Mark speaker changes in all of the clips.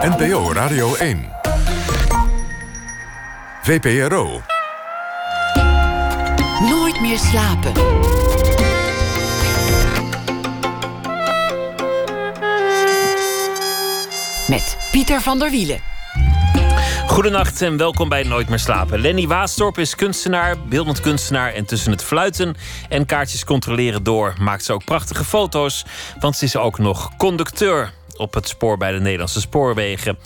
Speaker 1: NPO Radio 1. VPRO.
Speaker 2: Nooit meer slapen. Met Pieter van der Wielen.
Speaker 3: Goedenacht en welkom bij Nooit meer slapen. Lenny Waasdorp is kunstenaar, beeldend kunstenaar... en tussen het fluiten en kaartjes controleren door... maakt ze ook prachtige foto's, want ze is ook nog conducteur op het spoor bij de Nederlandse spoorwegen.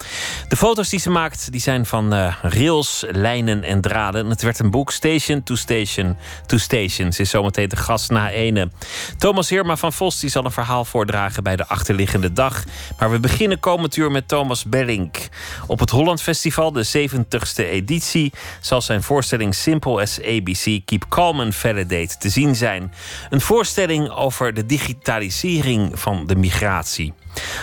Speaker 3: De foto's die ze maakt die zijn van uh, rails, lijnen en draden. Het werd een boek Station to Station to Station. Ze is zometeen de gast na ene. Thomas Heerma van Vos zal een verhaal voordragen bij de achterliggende dag. Maar we beginnen komend uur met Thomas Bellink. Op het Holland Festival, de 70ste editie, zal zijn voorstelling Simple as ABC Keep Calm and Validate te zien zijn. Een voorstelling over de digitalisering van de migratie.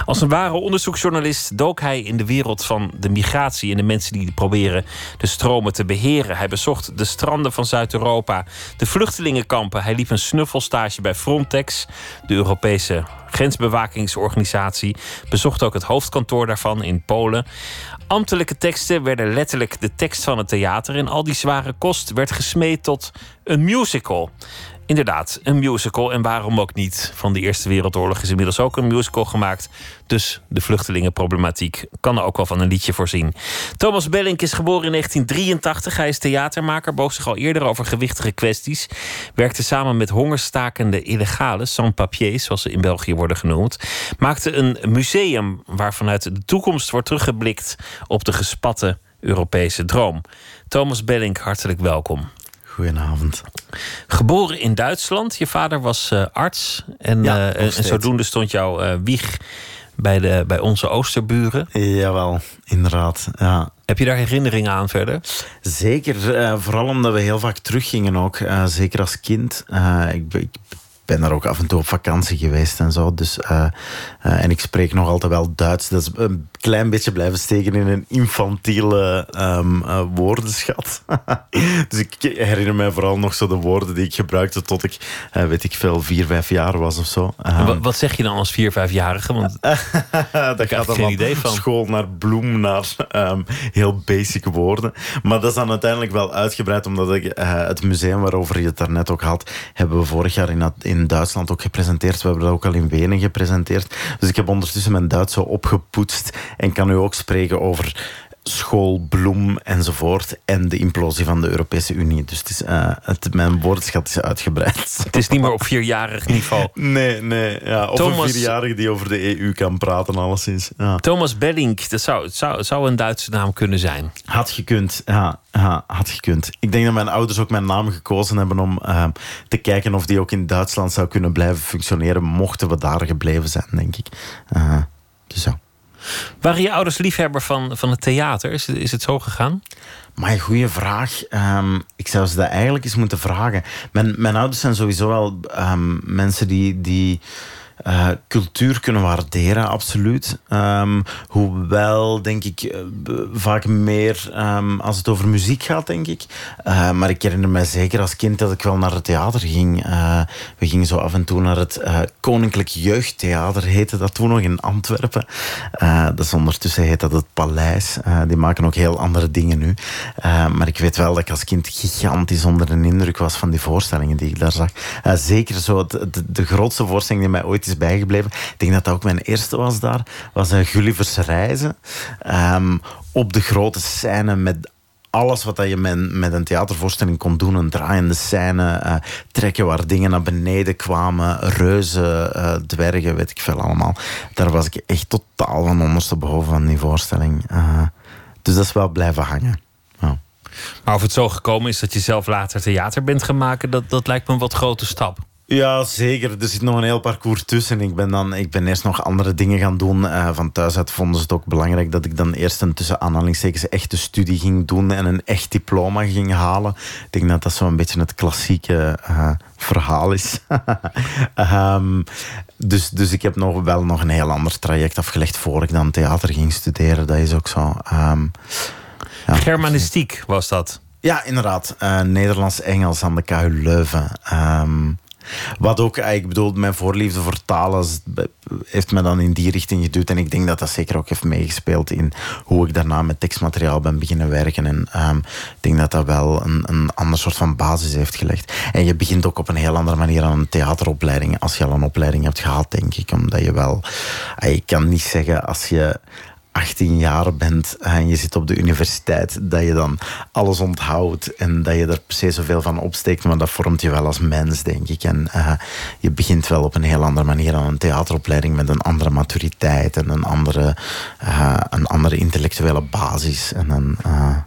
Speaker 3: Als een ware onderzoeksjournalist dook hij in de wereld van de migratie en de mensen die proberen de stromen te beheren. Hij bezocht de stranden van Zuid-Europa, de vluchtelingenkampen. Hij liep een snuffelstage bij Frontex, de Europese grensbewakingsorganisatie. Bezocht ook het hoofdkantoor daarvan in Polen. Ambtelijke teksten werden letterlijk de tekst van het theater. En al die zware kost werd gesmeed tot een musical. Inderdaad, een musical. En waarom ook niet? Van de Eerste Wereldoorlog is inmiddels ook een musical gemaakt. Dus de vluchtelingenproblematiek kan er ook wel van een liedje voorzien. Thomas Bellink is geboren in 1983. Hij is theatermaker, boog zich al eerder over gewichtige kwesties. Werkte samen met hongerstakende illegale, sans-papiers, zoals ze in België worden genoemd. Maakte een museum waarvanuit de toekomst wordt teruggeblikt op de gespatte Europese droom. Thomas Bellink, hartelijk welkom.
Speaker 4: Goedenavond.
Speaker 3: Geboren in Duitsland. Je vader was uh, arts. En,
Speaker 4: ja,
Speaker 3: uh, en zodoende stond jouw uh, wieg bij, de, bij onze oosterburen.
Speaker 4: Jawel, inderdaad. Ja.
Speaker 3: Heb je daar herinneringen aan verder?
Speaker 4: Zeker, vooral omdat we heel vaak teruggingen ook. zeker als kind. ik, ik ben daar ook af en toe op vakantie geweest en zo. Dus, uh, uh, en ik spreek nog altijd wel Duits. Dat is een klein beetje blijven steken in een infantiele um, uh, woordenschat. dus ik herinner mij vooral nog zo de woorden die ik gebruikte tot ik, weet ik veel, vier, vijf jaar was of zo.
Speaker 3: Um, wat, zeg je dan als vier, vijfjarige? Want
Speaker 4: daar gaat er geen idee van. School naar bloem, naar um, heel basic woorden. Maar dat is dan uiteindelijk wel uitgebreid, omdat ik het museum waarover je het daarnet ook had, hebben we vorig jaar in, in Duitsland ook gepresenteerd. We hebben dat ook al in Wenen gepresenteerd. Dus ik heb ondertussen mijn Duits zo opgepoetst en kan nu ook spreken over school, bloem enzovoort. En de implosie van de Europese Unie. Dus het is, uh, het, mijn woordenschat is uitgebreid.
Speaker 3: Het is niet meer op vierjarig niveau.
Speaker 4: Nee, nee. Ja, of Thomas, een vierjarige die over de EU kan praten, alleszins. Ja.
Speaker 3: Thomas Bellink, dat zou, zou, zou een Duitse naam kunnen zijn.
Speaker 4: Had gekund, ja. ja. Had gekund. Ik denk dat mijn ouders ook mijn naam gekozen hebben om uh, te kijken of die ook in Duitsland zou kunnen blijven functioneren. Mochten we daar gebleven zijn, denk ik. Uh, dus ja.
Speaker 3: Waren je ouders liefhebber van, van het theater? Is, is het zo gegaan?
Speaker 4: Maar een goede vraag. Um, ik zou ze dat eigenlijk eens moeten vragen. Mijn, mijn ouders zijn sowieso wel um, mensen die. die uh, cultuur kunnen waarderen, absoluut. Um, hoewel, denk ik, uh, vaak meer um, als het over muziek gaat, denk ik. Uh, maar ik herinner me zeker als kind dat ik wel naar het theater ging. we gingen zo af en toe naar het Koninklijk Jeugdtheater, heette dat toen nog in Antwerpen. dat is ondertussen heet dat het Paleis. die maken ook heel andere dingen nu. maar ik weet wel dat ik als kind gigantisch onder de indruk was van die voorstellingen die ik daar zag. zeker zo de, de, de grootste voorstelling die mij ooit is bijgebleven. Ik denk dat dat ook mijn eerste was daar. Was een Gulliver's Reizen. Um, op de grote scène met alles wat je met, met een theatervoorstelling kon doen. Een draaiende scène, uh, trekken waar dingen naar beneden kwamen. Reuzen, uh, dwergen, weet ik veel allemaal. Daar was ik echt totaal van ondersteboven van die voorstelling. Dus dat is wel blijven hangen.
Speaker 3: Maar of het zo gekomen is dat je zelf later theater bent gaan maken... dat, dat lijkt me een wat grote stap.
Speaker 4: Ja, zeker. Er zit nog een heel parcours tussen. Ik ben, dan, ik ben eerst nog andere dingen gaan doen. Uh, van thuis uit vonden ze het ook belangrijk dat ik dan eerst een tussen aanhalingstekens echte studie ging doen en een echt diploma ging halen. Ik denk dat dat zo'n beetje het klassieke uh, verhaal is. um, dus, dus ik heb nog wel nog een heel ander traject afgelegd voor ik dan theater ging studeren. Dat is ook zo. Um,
Speaker 3: ja, Germanistiek was dat?
Speaker 4: Ja, inderdaad. Uh, Nederlands-Engels aan de KU Leuven. Um, Wat ook, eh, ik bedoel, mijn voorliefde voor talen heeft me dan in die richting geduwd. En ik denk dat dat zeker ook heeft meegespeeld in hoe ik daarna met tekstmateriaal ben beginnen werken. En um, ik denk dat dat wel een, een ander soort van basis heeft gelegd. En je begint ook op een heel andere manier aan een theateropleiding. Als je al een opleiding hebt gehad, denk ik. Omdat je wel... Eh, ik kan niet zeggen als je 18 jaar bent en je zit op de universiteit, dat je dan alles onthoudt en dat je er precies zoveel van opsteekt, maar dat vormt je wel als mens, denk ik. En uh, je begint wel op een heel andere manier aan een theateropleiding met een andere maturiteit en een andere, uh, een andere intellectuele basis. En een, uh,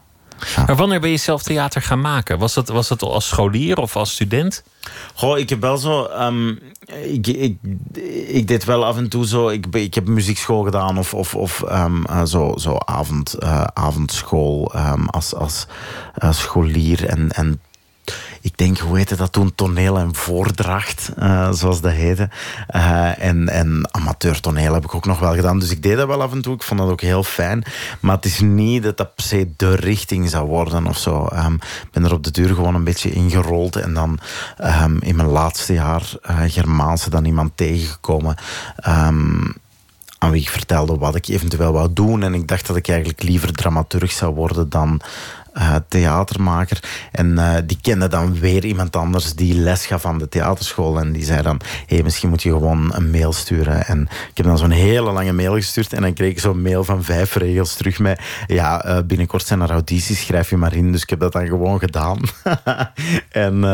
Speaker 3: maar wanneer ben je zelf theater gaan maken? Was dat, was dat als scholier of als student?
Speaker 4: Goh, ik heb wel zo. Um, ik, ik, ik deed wel af en toe zo. Ik, ik heb muziekschool gedaan of, of, of um, uh, zo, zo avond, uh, avondschool um, als, als uh, scholier. En, en ik denk, hoe heette dat toen? Toneel en voordracht, uh, zoals dat heette. Uh, en, en amateurtoneel heb ik ook nog wel gedaan. Dus ik deed dat wel af en toe. Ik vond dat ook heel fijn. Maar het is niet dat dat per se de richting zou worden of zo. Um, ik ben er op de duur gewoon een beetje ingerold. En dan um, in mijn laatste jaar uh, Germaanse dan iemand tegengekomen. Um, aan wie ik vertelde wat ik eventueel wou doen. En ik dacht dat ik eigenlijk liever dramaturg zou worden dan uh, theatermaker. En uh, die kende dan weer iemand anders die les gaf aan de theaterschool. En die zei dan, hey, misschien moet je gewoon een mail sturen. En ik heb dan zo'n hele lange mail gestuurd. En dan kreeg ik zo'n mail van vijf regels terug met... Ja, uh, binnenkort zijn er audities, schrijf je maar in. Dus ik heb dat dan gewoon gedaan. en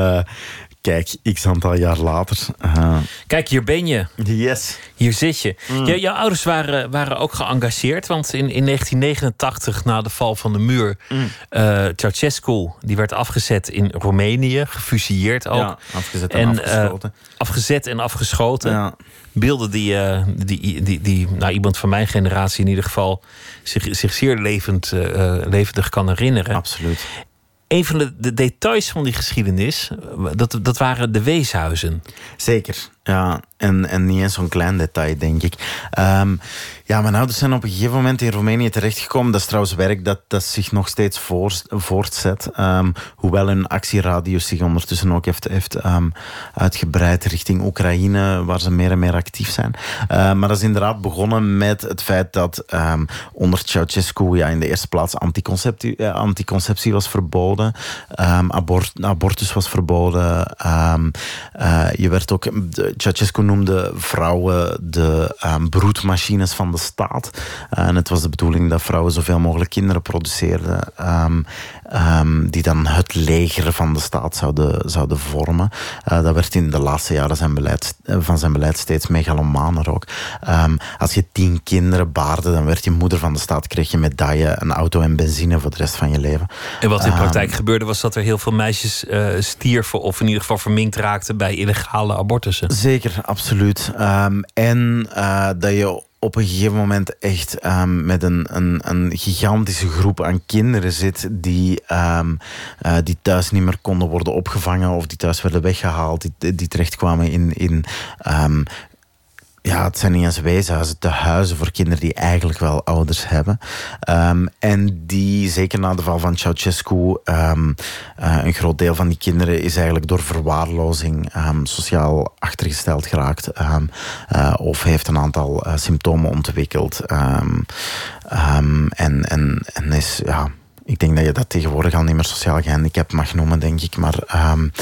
Speaker 4: Kijk, x aantal jaar later. Uh...
Speaker 3: Kijk, hier ben je.
Speaker 4: Yes.
Speaker 3: Hier zit je. Mm. Jouw ouders waren, waren ook geëngageerd. Want in, in 1989, na de val van de muur... Mm. Uh, Ceausescu, die werd afgezet in Roemenië. Gefusilleerd ook. Ja,
Speaker 4: afgezet en, en afgeschoten.
Speaker 3: Uh, afgezet en afgeschoten. Ja. Beelden die, die, die, die nou, iemand van mijn generatie in ieder geval... zich, zich zeer levend, levendig kan herinneren.
Speaker 4: Absoluut
Speaker 3: een van de, de, details van die geschiedenis, dat, dat waren de weeshuizen.
Speaker 4: Zeker, ja. En, en niet eens zo'n klein detail, denk ik. Um, ja, mijn ouders zijn op een gegeven moment in Roemenië terechtgekomen. Dat is trouwens werk dat, dat zich nog steeds voort, voortzet. Um, hoewel hun actieradius zich ondertussen ook heeft, heeft um, uitgebreid richting Oekraïne, waar ze meer en meer actief zijn. Maar dat is inderdaad begonnen met het feit dat onder Ceausescu ja, in de eerste plaats anticonceptie, uh, anticonceptie was verboden. Abort, abortus was verboden. Uh, je werd ook, Ceausescu noemde vrouwen de broedmachines van de staat. En het was de bedoeling dat vrouwen zoveel mogelijk kinderen produceerden. Um, um, die dan het leger van de staat zouden, zouden vormen. Uh, dat werd in de laatste jaren zijn beleid, eh, van zijn beleid steeds megalomaner ook. Als je tien kinderen baarde, dan werd je moeder van de staat, kreeg je medaille, een auto en benzine voor de rest van je leven.
Speaker 3: En wat in praktijk gebeurde, was dat er heel veel meisjes uh, stierven of in ieder geval verminkt raakten bij illegale abortussen.
Speaker 4: Zeker, absoluut. en uh, dat je op een gegeven moment echt um, met een, een, een, gigantische groep aan kinderen zit die, um, uh, die thuis niet meer konden worden opgevangen of die thuis werden weggehaald, die, die terechtkwamen in, in ja, het zijn niet eens weeshuizen, te huizen voor kinderen die eigenlijk wel ouders hebben. Um, en die, zeker na de val van Ceausescu, um, uh, een groot deel van die kinderen is eigenlijk door verwaarlozing um, sociaal achtergesteld geraakt. Uh, of heeft een aantal uh, symptomen ontwikkeld. en, en, en is, ja, ik denk dat je dat tegenwoordig al niet meer sociaal gehandicapt mag noemen, denk ik. Maar um,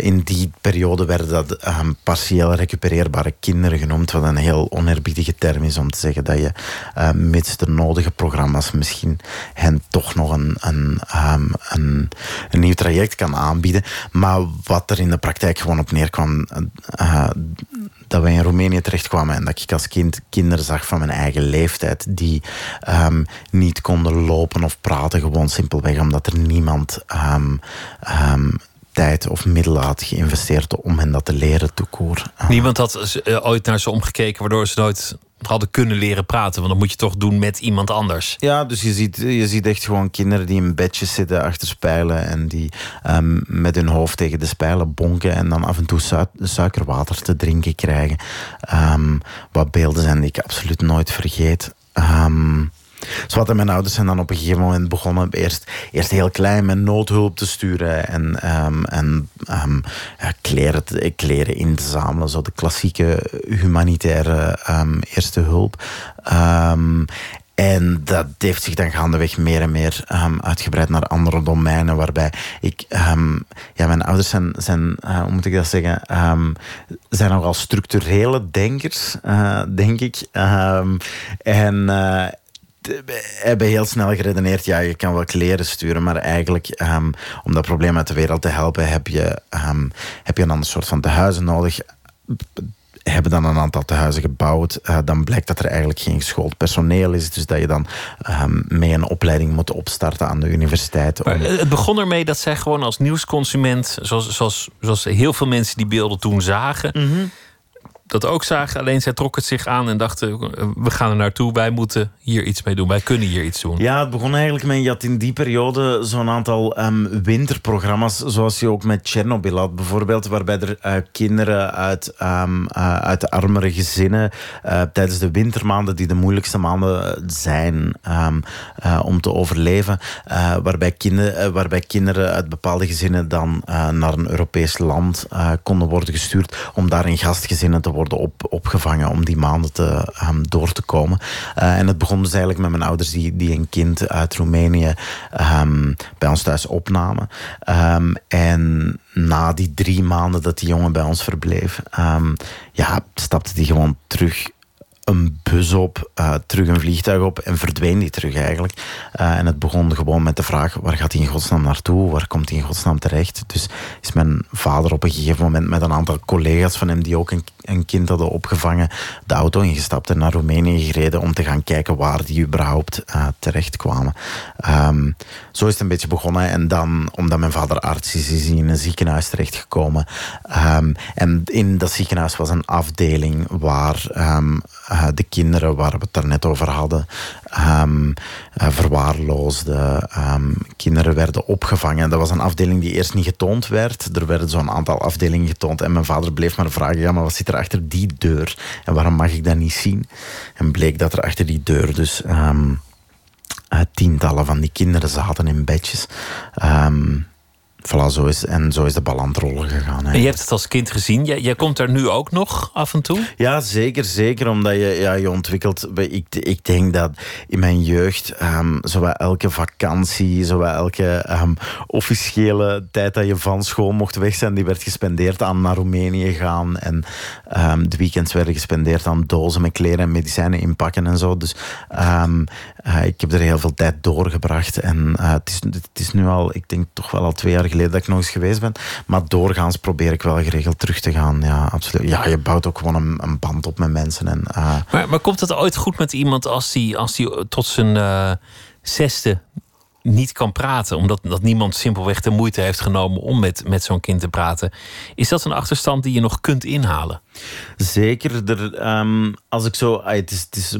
Speaker 4: in die periode werden dat um, partieel recupereerbare kinderen genoemd. Wat een heel oneerbiedige term is om te zeggen dat je uh, mits de nodige programma's misschien hen toch nog een, een, een, een, nieuw traject kan aanbieden. Maar wat er in de praktijk gewoon op neerkwam. Uh, dat wij in Roemenië terechtkwamen en dat ik als kind kinderen zag van mijn eigen leeftijd die um, niet konden lopen of praten, gewoon simpelweg omdat er niemand um, um, tijd of middelen had geïnvesteerd om hen dat te leren toekoor.
Speaker 3: Niemand had uh, ooit naar ze omgekeken waardoor ze nooit hadden kunnen leren praten. Want dat moet je toch doen met iemand anders.
Speaker 4: Ja, dus je ziet, je ziet echt gewoon kinderen die in bedjes zitten achter spijlen. En die um, met hun hoofd tegen de spijlen bonken. En dan af en toe su suikerwater te drinken krijgen. Um, wat beelden zijn die ik absoluut nooit vergeet. Um, Zwart en mijn ouders zijn dan op een gegeven moment begonnen eerst, eerst heel klein met noodhulp te sturen en, ehm, en ja, kleren, kleren in te zamelen. Zo de klassieke humanitaire eerste hulp. En dat heeft zich dan gaandeweg meer en meer uitgebreid naar andere domeinen. Waarbij ik, ja, mijn ouders zijn, zijn uh, hoe moet ik dat zeggen, um, zijn nogal structurele denkers, uh, denk ik. en uh, hebben heel snel geredeneerd, ja, je kan wel kleren sturen, maar eigenlijk om dat probleem uit de wereld te helpen, heb je, heb je een ander soort van tehuizen nodig hebben dan een aantal tehuizen gebouwd. Uh, dan blijkt dat er eigenlijk geen geschoold personeel is. Dus dat je dan um, mee een opleiding moet opstarten aan de universiteit.
Speaker 3: Om... het begon ermee dat zij gewoon als nieuwsconsument, zoals, zoals, zoals heel veel mensen die beelden toen zagen. Mm -hmm dat ook zagen. Alleen zij trok het zich aan en dachten: we gaan er naartoe. Wij moeten hier iets mee doen. Wij kunnen hier iets doen.
Speaker 4: Ja, het begon eigenlijk met je had in die periode zo'n aantal um, winterprogramma's, zoals je ook met Chernobyl had, bijvoorbeeld, waarbij er uh, kinderen uit, um, uh, uit armere gezinnen tijdens de wintermaanden, die de moeilijkste maanden zijn um, om te overleven, waarbij, kinderen, waarbij kinderen uit bepaalde gezinnen dan naar een Europees land konden worden gestuurd om daar in gastgezinnen te worden worden op, opgevangen om die maanden te, um, door te komen. Uh, en het begon dus eigenlijk met mijn ouders die, die een kind uit Roemenië um, bij ons thuis opnamen. Um, en na die drie maanden dat die jongen bij ons verbleef, ja, stapte die gewoon terug een bus op, uh, terug een vliegtuig op en verdween die terug eigenlijk. Uh, en het begon gewoon met de vraag, waar gaat hij in godsnaam naartoe? Waar komt hij in godsnaam terecht? Dus is mijn vader op een gegeven moment met een aantal collega's van hem die ook een, een kind hadden opgevangen, de auto ingestapt en naar Roemenië gereden om te gaan kijken waar die überhaupt uh, terecht kwamen. Um, zo is het een beetje begonnen. En dan, omdat mijn vader arts is, is hij in een ziekenhuis terechtgekomen. Um, en in dat ziekenhuis was een afdeling waar um, uh, de kinderen waar we het daarnet over hadden, um, uh, verwaarloosde kinderen werden opgevangen. Dat was een afdeling die eerst niet getoond werd. Er werden zo'n aantal afdelingen getoond. En mijn vader bleef maar vragen: ja, maar wat zit er achter die deur? En waarom mag ik dat niet zien? En bleek dat er achter die deur dus. Um, uh, tientallen van die kinderen zaten in bedjes. Um, voilà, zo is, en zo is de bal aan het rollen gegaan.
Speaker 3: En je hebt het als kind gezien. Jij, jij komt er nu ook nog af en toe?
Speaker 4: Ja, zeker. Zeker omdat je, ja, je ontwikkelt... Ik, ik denk dat in mijn jeugd... Um, zowel elke vakantie, zowel elke um, officiële tijd dat je van school mocht weg zijn... die werd gespendeerd aan naar Roemenië gaan. En um, de weekends werden gespendeerd aan dozen met kleren en medicijnen inpakken en zo. Dus uh, ik heb er heel veel tijd doorgebracht. En uh, het, is, het is nu al, ik denk toch wel al twee jaar geleden dat ik nog eens geweest ben. Maar doorgaans probeer ik wel geregeld terug te gaan. Ja, absoluut. Ja, je bouwt ook gewoon een, een band op met mensen. En, uh...
Speaker 3: maar, maar komt het ooit goed met iemand als die, als die tot zijn uh, zesde niet kan praten, omdat dat niemand simpelweg de moeite heeft genomen om met, met zo'n kind te praten. Is dat een achterstand die je nog kunt inhalen?
Speaker 4: Zeker. Er, um, als ik zo. Het is, het is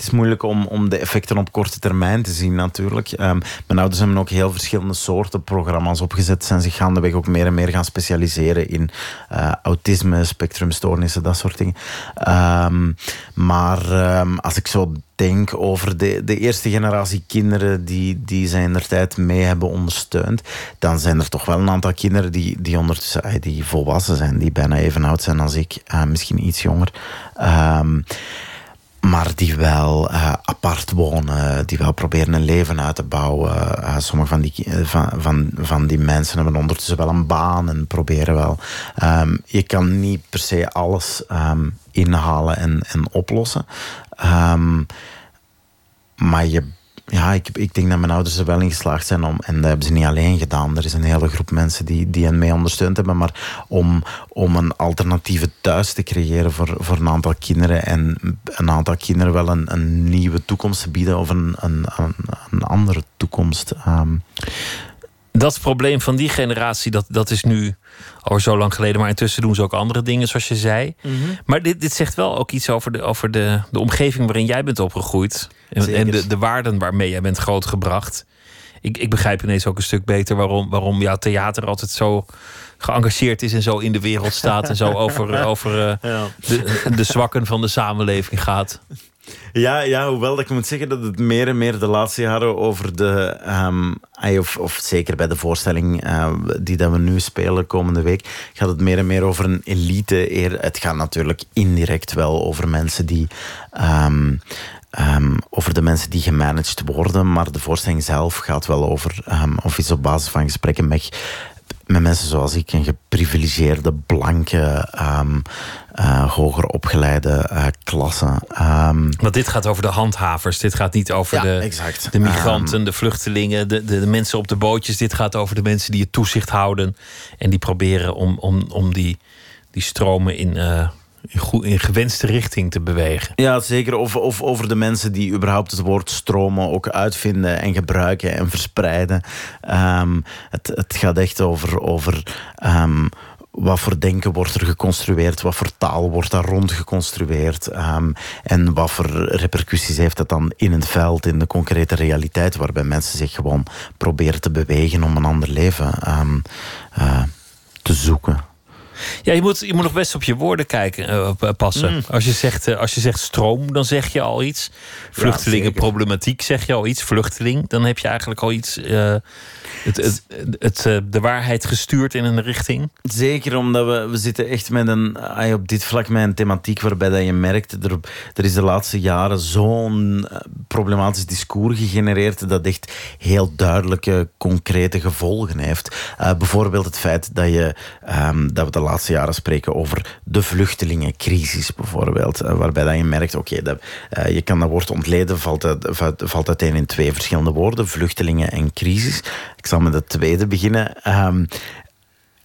Speaker 4: het is moeilijk om, om de effecten op korte termijn te zien, natuurlijk. Um, mijn ouders hebben ook heel verschillende soorten programma's opgezet. Zijn zich gaandeweg ook meer en meer gaan specialiseren in uh, autisme, spectrumstoornissen, dat soort dingen. Um, maar um, als ik zo denk over de, de eerste generatie kinderen die, die zij in der tijd mee hebben ondersteund, dan zijn er toch wel een aantal kinderen die, die ondertussen die volwassen zijn, die bijna even oud zijn als ik, uh, misschien iets jonger. Maar die wel uh, apart wonen, die wel proberen een leven uit te bouwen. Uh, sommige van die, van, van, van die mensen hebben ondertussen wel een baan en proberen wel. Um, je kan niet per se alles um, inhalen en, en oplossen. Um, maar je ja, ik, ik denk dat mijn ouders er wel in geslaagd zijn om, en dat hebben ze niet alleen gedaan. Er is een hele groep mensen die, die hen mee ondersteund hebben, maar om, om een alternatieve thuis te creëren voor, voor een aantal kinderen en een aantal kinderen wel een, een nieuwe toekomst te bieden of een, een, een, andere toekomst. Um.
Speaker 3: Dat probleem van die generatie, dat, dat is nu al zo lang geleden. Maar intussen doen ze ook andere dingen, zoals je zei. Mm -hmm. Maar dit, dit zegt wel ook iets over, de, over de, de omgeving waarin jij bent opgegroeid. En, en de, de waarden waarmee jij bent grootgebracht. Ik, ik begrijp ineens ook een stuk beter waarom, waarom jouw theater altijd zo geëngageerd is en zo in de wereld staat en zo over, over uh, ja. de, de zwakken van de samenleving gaat.
Speaker 4: Ja, ja, hoewel dat ik moet zeggen dat het meer en meer de laatste jaren over de... Um, of, of zeker bij de voorstelling uh, die dat we nu spelen komende week, gaat het meer en meer over een elite. Eer, het gaat natuurlijk indirect wel over mensen die... Um, over de mensen die gemanaged worden, maar de voorstelling zelf gaat wel over, of is op basis van gesprekken met met mensen zoals ik, een geprivilegeerde, blanke, uh, hoger opgeleide uh, klasse. Um,
Speaker 3: Want dit gaat over de handhavers. Dit gaat niet over
Speaker 4: ja,
Speaker 3: de,
Speaker 4: exact.
Speaker 3: de migranten, um, de vluchtelingen, de, de, de, mensen op de bootjes. Dit gaat over de mensen die het toezicht houden. En die proberen om, om, om die, die stromen in. Uh, in, in gewenste richting te bewegen.
Speaker 4: Ja, zeker. Of, of over de mensen die überhaupt het woord stromen ook uitvinden en gebruiken en verspreiden. Um, het, het gaat echt over, over wat voor denken wordt er geconstrueerd, wat voor taal wordt daar rond geconstrueerd um, en wat voor repercussies heeft dat dan in het veld, in de concrete realiteit, waarbij mensen zich gewoon proberen te bewegen om een ander leven uh, te zoeken.
Speaker 3: Ja, je moet, je moet nog best op je woorden kijken, uh, passen. Mm. Als, je zegt, uh, als je zegt stroom, dan zeg je al iets. Vluchtelingenproblematiek zeg je al iets. Vluchteling, dan heb je eigenlijk al iets. Het, het, het, de waarheid gestuurd in een richting.
Speaker 4: Zeker, omdat we, we zitten echt met een, op dit vlak met een thematiek waarbij dat je merkt, er, er is de laatste jaren zo'n problematisch discours gegenereerd dat echt heel duidelijke, concrete gevolgen heeft. bijvoorbeeld het feit dat, je, um, dat we de laatste jaren spreken over de vluchtelingencrisis bijvoorbeeld. Waarbij dat je merkt, oké, je kan dat woord ontleden, valt, het, valt uiteen in twee verschillende woorden, vluchtelingen en crisis. Ik zal met het tweede beginnen. Um,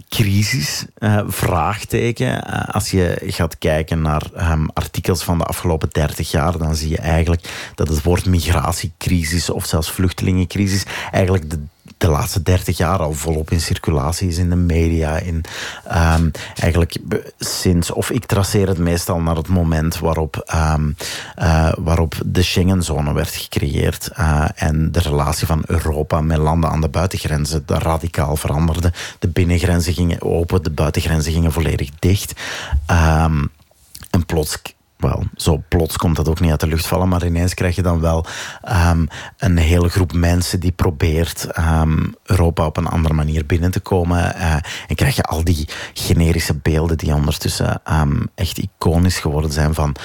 Speaker 4: crisis, uh, vraagteken. Uh, als je gaat kijken naar um, artikels van de afgelopen 30 jaar, dan zie je eigenlijk dat het woord migratiecrisis of zelfs vluchtelingencrisis eigenlijk de de laatste 30 jaar al volop in circulatie is in de media. In, um, eigenlijk sinds, of ik traceer het meestal naar het moment waarop, um, uh, waarop de Schengenzone werd gecreëerd uh, en de relatie van Europa met landen aan de buitengrenzen radicaal veranderde. De binnengrenzen gingen open, de buitengrenzen gingen volledig dicht. Um, en plots wel, zo plots komt dat ook niet uit de lucht vallen, maar ineens krijg je dan wel um, een hele groep mensen die probeert um, Europa op een andere manier binnen te komen. Uh, en krijg je al die generische beelden die ondertussen um, echt iconisch geworden zijn van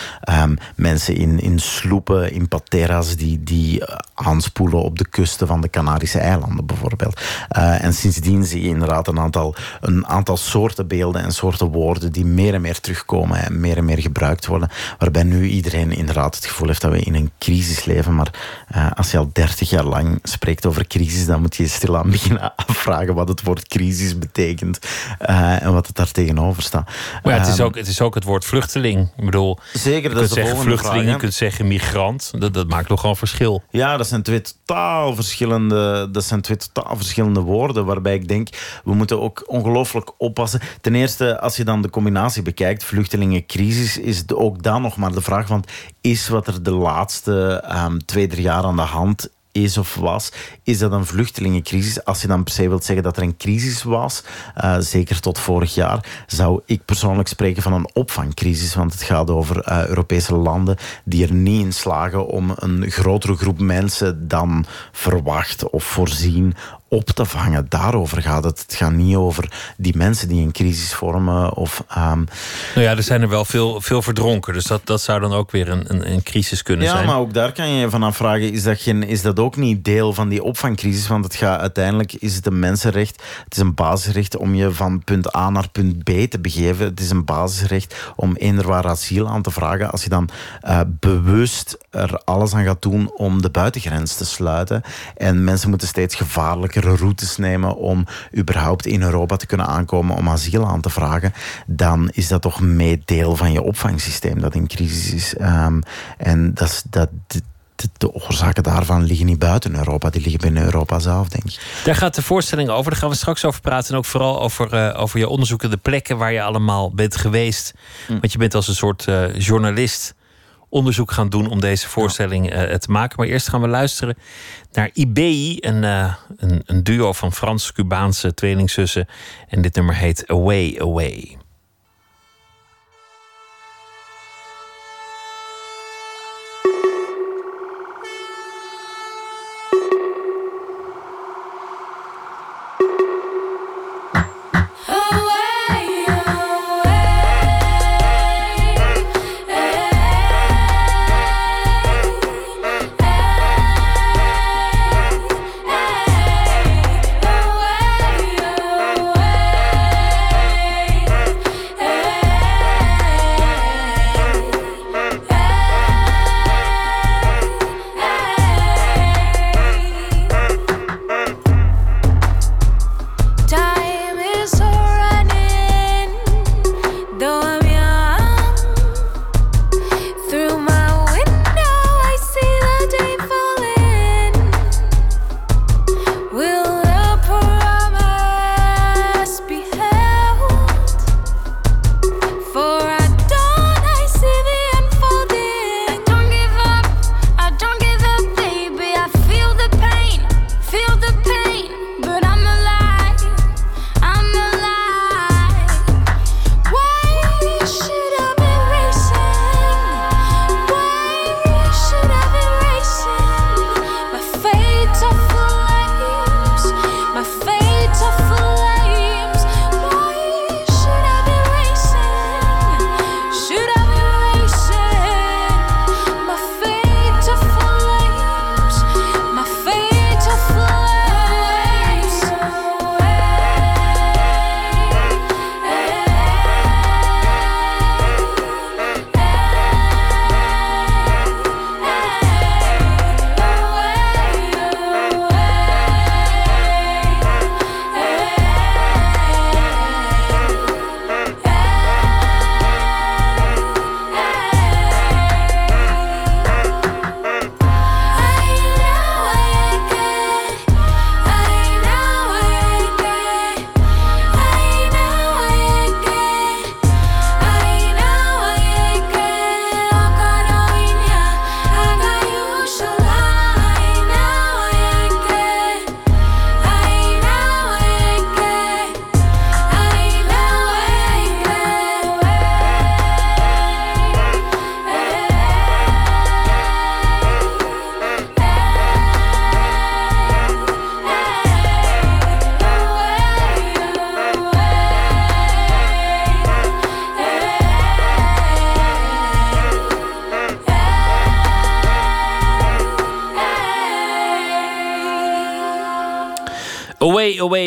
Speaker 4: mensen in, in sloepen, in pateras die, die aanspoelen op de kusten van de Canarische eilanden bijvoorbeeld. Uh, en sindsdien zie je inderdaad een aantal, een aantal soorten beelden en soorten woorden die meer en meer terugkomen en meer en meer gebruikt worden. Waarbij nu iedereen inderdaad het gevoel heeft dat we in een crisis leven. Maar uh, als je al dertig jaar lang spreekt over crisis, dan moet je stilaan beginnen afvragen wat het woord crisis betekent. Uh, en wat het daar tegenover staat.
Speaker 3: Maar ja, het, is ook, het is ook het woord vluchteling. Ik bedoel,
Speaker 4: Zeker,
Speaker 3: je
Speaker 4: dat
Speaker 3: kunt
Speaker 4: is
Speaker 3: zeggen vluchteling,
Speaker 4: vraag,
Speaker 3: je kunt zeggen migrant. Dat, dat maakt nogal een verschil.
Speaker 4: Ja, dat zijn twee totaal verschillende, dat zijn twee totaal verschillende woorden. Waarbij ik denk, we moeten ook ongelooflijk oppassen. Ten eerste, als je dan de combinatie bekijkt, vluchtelingencrisis, is het ook dan nog maar de vraag van is wat er de laatste um, twee, drie jaar aan de hand is of was, is dat een vluchtelingencrisis. Als je dan per se wilt zeggen dat er een crisis was, uh, zeker tot vorig jaar, zou ik persoonlijk spreken van een opvangcrisis. Want het gaat over uh, Europese landen die er niet in slagen om een grotere groep mensen dan verwacht of voorzien op te vangen. Daarover gaat het. Het gaat niet over die mensen die een crisis vormen. Of, um...
Speaker 3: Nou ja, er zijn er wel veel, veel verdronken. Dus dat, dat zou dan ook weer een, een, een crisis kunnen
Speaker 4: ja,
Speaker 3: zijn.
Speaker 4: Ja, maar ook daar kan je je van afvragen... Is dat, geen, is dat ook niet deel van die opvangcrisis? Want het gaat, uiteindelijk is het een mensenrecht. Het is een basisrecht om je van punt A naar punt B te begeven. Het is een basisrecht om eender waar asiel aan te vragen. Als je dan uh, bewust er alles aan gaat doen om de buitengrens te sluiten... en mensen moeten steeds gevaarlijker routes nemen om überhaupt in Europa te kunnen aankomen om asiel aan te vragen, dan is dat toch mee deel van je opvangsysteem dat in crisis is. Um, en dat dat. De, oorzaken daarvan liggen niet buiten Europa, die liggen binnen Europa zelf, denk ik.
Speaker 3: Daar gaat de voorstelling over, daar gaan we straks over praten. En ook vooral over, uh, over je onderzoeken, de plekken waar je allemaal bent geweest. Mm. Want je bent als een soort uh, journalist onderzoek gaan doen om deze voorstelling uh, te maken. Maar eerst gaan we luisteren naar IBEI, een, uh, een, een, duo van Frans-Cubaanse tweelingzussen. En dit nummer heet Away Away.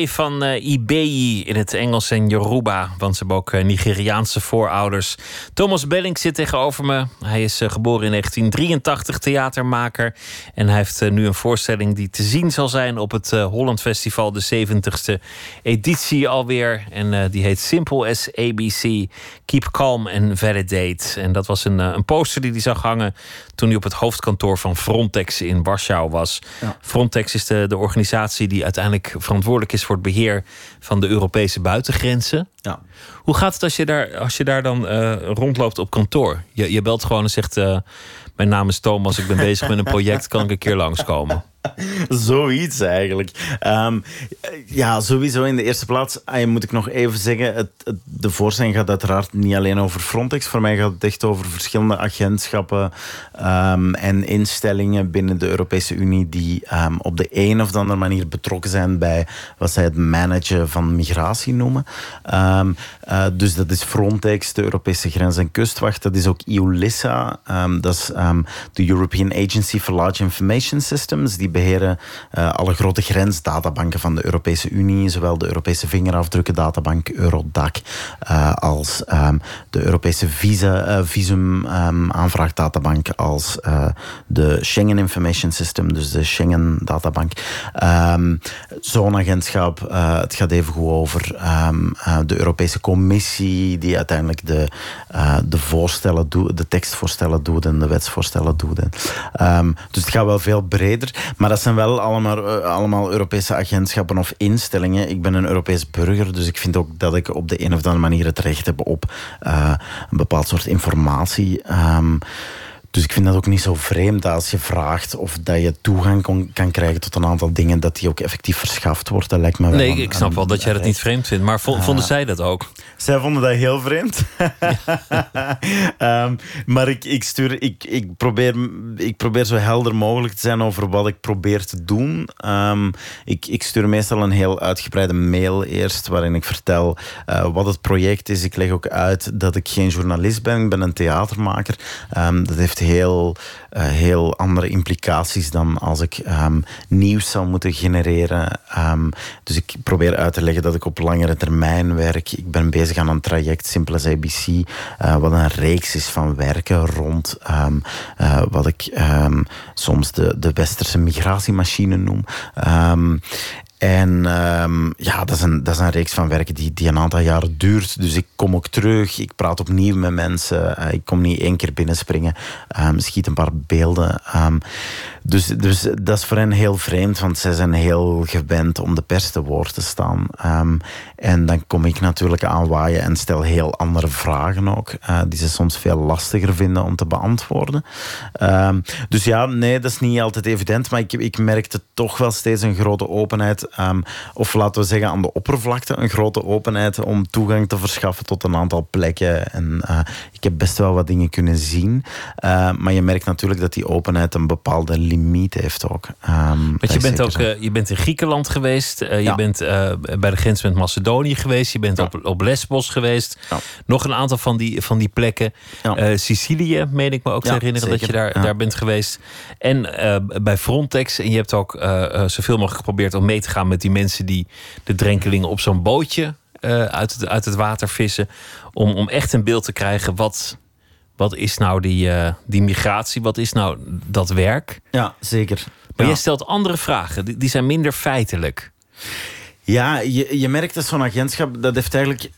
Speaker 3: Van uh, Ibeyi in het Engels en Yoruba, want ze hebben ook uh, Nigeriaanse voorouders. Thomas Belling zit tegenover me. Hij is uh, geboren in 1983, theatermaker. En hij heeft nu een voorstelling die te zien zal zijn op het Holland Festival, de 70ste editie alweer. En die heet Simple as ABC, Keep Calm and Validate. En dat was een, een poster die hij zag hangen toen hij op het hoofdkantoor van Frontex in Warschau was. Ja. Frontex is de, de organisatie die uiteindelijk verantwoordelijk is voor het beheer van de Europese buitengrenzen. Ja. Hoe gaat het als je daar, als je daar dan uh, rondloopt op kantoor? Je, je belt gewoon en zegt: uh, Mijn naam is Thomas, ik ben bezig met een project, kan ik een keer langskomen?
Speaker 4: Zoiets eigenlijk. Ehm, ja, sowieso in de eerste plaats uh, moet ik nog even zeggen: het, de voorstelling gaat uiteraard niet alleen over Frontex. Voor mij gaat het echt over verschillende agentschappen um, en instellingen binnen de Europese Unie die um, op de een of andere manier betrokken zijn bij wat zij het managen van migratie noemen. Uh, dus dat is Frontex, de Europese Grens- en Kustwacht. Dat is ook EULISA, dat is de European Agency for Large Information Systems. Die beheren uh, alle grote grensdatabanken van de Europese Unie, zowel de Europese vingerafdrukkendatabank Eurodac uh, als um, de Europese visa, uh, visum um, aanvraagdatabank als de Schengen Information System, dus de Schengen databank. Um, Zo'n agentschap, het gaat even goed over de Europese Commissie die uiteindelijk de, de voorstellen doet, de tekstvoorstellen doet en de wetsvoorstellen doet. dus het gaat wel veel breder. Maar dat zijn wel allemaal, uh, allemaal Europese agentschappen of instellingen. Ik ben een Europees burger, dus ik vind ook dat ik op de een of andere manier het recht heb op uh, een bepaald soort informatie. Um, dus ik vind dat ook niet zo vreemd als je vraagt of dat je toegang kon, kan krijgen tot een aantal dingen, dat die ook effectief verschaft wordt. Dat lijkt me wel
Speaker 3: nee, ik snap wel dat jij dat niet vreemd vindt, maar vonden uh, zij dat ook?
Speaker 4: Zij vonden dat heel vreemd. um, maar ik, ik, stuur, ik, ik, probeer, ik probeer zo helder mogelijk te zijn over wat ik probeer te doen. Um, ik, ik stuur meestal een heel uitgebreide mail eerst, waarin ik vertel uh, wat het project is. Ik leg ook uit dat ik geen journalist ben, ik ben een theatermaker. Um, dat heeft heel, heel andere implicaties dan als ik um, nieuws zou moeten genereren. Um, dus ik probeer uit te leggen dat ik op langere termijn werk. Ik ben bezig aan een traject, Simple as ABC, uh, wat een reeks is van werken rond um, uh, wat ik soms de, de westerse migratiemachine noem. En um, ja, dat is, een, dat is een reeks van werken die, die een aantal jaren duurt. Dus ik kom ook terug, ik praat opnieuw met mensen. Uh, ik kom niet één keer binnenspringen, um, schiet een paar beelden. Um, dus, dus dat is voor hen heel vreemd, want zij zijn heel gewend om de pers te woord te staan. en dan kom ik natuurlijk aanwaaien en stel heel andere vragen ook, uh, die ze soms veel lastiger vinden om te beantwoorden. dus ja, nee, dat is niet altijd evident, maar ik, ik merkte toch wel steeds een grote openheid Um, of laten we zeggen aan de oppervlakte een grote openheid om toegang te verschaffen tot een aantal plekken. En uh, ik heb best wel wat dingen kunnen zien. Uh, maar je merkt natuurlijk dat die openheid een bepaalde limiet heeft ook.
Speaker 3: Um, je bent ook uh, je bent in Griekenland geweest. je ja. bent bij de grens met Macedonië geweest. Je bent ja. op, op Lesbos geweest. Ja. Nog een aantal van die, van die plekken. Sicilië, meen ik me ook te herinneren dat je daar, daar bent geweest. En bij Frontex. En je hebt ook zoveel mogelijk geprobeerd om mee te gaan met die mensen die de drenkelingen op zo'n bootje uit, het, uit het water vissen. Om, om echt een beeld te krijgen wat, wat is nou die, uh, die migratie, wat is nou dat werk.
Speaker 4: Ja, zeker.
Speaker 3: Maar
Speaker 4: ja.
Speaker 3: jij stelt andere vragen, die, die zijn minder feitelijk.
Speaker 4: Ja, je, je merkt dat zo'n agentschap, dat heeft eigenlijk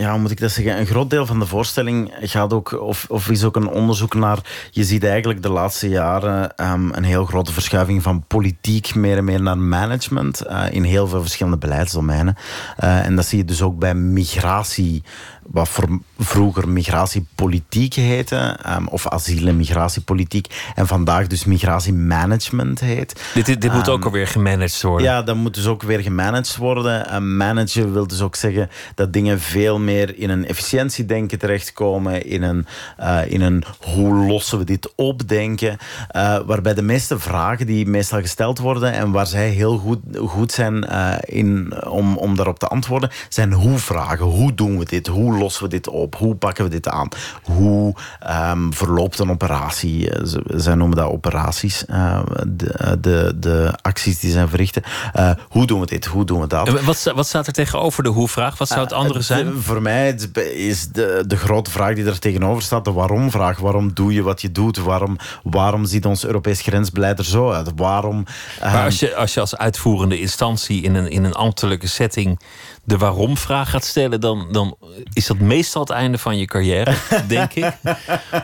Speaker 4: ja, hoe moet ik dat zeggen? Een groot deel van de voorstelling gaat ook, of, of is ook een onderzoek naar. Je ziet eigenlijk de laatste jaren um, een heel grote verschuiving van politiek meer en meer naar management uh, in heel veel verschillende beleidsdomeinen. Uh, en dat zie je dus ook bij migratie wat voor vroeger migratiepolitiek heette, um, of asiel- en migratiepolitiek, en vandaag dus migratiemanagement heet.
Speaker 3: Dit, dit, dit moet um, ook alweer gemanaged worden.
Speaker 4: Ja, dat moet dus ook weer gemanaged worden. Um, managen wil dus ook zeggen dat dingen veel meer in een efficiëntiedenken terechtkomen, in een, uh, in een hoe lossen we dit op denken, uh, waarbij de meeste vragen die meestal gesteld worden en waar zij heel goed, goed zijn uh, in, om, om daarop te antwoorden, zijn hoe-vragen. Hoe doen we dit? Hoe lossen we dit op? Hoe pakken we dit aan? Hoe ehm, verloopt een operatie? Eh, Zij noemen dat operaties, eh, de, de, de acties die zijn verrichten. Eh, hoe doen we dit? Hoe doen we dat?
Speaker 3: Wat, wat staat er tegenover de hoe-vraag? Wat zou het andere
Speaker 4: Eh,
Speaker 3: zijn?
Speaker 4: de- voor mij is- is de, de grote vraag die er tegenover staat de waarom-vraag. Waarom doe je wat je doet? Waarom, waarom ziet ons Europees grensbeleid er zo uit? Waarom...
Speaker 3: Maar
Speaker 4: ehm,
Speaker 3: als je, als je als uitvoerende instantie in een, in een ambtelijke setting de waarom-vraag gaat stellen, dan, dan is dat meestal het einde van je carrière, denk ik.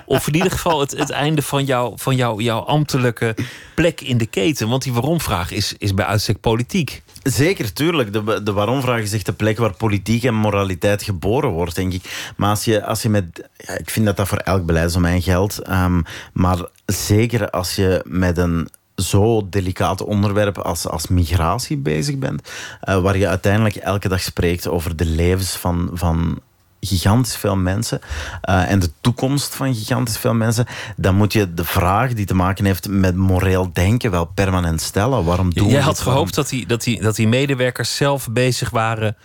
Speaker 3: Of in ieder geval het, het einde van, jou, van jou, jouw ambtelijke plek in de keten. Want die waarom-vraag is, is bij uitstek politiek.
Speaker 4: Zeker, tuurlijk. De, de waarom-vraag is echt de plek waar politiek en moraliteit geboren wordt, denk ik. Maar als je, als je met... Ja, ik vind dat dat voor elk beleidsdomein geldt. ehm, maar zeker als je met een zo delicaat onderwerp als, als migratie bezig bent, eh, waar je uiteindelijk elke dag spreekt over de levens van... van gigantisch veel mensen eh, en de toekomst van gigantisch veel mensen, dan moet je de vraag die te maken heeft met moreel denken wel permanent stellen. Waarom doen
Speaker 3: Jij
Speaker 4: we
Speaker 3: had gehoopt dat die, dat, die, dat die medewerkers zelf bezig waren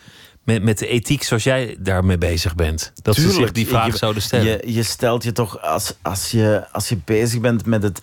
Speaker 3: met, met de ethiek zoals jij daarmee bezig bent. Dat ze zich
Speaker 4: Tuurlijk,
Speaker 3: die vraag
Speaker 4: je-
Speaker 3: zouden stellen.
Speaker 4: Je, je stelt je toch, als, als, je, als je bezig bent met het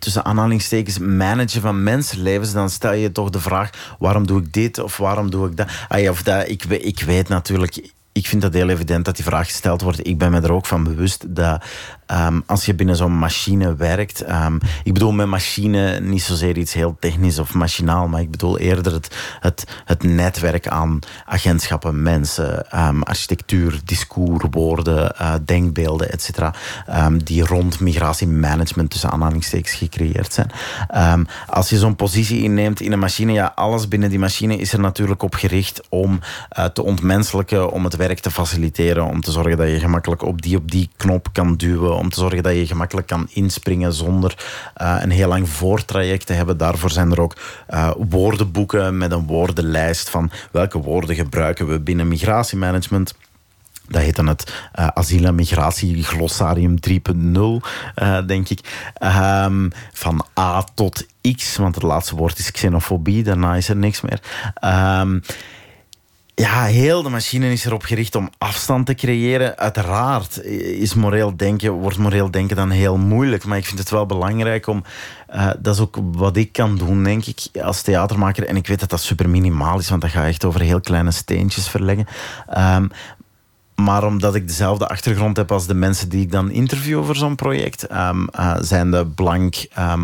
Speaker 4: tussen aanhalingstekens managen van mensenlevens, dan stel je toch de vraag: waarom doe ik dit of waarom doe ik dat? Ah of dat ik, ik weet natuurlijk. Ik vind dat heel evident dat die vraag gesteld wordt. Ik ben me er ook van bewust dat ehm, als je binnen zo'n machine werkt. ehm, ik bedoel met machine niet zozeer iets heel technisch of machinaal, maar ik bedoel eerder het, het, het netwerk aan agentschappen, mensen, ehm, architectuur, discours, woorden, eh, denkbeelden, et cetera, die rond migratiemanagement tussen aanhalingstekens gecreëerd zijn. Als je zo'n positie inneemt in een machine, ja, alles binnen die machine is er natuurlijk op gericht om eh, te ontmenselijken, om het werk te faciliteren, om te zorgen dat je gemakkelijk op die op die knop kan duwen, om te zorgen dat je gemakkelijk kan inspringen zonder eh, een heel lang voortraject te hebben. Daarvoor zijn er ook eh, woordenboeken met een woordenlijst van welke woorden gebruiken we binnen migratiemanagement. Dat heet dan het eh asiel- en migratieglosarium 3.0, eh, denk ik. Ehm, van A tot X, want het laatste woord is xenofobie, daarna is er niks meer. Ehm, ja, heel de machine is erop gericht om afstand te creëren. Uiteraard is moreel denken, wordt moreel denken dan heel moeilijk. Maar ik vind het wel belangrijk om... eh, dat is ook wat ik kan doen, denk ik, als theatermaker. En ik weet dat dat super minimaal is, want dat gaat echt over heel kleine steentjes verleggen. Ehm, maar omdat ik dezelfde achtergrond heb als de mensen die ik dan interview voor zo'n project, eh, zijn de blank ehm,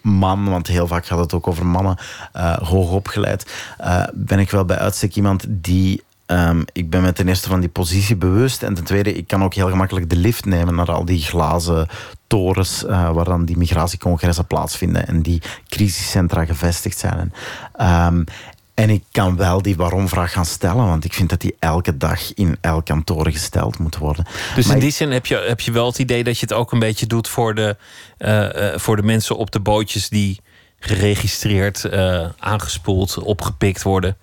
Speaker 4: man, want heel vaak gaat het ook over mannen, eh, hoog opgeleid, eh, ben ik wel bij uitstek iemand die. ehm, ik ben me ten eerste van die positie bewust. En ten tweede, ik kan ook heel gemakkelijk de lift nemen naar al die glazen torens eh, waar dan die migratiecongressen plaatsvinden en die crisiscentra gevestigd zijn. En ik kan wel die waarom-vraag gaan stellen, want ik vind dat die elke dag in elk kantoor gesteld moet worden.
Speaker 3: Dus
Speaker 4: Maar
Speaker 3: in die zin heb je, heb je wel het idee dat je het ook een beetje doet voor de, eh, eh, voor de mensen op de bootjes die geregistreerd, eh, aangespoeld, opgepikt worden.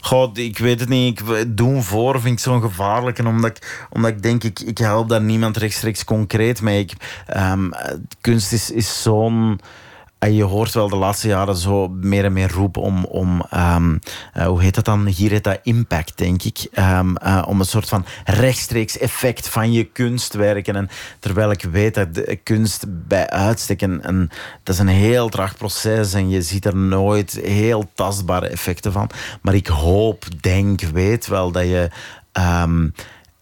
Speaker 4: God, ik weet het niet. Ik doen voor vind ik zo'n gevaarlijke, omdat ik, omdat ik denk, ik, ik help daar niemand rechtstreeks concreet mee. Ik, ehm, eh, kunst is, is zo'n... Je hoort wel de laatste jaren zo meer en meer roepen om, om ehm, eh, hoe heet dat dan? Hier heet dat impact, denk ik. Ehm, eh, om een soort van rechtstreeks effect van je kunstwerken. En terwijl ik weet dat de kunst bij uitstek een, dat is een heel traag proces en je ziet er nooit heel tastbare effecten van. Maar ik hoop, denk, weet wel dat je. ehm,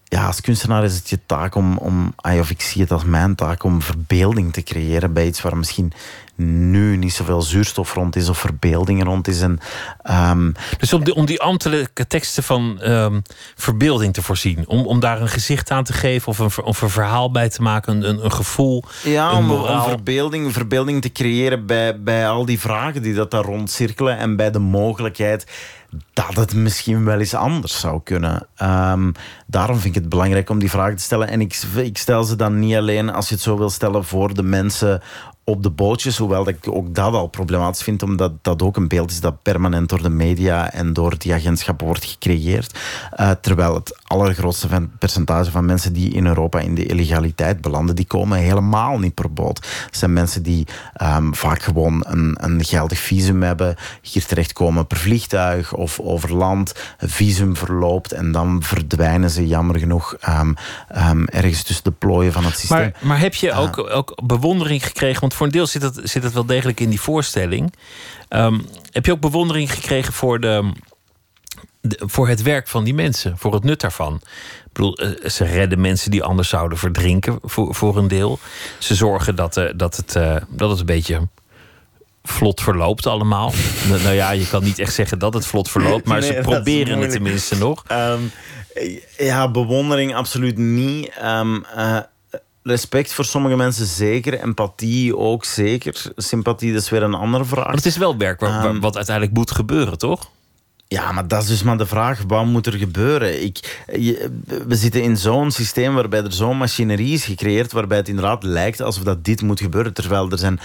Speaker 4: ja, als kunstenaar is het je taak om, om ah, of ik zie het als mijn taak, om verbeelding te creëren bij iets waar misschien nu niet zoveel zuurstof rond is of verbeelding rond is. En, ehm,
Speaker 3: Dus om die, om die ambtelijke teksten van ehm, verbeelding te voorzien. Om, om daar een gezicht aan te geven of een, of een verhaal bij te maken, een, een, gevoel.
Speaker 4: Ja,
Speaker 3: een
Speaker 4: om, verbeelding, verbeelding te creëren bij, bij al die vragen die dat daar rondcirkelen en bij de mogelijkheid dat het misschien wel eens anders zou kunnen. Ehm, daarom vind ik het belangrijk om die vragen te stellen. En ik, ik stel ze dan niet alleen als je het zo wil stellen voor de mensen op de bootjes. Hoewel ik ook dat al problematisch vind, omdat dat ook een beeld is dat permanent door de media en door die agentschappen wordt gecreëerd. Uh, terwijl het allergrootste percentage van mensen die in Europa in de illegaliteit belanden, die komen helemaal niet per boot. Het zijn mensen die um, vaak gewoon een, een geldig visum hebben, hier terechtkomen per vliegtuig of over land, visum verloopt en dan verdwijnen ze jammer genoeg um, um, ergens tussen de plooien van het systeem.
Speaker 3: Maar, maar heb je ook, ook bewondering gekregen? Want voor een deel zit het, zit het wel degelijk in die voorstelling. heb je ook bewondering gekregen voor de voor het werk van die mensen, voor het nut daarvan. Ik bedoel, eh, ze redden mensen die anders zouden verdrinken, voor, voor een deel. Ze zorgen dat, uh, dat, het, uh, dat het een beetje vlot verloopt allemaal. nou, nou, ja, je kan niet echt zeggen dat het vlot verloopt, maar ze proberen het tenminste nog. Um,
Speaker 4: ja, bewondering absoluut niet. Um, respect voor sommige mensen zeker. Empathie ook zeker. Sympathie, dat is weer een andere vraag. Maar
Speaker 3: het is wel werk um, wat uiteindelijk moet gebeuren, toch?
Speaker 4: Ja, maar dat is dus maar de vraag. Wat moet er gebeuren? Ik, we zitten in zo'n systeem waarbij er zo'n machinerie is gecreëerd... waarbij het inderdaad lijkt alsof dat dit moet gebeuren. Terwijl er zijn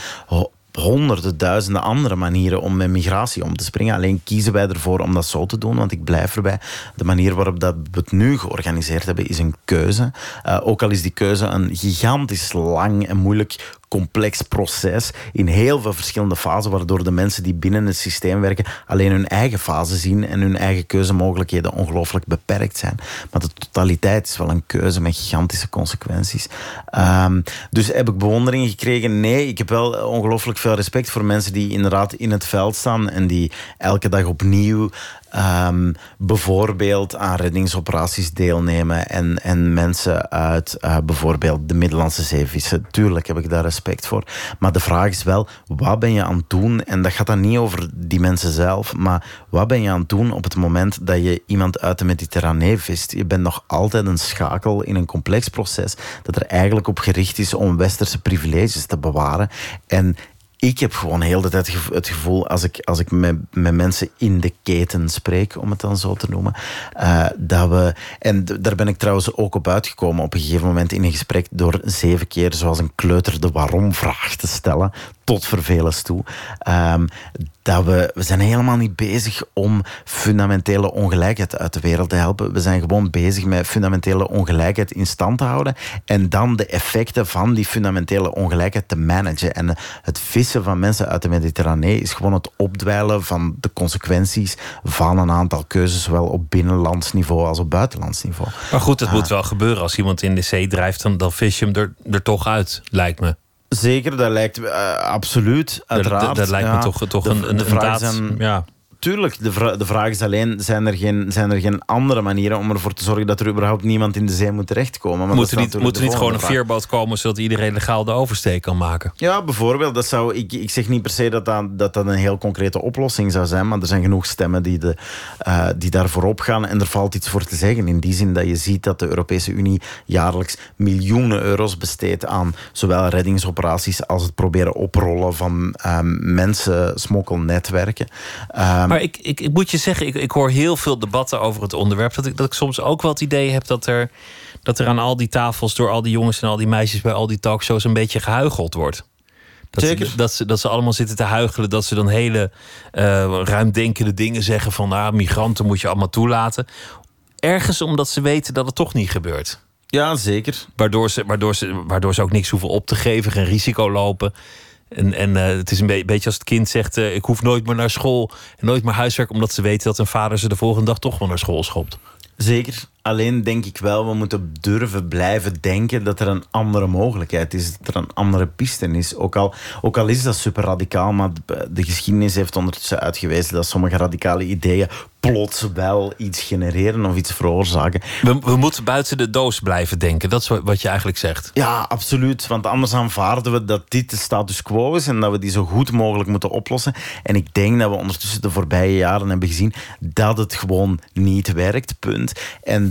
Speaker 4: honderden, duizenden andere manieren om met migratie om te springen. Alleen kiezen wij ervoor om dat zo te doen, want ik blijf erbij. De manier waarop dat we het nu georganiseerd hebben, is een keuze. Uh, ook al is die keuze een gigantisch lang en moeilijk complex proces in heel veel verschillende fasen, waardoor de mensen die binnen het systeem werken alleen hun eigen fase zien en hun eigen keuzemogelijkheden ongelooflijk beperkt zijn. Maar de totaliteit is wel een keuze met gigantische consequenties. Um, dus heb ik bewondering gekregen? Nee, ik heb wel ongelooflijk veel respect voor mensen die inderdaad in het veld staan en die elke dag opnieuw Um, bijvoorbeeld aan reddingsoperaties deelnemen en, en mensen uit uh, bijvoorbeeld de Middellandse Zeevissen. Tuurlijk heb ik daar respect voor. Maar de vraag is wel, wat ben je aan het doen? En dat gaat dan niet over die mensen zelf, maar wat ben je aan het doen op het moment dat je iemand uit de Mediterranee vist? Je bent nog altijd een schakel in een complex proces dat er eigenlijk op gericht is om westerse privileges te bewaren. En ik heb gewoon heel de tijd het gevoel, als ik, als ik met, met mensen in de keten spreek, om het dan zo te noemen, uh, dat we, en daar ben ik trouwens ook op uitgekomen op een gegeven moment in een gesprek, door zeven keer zoals een kleuter de waarom-vraag te stellen, tot vervelens toe. Um, dat we, we zijn helemaal niet bezig om fundamentele ongelijkheid uit de wereld te helpen. We zijn gewoon bezig met fundamentele ongelijkheid in stand te houden en dan de effecten van die fundamentele ongelijkheid te managen. En het vissen van mensen uit de Mediterranee is gewoon het opdwijlen van de consequenties van een aantal keuzes, zowel op binnenlands niveau als op buitenlands niveau.
Speaker 3: Maar goed, het moet wel gebeuren. Als iemand in de zee drijft, dan, dan vis je hem er, er toch uit, lijkt me.
Speaker 4: Zeker, dat lijkt uh, absoluut, uiteraard. Dat,
Speaker 3: dat lijkt me toch, toch een, een, een daad, ja
Speaker 4: tuurlijk, de, de vraag is alleen, zijn er, geen, zijn er geen andere manieren om ervoor te zorgen dat er überhaupt niemand in de zee moet terechtkomen?
Speaker 3: Maar moet er niet, moet er niet gewoon een veerboot komen zodat iedereen legaal de oversteek kan maken?
Speaker 4: Ja, bijvoorbeeld. Dat zou, ik, ik zeg niet per se dat dat, dat dat een heel concrete oplossing zou zijn, maar er zijn genoeg stemmen die, de, uh, die daar voorop gaan en er valt iets voor te zeggen. In die zin dat je ziet dat de Europese Unie jaarlijks miljoenen euro's besteedt aan zowel reddingsoperaties als het proberen oprollen van um, mensen, smokkelnetwerken.
Speaker 3: Um, maar ik, ik, ik, moet je zeggen, ik, ik hoor heel veel debatten over het onderwerp. Dat ik, dat ik soms ook wel het idee heb dat er, dat er aan al die tafels door al die jongens en al die meisjes bij al die talkshows een beetje gehuigeld wordt. Dat Zeker. Ze, dat, ze, dat ze allemaal zitten te huigelen. Dat ze dan hele uh, ruimdenkende dingen zeggen van ah, migranten moet je allemaal toelaten. Ergens omdat ze weten dat het toch niet gebeurt.
Speaker 4: Ja, zeker.
Speaker 3: Waardoor ze, waardoor, ze, waardoor ze ook niks hoeven op te geven, geen risico lopen. En, en uh, het is een beetje als het kind zegt: uh, Ik hoef nooit meer naar school en nooit meer huiswerk, omdat ze weten dat een vader ze de volgende dag toch wel naar school schopt.
Speaker 4: Zeker. Alleen denk ik wel, we moeten durven blijven denken dat er een andere mogelijkheid is, dat er een andere piste is. Ook al, ook al is dat super radicaal, maar de geschiedenis heeft ondertussen uitgewezen dat sommige radicale ideeën plots wel iets genereren of iets veroorzaken.
Speaker 3: We, we, moeten buiten de doos blijven denken. Dat is wat je eigenlijk zegt.
Speaker 4: Ja, absoluut. Want anders aanvaarden we dat dit de status quo is en dat we die zo goed mogelijk moeten oplossen. En ik denk dat we ondertussen de voorbije jaren hebben gezien dat het gewoon niet werkt. Punt. En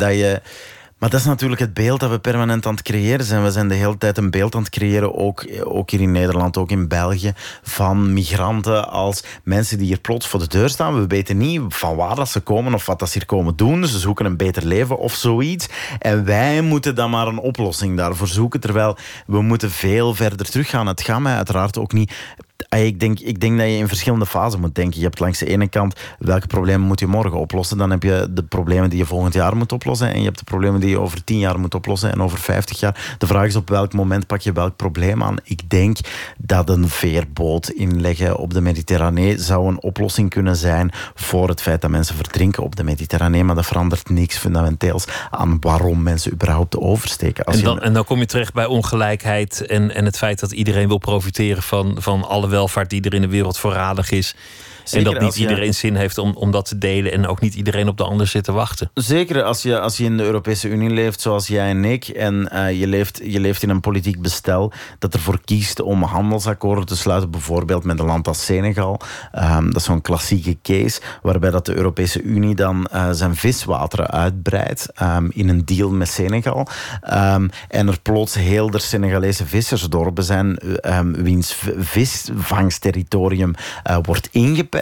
Speaker 4: Maar dat is natuurlijk het beeld dat we permanent aan het creëren zijn. We zijn de hele tijd een beeld aan het creëren, ook, ook hier in Nederland, ook in België, van migranten als mensen die hier plots voor de deur staan. We weten niet van waar dat ze komen of wat dat ze hier komen doen. Ze zoeken een beter leven of zoiets. En wij moeten dan maar een oplossing daarvoor zoeken, terwijl we moeten veel verder teruggaan. Het gaat mij uiteraard ook niet ik denk, ik denk dat je in verschillende fasen moet denken. Je hebt langs de ene kant welke problemen moet je morgen oplossen. Dan heb je de problemen die je volgend jaar moet oplossen. En je hebt de problemen die je over tien jaar moet oplossen en over vijftig jaar. De vraag is op welk moment pak je welk probleem aan. Ik denk dat een veerboot inleggen op de Mediterranee zou een oplossing kunnen zijn voor het feit dat mensen verdrinken op de Mediterranee. Maar dat verandert niks fundamenteels aan waarom mensen überhaupt oversteken.
Speaker 3: Als en, dan, en dan kom je terecht bij ongelijkheid en, en het feit dat iedereen wil profiteren van, van alle welvaart die er in de wereld voorradig is en dat niet iedereen zin heeft om, om dat te delen en ook niet iedereen op de ander zit te wachten.
Speaker 4: Zeker als je, als je in de Europese Unie leeft, zoals jij en ik, en uh, je, leeft, je leeft in een politiek bestel dat ervoor kiest om handelsakkoorden te sluiten, bijvoorbeeld met een land als Senegal. Um, dat is zo'n klassieke case, waarbij dat de Europese Unie dan uh, zijn viswateren uitbreidt um, in een deal met Senegal. Um, en er plots heel de Senegalese vissersdorpen zijn, wiens visvangsterritorium uh, wordt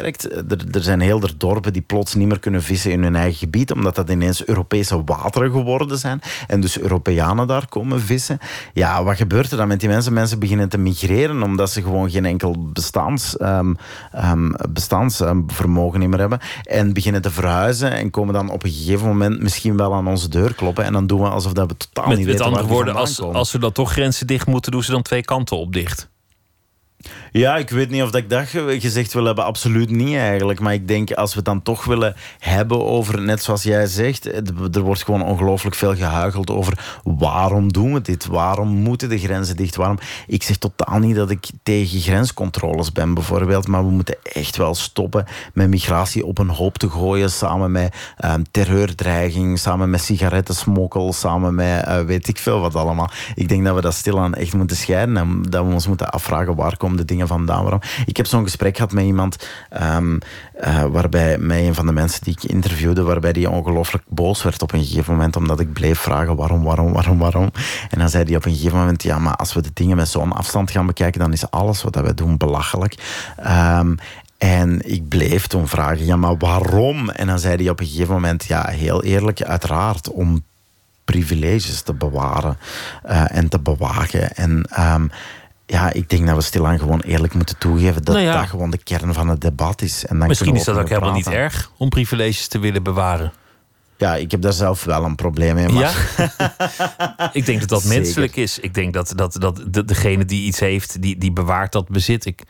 Speaker 4: er, er zijn heel veel dorpen die plots niet meer kunnen vissen in hun eigen gebied, omdat dat ineens Europese wateren geworden zijn. En dus Europeanen daar komen vissen. Ja, wat gebeurt er dan met die mensen? Mensen beginnen te migreren omdat ze gewoon geen enkel bestaans, um, um, bestaansvermogen meer hebben. En beginnen te verhuizen en komen dan op een gegeven moment misschien wel aan onze deur kloppen. En dan doen we alsof dat we totaal niet weten
Speaker 3: Met andere woorden, als, als we dan toch grenzen dicht moeten, doen ze dan twee kanten op dicht.
Speaker 4: Ja, ik weet niet of dat ik dat gezegd wil hebben. Absoluut niet eigenlijk. Maar ik denk als we het dan toch willen hebben over, net zoals jij zegt, er wordt gewoon ongelooflijk veel gehuigeld over waarom doen we dit? Waarom moeten de grenzen dicht? Waarom? Ik zeg totaal niet dat ik tegen grenscontroles ben, bijvoorbeeld. Maar we moeten echt wel stoppen met migratie op een hoop te gooien. Samen met um, terreurdreiging, samen met sigarettensmokkel, samen met uh, weet ik veel wat allemaal. Ik denk dat we dat stilaan echt moeten scheiden en dat we ons moeten afvragen waar komt de dingen vandaan. Waarom? Ik heb zo'n gesprek gehad met iemand um, uh, waarbij mij een van de mensen die ik interviewde, waarbij die ongelooflijk boos werd op een gegeven moment, omdat ik bleef vragen waarom, waarom, waarom, waarom. En dan zei hij op een gegeven moment, ja, maar als we de dingen met zo'n afstand gaan bekijken, dan is alles wat wij doen belachelijk. Um, en ik bleef toen vragen, ja, maar waarom? En dan zei hij op een gegeven moment, ja, heel eerlijk, uiteraard, om privileges te bewaren uh, en te bewaken. En um, ja, ik denk dat we stilaan gewoon eerlijk moeten toegeven dat nou dat gewoon de kern van het debat is. En dan
Speaker 3: Misschien is dat ook helemaal niet erg om privileges te willen bewaren.
Speaker 4: Ja, ik heb daar zelf wel een probleem mee. Maar...
Speaker 3: Ja? ik denk dat dat menselijk is. Ik denk dat, dat, dat de, degene die iets heeft, die, die bewaart dat bezit. Ik,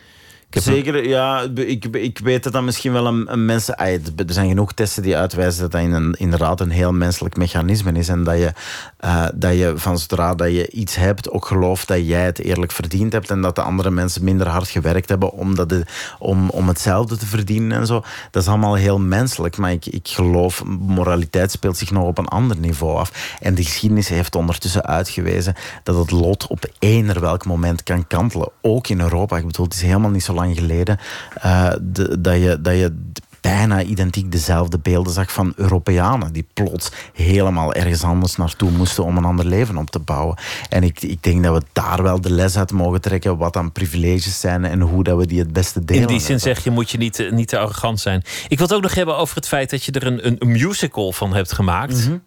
Speaker 4: Zeker, ja. Ik, ik weet dat dat misschien wel een, een mensen... Er zijn genoeg testen die uitwijzen dat dat een, inderdaad een heel menselijk mechanisme is. En dat je, uh, dat je van zodra dat je iets hebt, ook gelooft dat jij het eerlijk verdiend hebt. En dat de andere mensen minder hard gewerkt hebben om, dat de, om, om hetzelfde te verdienen en zo. Dat is allemaal heel menselijk. Maar ik, ik geloof, moraliteit speelt zich nog op een ander niveau af. En de geschiedenis heeft ondertussen uitgewezen dat het lot op eender welk moment kan kantelen. Ook in Europa. Ik bedoel, het is helemaal niet zo lang geleden, uh, de, dat, je, dat je bijna identiek dezelfde beelden zag van Europeanen die plots helemaal ergens anders naartoe moesten om een ander leven op te bouwen. En ik, ik denk dat we daar wel de les uit mogen trekken wat dan privileges zijn en hoe dat we die het beste delen.
Speaker 3: In die zin zeg je, moet je niet, eh, niet te arrogant zijn. Ik wil het ook nog hebben over het feit dat je er een, een musical van hebt gemaakt. Mm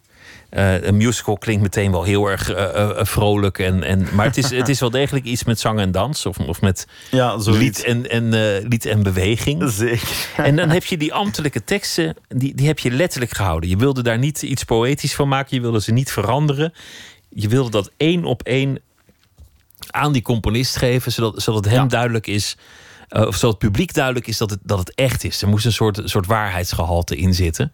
Speaker 3: uh, een musical klinkt meteen wel heel erg uh, vrolijk. En, en, maar het is, het is wel degelijk iets met zang en dans. Of, of met ja, lied, en, en, lied en beweging.
Speaker 4: Zeker.
Speaker 3: En dan heb je die ambtelijke teksten, die, die heb je letterlijk gehouden. Je wilde daar niet iets poëtisch van maken. Je wilde ze niet veranderen. Je wilde dat één op één aan die componist geven. Zodat, zodat hem duidelijk is... of zodat het publiek duidelijk is dat het, dat het echt is. Er moest een soort, soort waarheidsgehalte in zitten.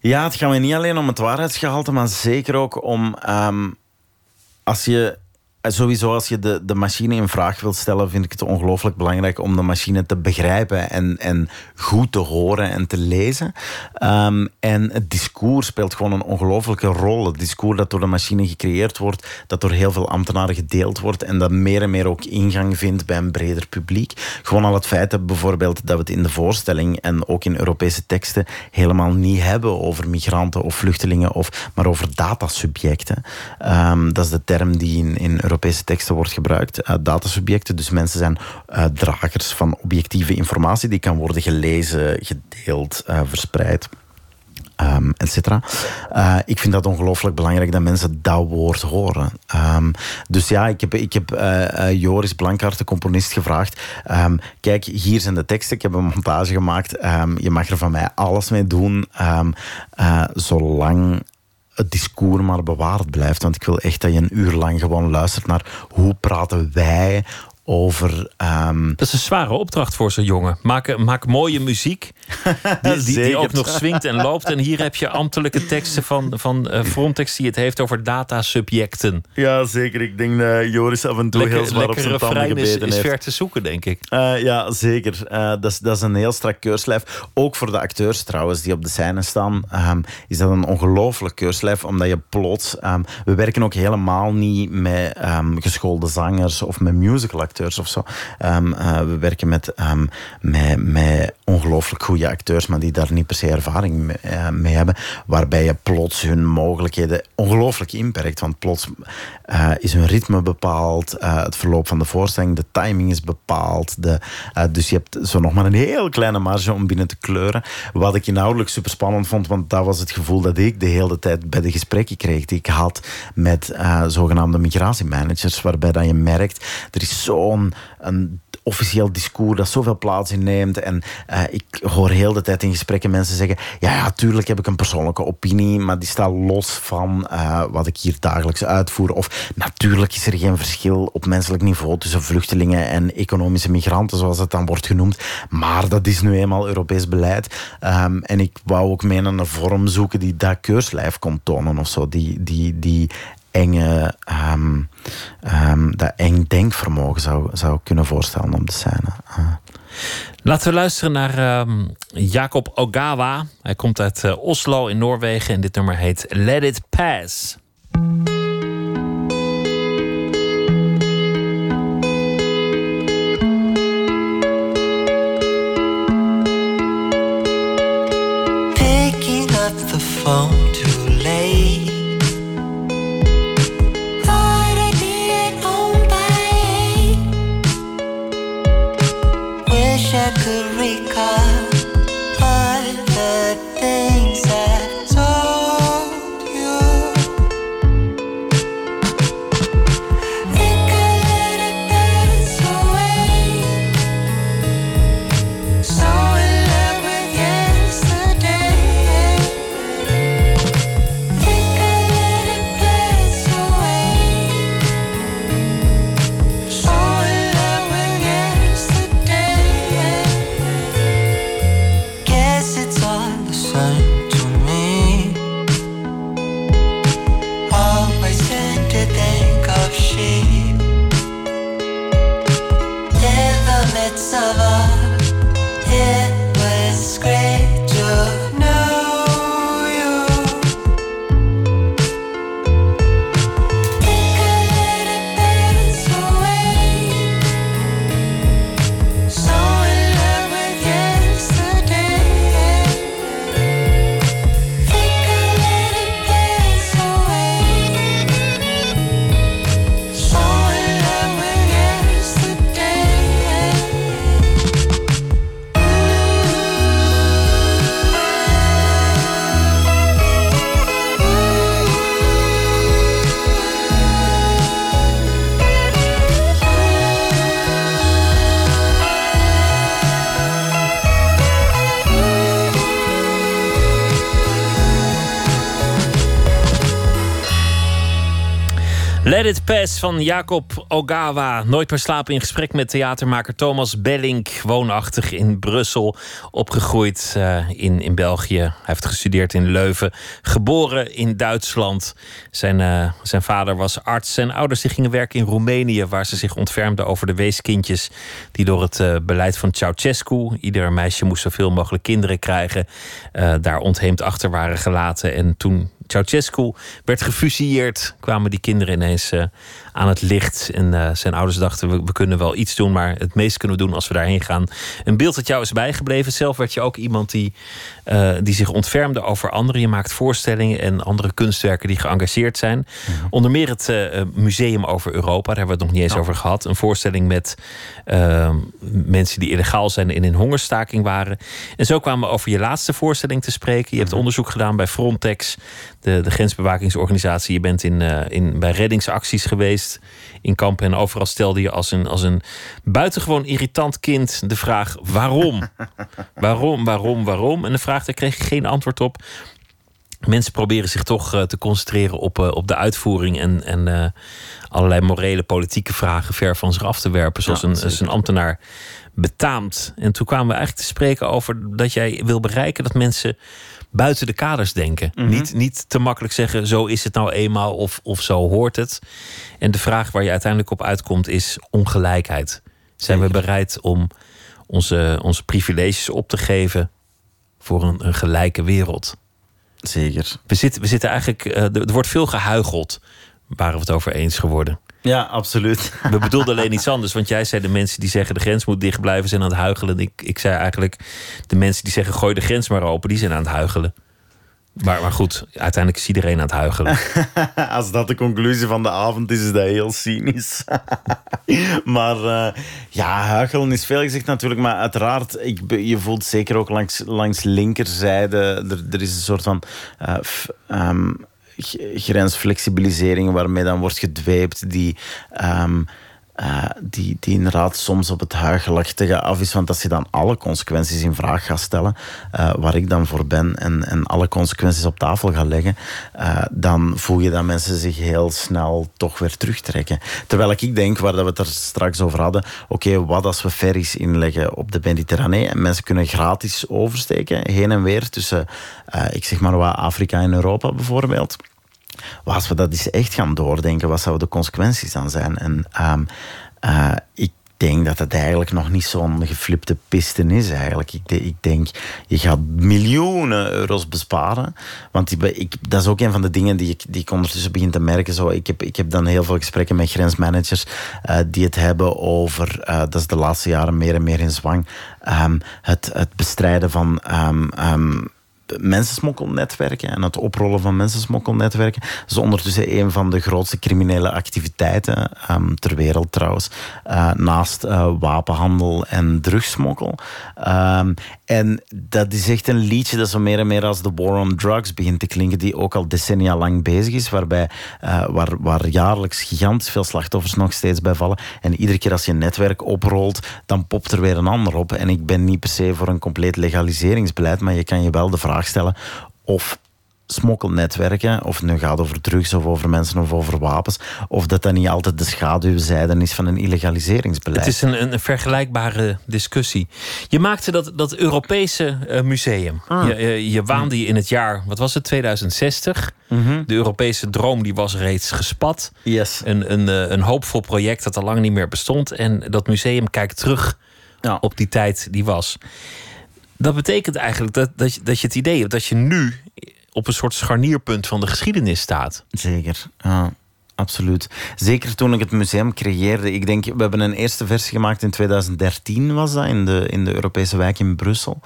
Speaker 4: Ja, het gaat niet alleen om het waarheidsgehalte, maar zeker ook om um, als je sowieso als je de, de machine in vraag wilt stellen, vind ik het ongelooflijk belangrijk om de machine te begrijpen en, en goed te horen en te lezen. Ehm, en het discours speelt gewoon een ongelooflijke rol. Het discours dat door de machine gecreëerd wordt, dat door heel veel ambtenaren gedeeld wordt en dat meer en meer ook ingang vindt bij een breder publiek. Gewoon al het feit dat bijvoorbeeld dat we het in de voorstelling en ook in Europese teksten helemaal niet hebben over migranten of vluchtelingen, of, maar over datasubjecten. Um, dat is de term die in, in Europese teksten wordt gebruikt. Uh, datasubjecten, dus mensen zijn uh, dragers van objectieve informatie die kan worden gelezen, gedeeld, uh, verspreid. Um, et cetera. Uh, ik vind dat ongelooflijk belangrijk dat mensen dat woord horen. Um, dus ja, ik heb, ik heb Joris Blankaart, de componist, gevraagd. Um, kijk, hier zijn de teksten. Ik heb een montage gemaakt. je mag er van mij alles mee doen. zolang het discours maar bewaard blijft. Want ik wil echt dat je een uur lang gewoon luistert naar hoe praten wij over. Um...
Speaker 3: Dat is een zware opdracht voor zo'n jongen. Maak, maak mooie muziek. Die, die, die, ook nog swingt en loopt. En hier heb je ambtelijke teksten van, van uh, Frontex die het heeft over datasubjecten.
Speaker 4: Ja, zeker. Ik denk dat Joris af en toe
Speaker 3: lekker,
Speaker 4: heel zwaar op zijn tanden gebeten
Speaker 3: is,
Speaker 4: heeft.
Speaker 3: is ver te zoeken, denk ik.
Speaker 4: Uh, ja, zeker. Uh, dat, is, dat is een heel strak keurslijf. Ook voor de acteurs trouwens, die op de scène staan, um, is dat een ongelooflijk keurslijf. Omdat je plots... Um, we werken ook helemaal niet met um, geschoolde zangers of met musicalacteurs of zo. we werken met, met, met ongelooflijk goede acteurs, maar die daar niet per se ervaring mee, uh, mee hebben. Waarbij je plots hun mogelijkheden ongelooflijk inperkt. Want plots uh, is hun ritme bepaald, uh, het verloop van de voorstelling, de timing is bepaald. De, dus je hebt zo nog maar een heel kleine marge om binnen te kleuren. Wat ik inhoudelijk super spannend vond, want dat was het gevoel dat ik de hele tijd bij de gesprekken kreeg die ik had met zogenaamde migratiemanagers. Waarbij dat je merkt, er is zo'n officieel discours dat zoveel plaats inneemt. En uh, ik hoor heel de tijd in gesprekken mensen zeggen: Ja, ja, tuurlijk heb ik een persoonlijke opinie, maar die staat los van uh, wat ik hier dagelijks uitvoer. Of natuurlijk is er geen verschil op menselijk niveau tussen vluchtelingen en economische migranten, zoals het dan wordt genoemd. Maar dat is nu eenmaal Europees beleid. Um, en ik wou ook mee naar een vorm zoeken die dat keurslijf kon tonen of zo. Die, die, die enge, um, um, dat eng denkvermogen zou, zou kunnen voorstellen op de scène. Uh.
Speaker 3: Laten we luisteren naar um, Jacob Ogawa. Hij komt uit uh, Oslo in Noorwegen en dit nummer heet Let It Pass.
Speaker 5: Picking up the phone too I could recall Let It
Speaker 3: van Jacob Ogawa. Nooit meer slapen in gesprek met theatermaker Thomas Bellink. Woonachtig in Brussel. Opgegroeid eh, in, in België. Hij heeft gestudeerd in Leuven. Geboren in Duitsland. Zijn, eh, zijn vader was arts. Zijn ouders die gingen werken in Roemenië. Waar ze zich ontfermden over de weeskindjes. Die door het eh, beleid van Ceausescu. Ieder meisje moest zoveel mogelijk kinderen krijgen. daar ontheemd achter waren gelaten. En toen Ceausescu werd gefusilleerd, kwamen die kinderen ineens eh, aan het licht. En eh, zijn ouders dachten, we, we kunnen wel iets doen, maar het meest kunnen we doen als we daarheen gaan. Een beeld dat jou is bijgebleven. Zelf werd je ook iemand die, eh, die zich ontfermde over anderen. Je maakt voorstellingen en andere kunstwerken die geëngageerd zijn. Onder meer het Museum over Europa, daar hebben we het nog niet eens over gehad. Een voorstelling met eh, mensen die illegaal zijn en in hongerstaking waren. En zo kwamen we over je laatste voorstelling te spreken. Je hebt onderzoek gedaan bij Frontex, de, de grensbewakingsorganisatie. Je bent in, eh, in, bij reddingsacties geweest in kampen. En overal stelde je als een, als een buitengewoon irritant kind de vraag: waarom? waarom, waarom, waarom? En de vraag, daar kreeg je geen antwoord op. Mensen proberen zich toch eh, te concentreren op, eh, op de uitvoering en, en allerlei morele, politieke vragen ver van zich af te werpen, zoals
Speaker 4: Ja,
Speaker 3: een, als een ambtenaar betaamt. En toen kwamen we eigenlijk te spreken over dat jij wil bereiken dat mensen buiten de kaders denken. niet, niet te makkelijk zeggen, zo is het nou eenmaal of, of zo hoort het. En de vraag waar je uiteindelijk op uitkomt is ongelijkheid. Zijn we bereid om onze, onze privileges op te geven voor een, een gelijke wereld?
Speaker 4: Zeker.
Speaker 3: We zitten, we zitten eigenlijk, eh, er er wordt veel gehuigeld. Waren we het over eens geworden.
Speaker 4: Ja, absoluut.
Speaker 3: We bedoelden alleen iets anders. Want jij zei de mensen die zeggen de grens moet dicht blijven zijn aan het huigelen. Ik, ik zei eigenlijk de mensen die zeggen gooi de grens maar open, die zijn aan het huigelen. Maar, maar goed, uiteindelijk is iedereen aan het huigelen.
Speaker 4: Als dat de conclusie van de avond is, is dat heel cynisch. maar eh, ja, huichelen is veel gezegd natuurlijk. Maar uiteraard, ik, je voelt zeker ook langs, langs linkerzijde... Er, er is een soort van... eh, f- ehm, grensflexibilisering waarmee dan wordt gedweept die... ehm, eh, die, die inderdaad soms op het huigelachtige af is. Want als je dan alle consequenties in vraag gaat stellen, eh, waar ik dan voor ben, en, en alle consequenties op tafel gaat leggen, eh, dan voel je dat mensen zich heel snel toch weer terugtrekken. Terwijl ik denk, waar dat we het er straks over hadden, oké, wat als we ferries inleggen op de Mediterranee en mensen kunnen gratis oversteken, heen en weer tussen, ik zeg maar wat, Afrika en Europa bijvoorbeeld. Maar als we dat eens echt gaan doordenken, wat zouden de consequenties dan zijn? En ehm, eh, ik denk dat het eigenlijk nog niet zo'n geflipte piste is eigenlijk. Ik, ik denk, je gaat miljoenen euro's besparen. Want ik, dat is ook een van de dingen die ik, die ondertussen begin te merken. Zo, ik, heb, ik heb dan heel veel gesprekken met grensmanagers eh, die het hebben over, eh, dat is de laatste jaren meer en meer in zwang, ehm, het, het bestrijden van... ehm, mensensmokkelnetwerken en het oprollen van mensensmokkelnetwerken. Dat is ondertussen een van de grootste criminele activiteiten ehm, ter wereld trouwens. Eh, naast eh, wapenhandel en drugsmokkel. Ehm, en dat is echt een liedje dat zo meer en meer als de war on drugs begint te klinken, die ook al decennia lang bezig is, waarbij, eh, waar, waar jaarlijks gigantisch veel slachtoffers nog steeds bij vallen. En iedere keer als je een netwerk oprolt, dan popt er weer een ander op. En ik ben niet per se voor een compleet legaliseringsbeleid, maar je kan je wel de vraag stellen of smokkelnetwerken, of het nu gaat over drugs of over mensen of over wapens, of dat dat niet altijd de schaduwzijde is van een illegaliseringsbeleid.
Speaker 3: Het is een, een vergelijkbare discussie. Je maakte dat, dat Europese eh, museum. Je, je, je waande je in het jaar, wat was het, 2060. De Europese droom die was reeds gespat.
Speaker 4: Yes.
Speaker 3: Een, een, eh, een hoopvol project dat al lang niet meer bestond. En dat museum kijkt terug
Speaker 4: Ja.
Speaker 3: op die tijd die was. Dat betekent eigenlijk dat, dat, je, dat je het idee hebt dat je nu op een soort scharnierpunt van de geschiedenis staat.
Speaker 4: Zeker, ja, absoluut. Zeker toen ik het museum creëerde. Ik denk, we hebben een eerste versie gemaakt in 2013, was dat, in de, in de Europese wijk in Brussel.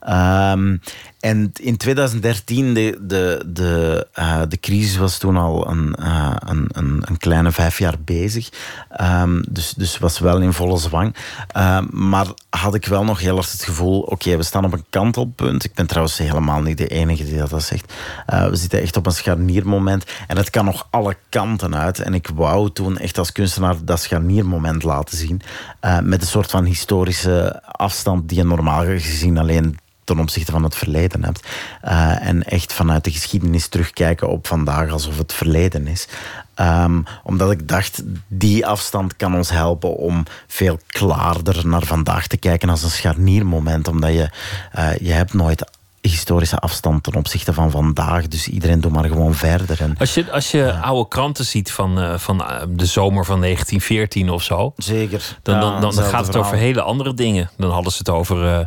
Speaker 4: Ehm, en in 2013, de, de, de, eh, de crisis was toen al een, eh, een, een, een kleine vijf jaar bezig. Ehm, dus, dus was wel in volle zwang. Ehm, maar had ik wel nog heel erg het gevoel, oké, we staan op een kantelpunt. Ik ben trouwens helemaal niet de enige die dat zegt. Eh, we zitten echt op een scharniermoment. En het kan nog alle kanten En ik wou toen echt als kunstenaar dat scharniermoment laten zien. eh, met een soort van historische afstand die je normaal gezien alleen ten opzichte van het verleden hebt. Eh, en echt vanuit de geschiedenis terugkijken op vandaag alsof het verleden is. Ehm, omdat ik dacht, die afstand kan ons helpen om veel klaarder naar vandaag te kijken als een scharniermoment. Omdat je, eh, je hebt nooit historische afstand ten opzichte van vandaag. Dus iedereen doet maar gewoon verder. En,
Speaker 3: Als je, als je oude kranten ziet van, eh, van eh, de zomer van 1914 of zo,
Speaker 4: zeker.
Speaker 3: dan, dan, dan, gaat het over hele andere dingen. Dan hadden ze het over, eh,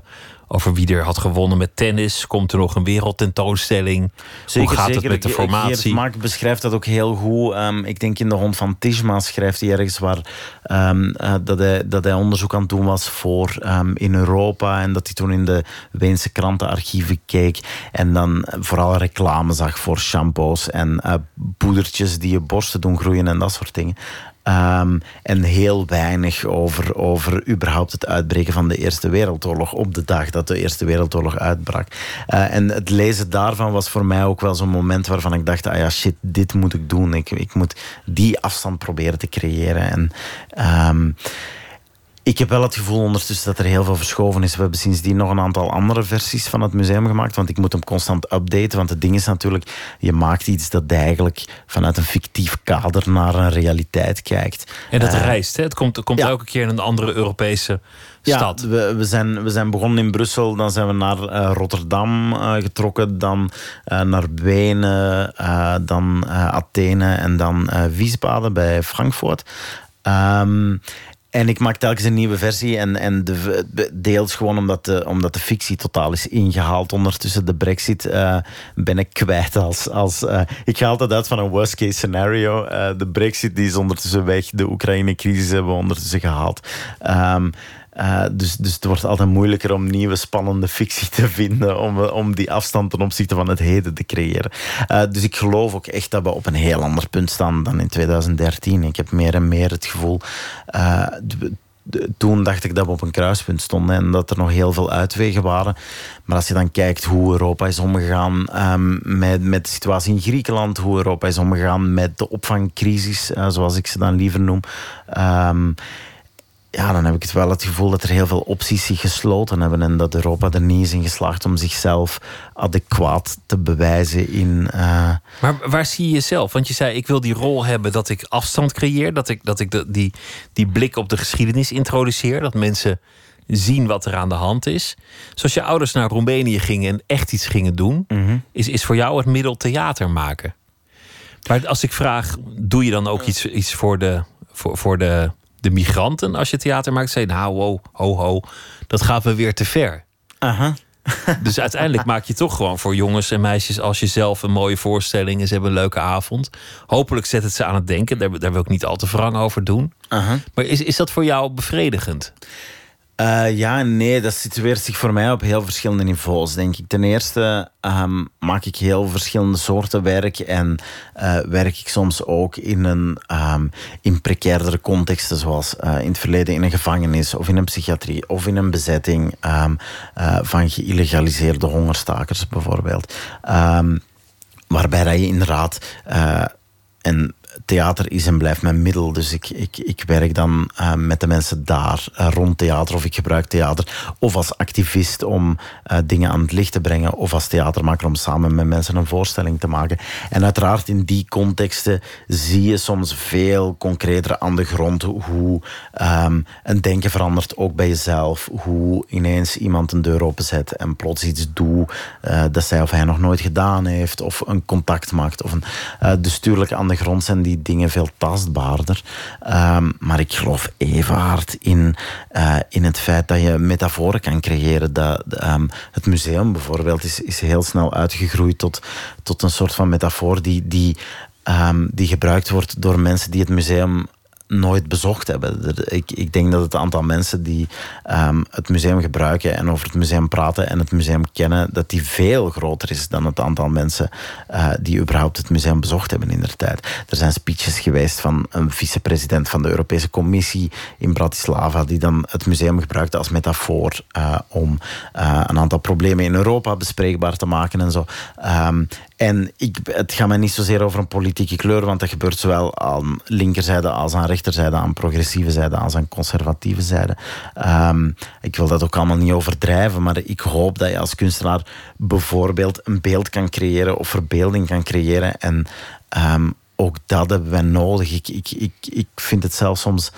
Speaker 3: over wie er had gewonnen met tennis. Komt er nog een wereldtentoonstelling? Hoe gaat het met de formatie?
Speaker 4: Mark beschrijft dat ook heel goed. Ehm, ik denk in De Hond van Tishma schrijft hij ergens waar ehm, eh, dat, hij, dat hij onderzoek aan het doen was voor ehm, in Europa. En dat hij toen in de Weense krantenarchieven keek. En dan vooral reclame zag voor shampoos en eh, poedertjes die je borsten doen groeien en dat soort dingen. Ehm, en heel weinig over, over überhaupt het uitbreken van de Eerste Wereldoorlog op de dag dat de Eerste Wereldoorlog uitbrak. Eh, en het lezen daarvan was voor mij ook wel zo'n moment waarvan ik dacht: ah ja, shit, dit moet ik doen. Ik, ik moet die afstand proberen te creëren. En. ehm, ik heb wel het gevoel ondertussen dat er heel veel verschoven is. We hebben sindsdien nog een aantal andere versies van het museum gemaakt. Want ik moet hem constant updaten. Want het ding is natuurlijk, je maakt iets dat eigenlijk vanuit een fictief kader naar een realiteit kijkt.
Speaker 3: En dat
Speaker 4: Eh,
Speaker 3: reist, hè? Het komt, het komt
Speaker 4: ja.
Speaker 3: elke keer in een andere Europese stad.
Speaker 4: ja, we, we, zijn, we zijn begonnen in Brussel, dan zijn we naar eh, Rotterdam eh, getrokken, dan naar Wenen, dan Athene en dan Wiesbaden bij Frankfurt. Ehm, en ik maak telkens een nieuwe versie. En, en de, de- deels gewoon omdat de, omdat de fictie totaal is ingehaald. Ondertussen de brexit eh, ben ik kwijt. Als, als, eh, ik ga altijd uit van een worst case scenario. Eh, de brexit die is ondertussen weg. De Oekraïne-crisis hebben we ondertussen gehaald. Ehm, eh, dus, dus het wordt altijd moeilijker om nieuwe spannende fictie te vinden. Om, om die afstand ten opzichte van het heden te creëren. Eh, dus ik geloof ook echt dat we op een heel ander punt staan dan in 2013. Ik heb meer en meer het gevoel. eh, toen dacht ik dat we op een kruispunt stonden en dat er nog heel veel uitwegen waren. Maar als je dan kijkt hoe Europa is omgegaan ehm, met, met de situatie in Griekenland, hoe Europa is omgegaan met de opvangcrisis, zoals ik ze dan liever noem. ehm, ja, dan heb ik het wel het gevoel dat er heel veel opties zich gesloten hebben en dat Europa er niet is in geslaagd om zichzelf adequaat te bewijzen in. eh,
Speaker 3: Maar waar zie je jezelf? Want je zei, ik wil die rol hebben dat ik afstand creëer. Dat ik, dat ik de, die, die blik op de geschiedenis introduceer. Dat mensen zien wat er aan de hand is. Zoals je ouders naar Roemenië gingen en echt iets gingen doen... is, is voor jou het middel theater maken. Maar als ik vraag, doe je dan ook iets, iets voor, de, voor, voor de, de migranten als je theater maakt? Zeg je, nou, wow, ho, ho, dat gaat me weer te ver.
Speaker 4: aha.
Speaker 3: Dus uiteindelijk maak je toch gewoon voor jongens en meisjes als jezelf een mooie voorstelling en ze hebben een leuke avond. Hopelijk zet het ze aan het denken. Daar, daar wil ik niet al te wrang over doen. Maar is, is dat voor jou bevredigend?
Speaker 4: Eh, ja nee, dat situeert zich voor mij op heel verschillende niveaus, denk ik. Ten eerste ehm, maak ik heel verschillende soorten werk en eh, werk ik soms ook in, een, ehm, in precairdere contexten, zoals eh, in het verleden in een gevangenis of in een psychiatrie of in een bezetting ehm, eh, van geïllegaliseerde hongerstakers bijvoorbeeld. Waarbij dat je inderdaad... en theater is en blijft mijn middel. Dus ik, ik, ik werk dan eh, met de mensen daar eh, rond theater. Of ik gebruik theater. Of als activist om eh, dingen aan het licht te brengen. Of als theatermaker om samen met mensen een voorstelling te maken. En uiteraard in die contexten zie je soms veel concreter aan de grond hoe ehm, een denken verandert. Ook bij jezelf. Hoe ineens iemand een deur openzet en plots iets doet dat zij of hij nog nooit gedaan heeft. Of een contact maakt. Of een, dus tuurlijk aan de grond zijn die dingen veel tastbaarder. Ehm, maar ik geloof even hard in, eh, in het feit dat je metaforen kan creëren. Dat, ehm, het museum bijvoorbeeld is, is heel snel uitgegroeid tot, tot een soort van metafoor die, die, ehm, die gebruikt wordt door mensen die het museum nooit bezocht hebben. Ik, ik denk dat het aantal mensen die ehm, het museum gebruiken en over het museum praten en het museum kennen, dat die veel groter is dan het aantal mensen eh, die überhaupt het museum bezocht hebben in der tijd. Er zijn speeches geweest van een vicepresident van de Europese Commissie in Bratislava, die dan het museum gebruikte als metafoor eh, om eh, een aantal problemen in Europa bespreekbaar te maken en zo. Ehm, en ik, het gaat mij niet zozeer over een politieke kleur, want dat gebeurt zowel aan linkerzijde als aan rechterzijde, aan progressieve zijde als aan conservatieve zijde. Ehm, ik wil dat ook allemaal niet overdrijven, maar ik hoop dat je als kunstenaar bijvoorbeeld een beeld kan creëren of verbeelding kan creëren en ehm, ook dat hebben wij nodig. Ik, ik, ik, ik vind het zelfs soms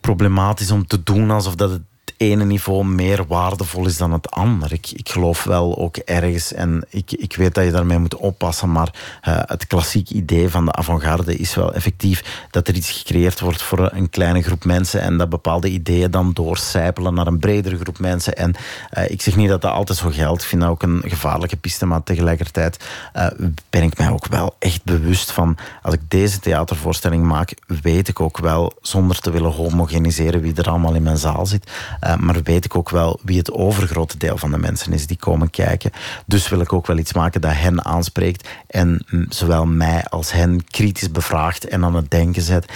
Speaker 4: problematisch om te doen alsof dat het ene niveau meer waardevol is dan het ander. Ik, ik geloof wel ook ergens, en ik, ik weet dat je daarmee moet oppassen, maar eh, het klassiek idee van de avant-garde is wel effectief dat er iets gecreëerd wordt voor een kleine groep mensen en dat bepaalde ideeën dan doorcijpelen naar een bredere groep mensen. En eh, ik zeg niet dat dat altijd zo geldt. Ik vind dat ook een gevaarlijke piste, maar tegelijkertijd eh, ben ik mij ook wel echt bewust van, als ik deze theatervoorstelling maak, weet ik ook wel, zonder te willen homogeniseren wie er allemaal in mijn zaal zit, uh, maar weet ik ook wel wie het overgrote deel van de mensen is die komen kijken. Dus wil ik ook wel iets maken dat hen aanspreekt en zowel mij als hen kritisch bevraagt en aan het denken zet.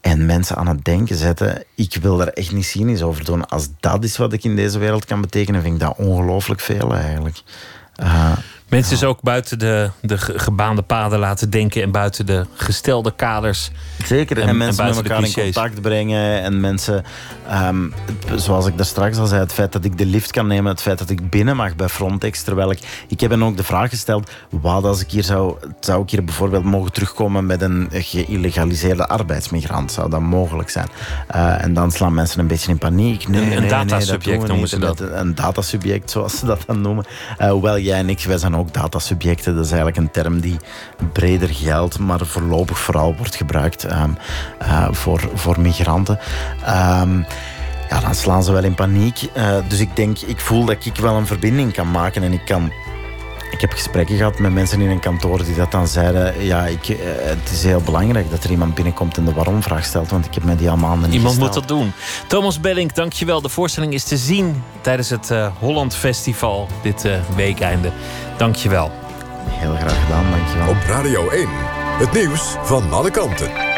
Speaker 4: En mensen aan het denken zetten. Ik wil daar echt niet cynisch over doen. Als dat is wat ik in deze wereld kan betekenen, vind ik dat ongelooflijk veel eigenlijk. Uh,
Speaker 3: Mensen dus ook buiten de, de ge- gebaande paden laten denken en buiten de gestelde kaders.
Speaker 4: Zeker, en,
Speaker 3: En- en
Speaker 4: mensen met elkaar in contact brengen. En mensen, ehm, zoals ik daar straks al zei, het feit dat ik de lift kan nemen, het feit dat ik binnen mag bij Frontex. Terwijl ik, ik heb hen ook de vraag gesteld, wat als ik hier zou, zou ik hier bijvoorbeeld mogen terugkomen met een geïllegaliseerde arbeidsmigrant? Zou dat mogelijk zijn? Eh, en dan slaan mensen een beetje in paniek. Nee,
Speaker 3: Een- een
Speaker 4: nee, nee,
Speaker 3: datasubject
Speaker 4: we
Speaker 3: noemen ze dat.
Speaker 4: Een datasubject, zoals ze dat dan noemen. Eh, hoewel jij en ik, wij zijn ook datasubjecten. Dat is eigenlijk een term die breder geldt, maar voorlopig vooral wordt gebruikt ehm, eh, voor, voor migranten. Ehm, ja, dan slaan ze wel in paniek. Eh, dus ik denk, ik voel dat ik wel een verbinding kan maken en ik kan. Ik heb gesprekken gehad met mensen in een kantoor die dat dan zeiden. Ja, ik, eh, het is heel belangrijk dat er iemand binnenkomt en de waarom-vraag stelt, want ik heb met die al maanden niet
Speaker 3: Iemand moet dat doen. Thomas Bellink, dankjewel. De voorstelling is te zien tijdens het eh, Holland Festival dit eh, weekeinde. Dankjewel.
Speaker 4: Heel graag gedaan, dankjewel.
Speaker 1: Op Radio 1. Het nieuws van alle kanten.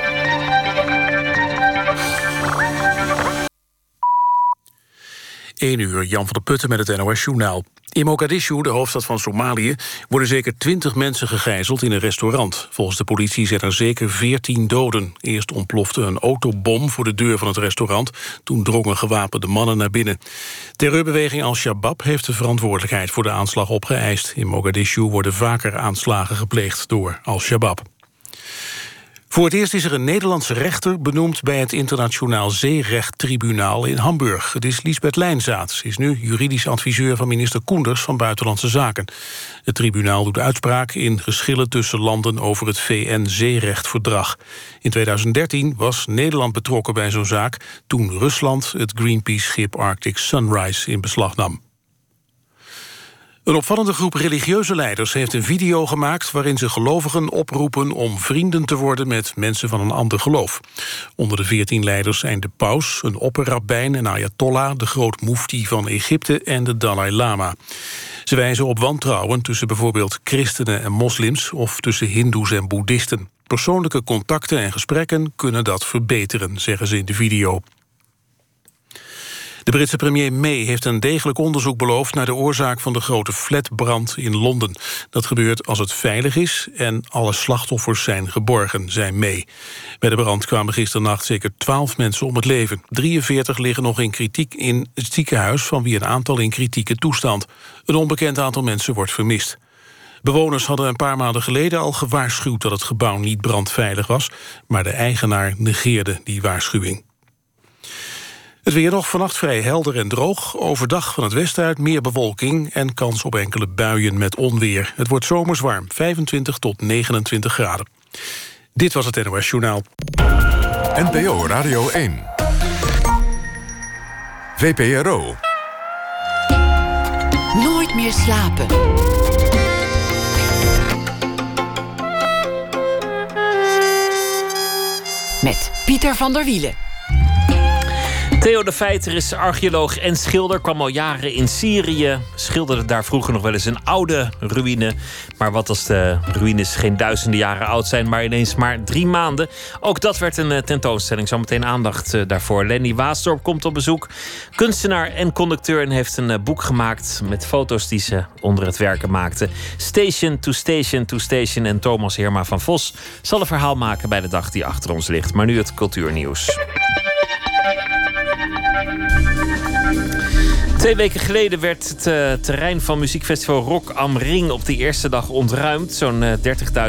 Speaker 6: Eén uur, Jan van der Putten met het NOS-journaal. In Mogadishu, de hoofdstad van Somalië, worden zeker twintig mensen gegijzeld in een restaurant. Volgens de politie zijn er zeker veertien doden. Eerst ontplofte een autobom voor de deur van het restaurant. Toen drongen gewapende mannen naar binnen. Terreurbeweging Al-Shabaab heeft de verantwoordelijkheid voor de aanslag opgeëist. In Mogadishu worden vaker aanslagen gepleegd door Al-Shabaab. Voor het eerst is er een Nederlandse rechter benoemd bij het Internationaal Zeerechttribunaal in Hamburg. Het is Lisbeth Lijnzaad. Ze is nu juridisch adviseur van minister Koenders van Buitenlandse Zaken. Het tribunaal doet uitspraak in geschillen tussen landen over het VN-zeerechtverdrag. In 2013 was Nederland betrokken bij zo'n zaak toen Rusland het Greenpeace-schip Arctic Sunrise in beslag nam. Een opvallende groep religieuze leiders heeft een video gemaakt... waarin ze gelovigen oproepen om vrienden te worden... met mensen van een ander geloof. Onder de veertien leiders zijn de paus, een opperrabijn... en ayatollah, de groot mufti van Egypte en de Dalai Lama. Ze wijzen op wantrouwen tussen bijvoorbeeld christenen en moslims... of tussen hindoes en boeddhisten. Persoonlijke contacten en gesprekken kunnen dat verbeteren, zeggen ze in de video. De Britse premier May heeft een degelijk onderzoek beloofd... naar de oorzaak van de grote flatbrand in Londen. Dat gebeurt als het veilig is en alle slachtoffers zijn geborgen, zei May. Bij de brand kwamen gisternacht zeker 12 mensen om het leven. 43 liggen nog in kritiek in het ziekenhuis... van wie een aantal in kritieke toestand. Een onbekend aantal mensen wordt vermist. Bewoners hadden een paar maanden geleden al gewaarschuwd... dat het gebouw niet brandveilig was... maar de eigenaar negeerde die waarschuwing. Het weer nog vannacht vrij helder en droog. Overdag van het westen uit meer bewolking... en kans op enkele buien met onweer. Het wordt zomers warm, 25 tot 29 graden. Dit was het NOS Journaal.
Speaker 1: NPO Radio 1. VPRO.
Speaker 2: Nooit meer slapen. Met Pieter van der Wielen.
Speaker 3: Theo de Feiter is archeoloog en schilder. Kwam al jaren in Syrië. Schilderde daar vroeger nog wel eens een oude ruïne. Maar wat als de ruïnes geen duizenden jaren oud zijn, maar ineens maar drie maanden. Ook dat werd een eh, tentoonstelling. Zometeen aandacht eh, daarvoor. Lenny Waasdorp komt op bezoek. Kunstenaar en conducteur en heeft een eh, boek gemaakt met foto's die ze onder het werken maakte. Station to Station to Station. En Thomas Herma van Vos zal een verhaal maken bij de dag die achter ons ligt. Maar nu het cultuurnieuws. Twee weken geleden werd het eh, terrein van muziekfestival Rock am Ring op de eerste dag ontruimd. Zo'n eh,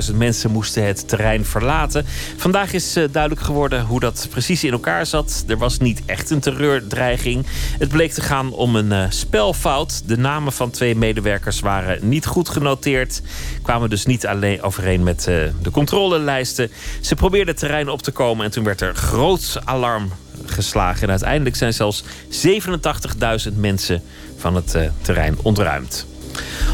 Speaker 3: 30.000 mensen moesten het terrein verlaten. Vandaag is eh, duidelijk geworden hoe dat precies in elkaar zat. Er was niet echt een terreurdreiging. Het bleek te gaan om een eh, spelfout. De namen van twee medewerkers waren niet goed genoteerd. Kwamen dus niet alleen overeen met eh, de controlelijsten. Ze probeerden het terrein op te komen en toen werd er groot alarm geslagen. En uiteindelijk zijn zelfs 87.000 mensen van het eh, terrein ontruimd.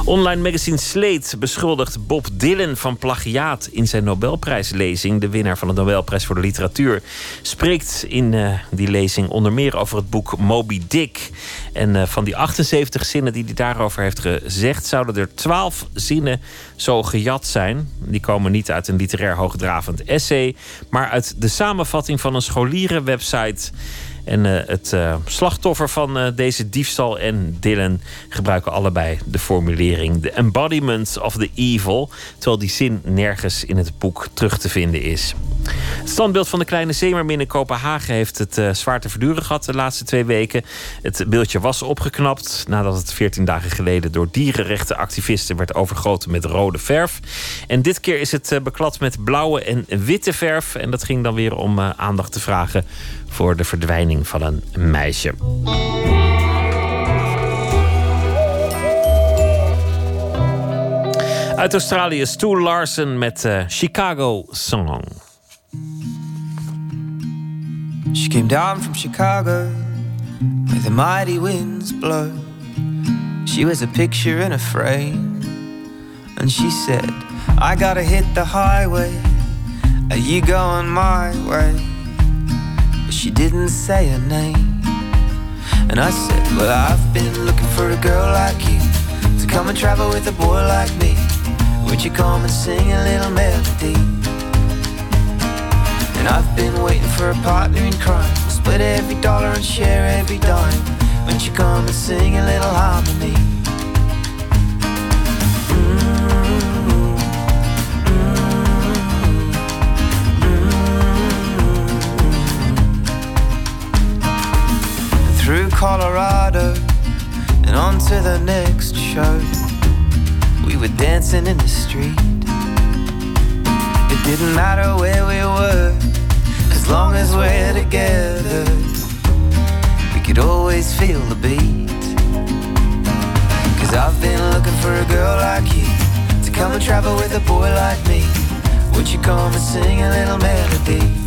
Speaker 3: Online magazine Slate beschuldigt Bob Dylan van plagiaat in zijn Nobelprijslezing. De winnaar van de Nobelprijs voor de literatuur spreekt in eh, die lezing onder meer over het boek Moby Dick. En eh, van die 78 zinnen die hij daarover heeft gezegd, zouden er 12 zinnen zo gejat zijn. Die komen niet uit een literair hoogdravend essay, maar uit de samenvatting van een scholierenwebsite. En eh, het eh, slachtoffer van eh, deze diefstal en Dylan gebruiken allebei de formulering The embodiment of the evil, terwijl die zin nergens in het boek terug te vinden is. Het standbeeld van de kleine zeemermin in Kopenhagen heeft het zwaar te verduren gehad de laatste twee weken. Het beeldje was opgeknapt nadat het 14 dagen geleden door dierenrechtenactivisten werd overgoten met rode verf. En dit keer is het beklad met blauwe en witte verf. En dat ging dan weer om aandacht te vragen voor de verdwijning van een meisje. Uit Australië, Stu Larsen met eh, Chicago Song.
Speaker 7: She came down from Chicago where the mighty winds blow. She was a picture in a frame. And she said, I gotta hit the highway. Are you going my way? She didn't say her name. And I said, Well, I've been looking for a girl like you to come and travel with a boy like me. Would you come and sing a little melody? And I've been waiting for a partner in crime. Split every dollar and share every dime. When you come and sing a little harmony. Colorado and on to the next show. We were dancing in the street. It didn't matter where we were, as long as we're together. We could always feel the beat. Cause I've been looking for a girl like you to come and travel with a boy like me. Would you come and sing a little melody?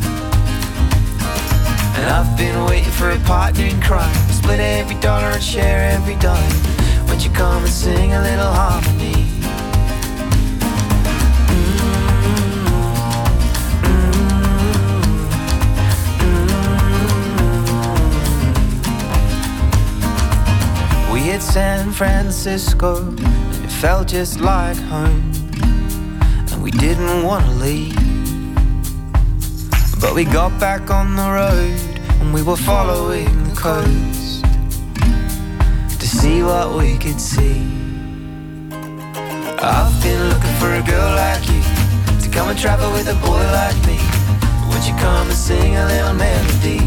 Speaker 7: And I've been waiting for a partner in crime. Split every dollar and share every dime. Would you come and sing a little harmony? We hit San Francisco, and it felt just like home. And we didn't want to leave. But we got back on the road, and we were following the coast to see what we could see. I've been looking for a girl like you to come and travel with a boy like me. Would you come and sing a little melody?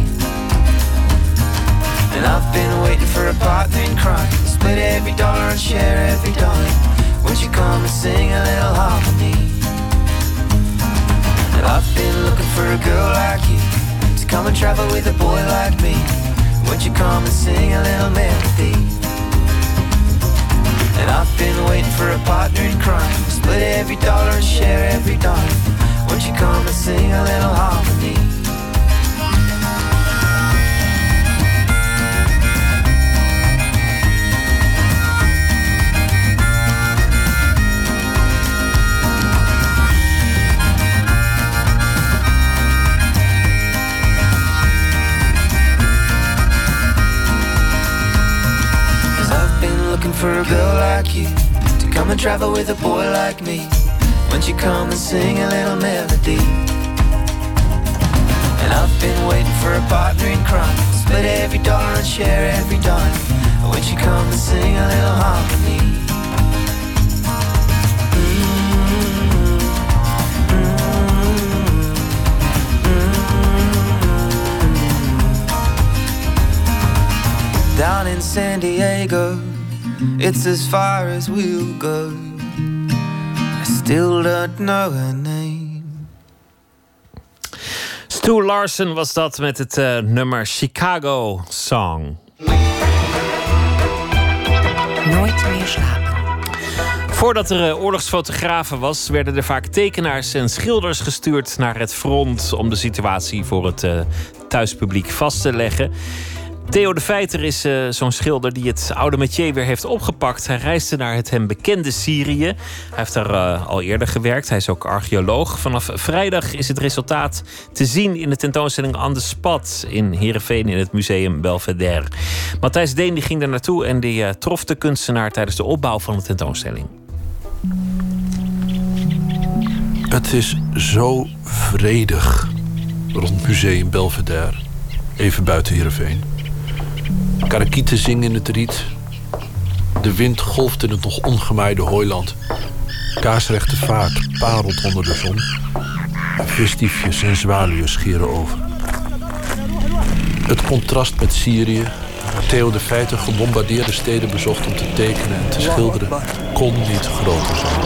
Speaker 7: And I've been waiting for a partner in crime. Split every dollar and share every dime. Would you come and sing a little harmony? And I've been looking for a girl like you to come and travel with a boy like me. Won't you come and sing a little melody? And I've been waiting for a partner in crime. Split every dollar and share every dime. Would you come and sing a little harmony? For a girl like you to come and travel with a boy like me. Won't you come and sing a little melody? And I've been waiting for a partner in crime. Split every dollar and share every dime. Won't you come and sing a little harmony? Down in San San Diego. It's as far as we'll go. I still don't know her name.
Speaker 3: Stu Larsen was dat met het eh, nummer Chicago Song.
Speaker 2: Nooit meer slapen.
Speaker 3: Voordat er eh, oorlogsfotografen was, werden er vaak tekenaars en schilders gestuurd naar het front om de situatie voor het eh, thuispubliek vast te leggen. Theo de Feiter is eh, zo'n schilder die het oude métier weer heeft opgepakt. Hij reisde naar het hem bekende Syrië. Hij heeft daar eh, al eerder gewerkt. Hij is ook archeoloog. Vanaf vrijdag is het resultaat te zien in de tentoonstelling On the Spot in Heerenveen in het museum Belvedere. Matthijs Deen die ging daar naartoe en die eh, trof de kunstenaar tijdens de opbouw van de tentoonstelling.
Speaker 8: Het is zo vredig rond Museum Belvedere, even buiten Heerenveen. Karakieten zingen in het riet. De wind golft in het nog ongemaaide hooiland. Kaarsrechte vaart parelt onder de zon. Visdiefjes en zwaluwen scheren over. Het contrast met Syrië, Theo de Feiten gebombardeerde steden bezocht om te tekenen en te schilderen, kon niet groter zijn.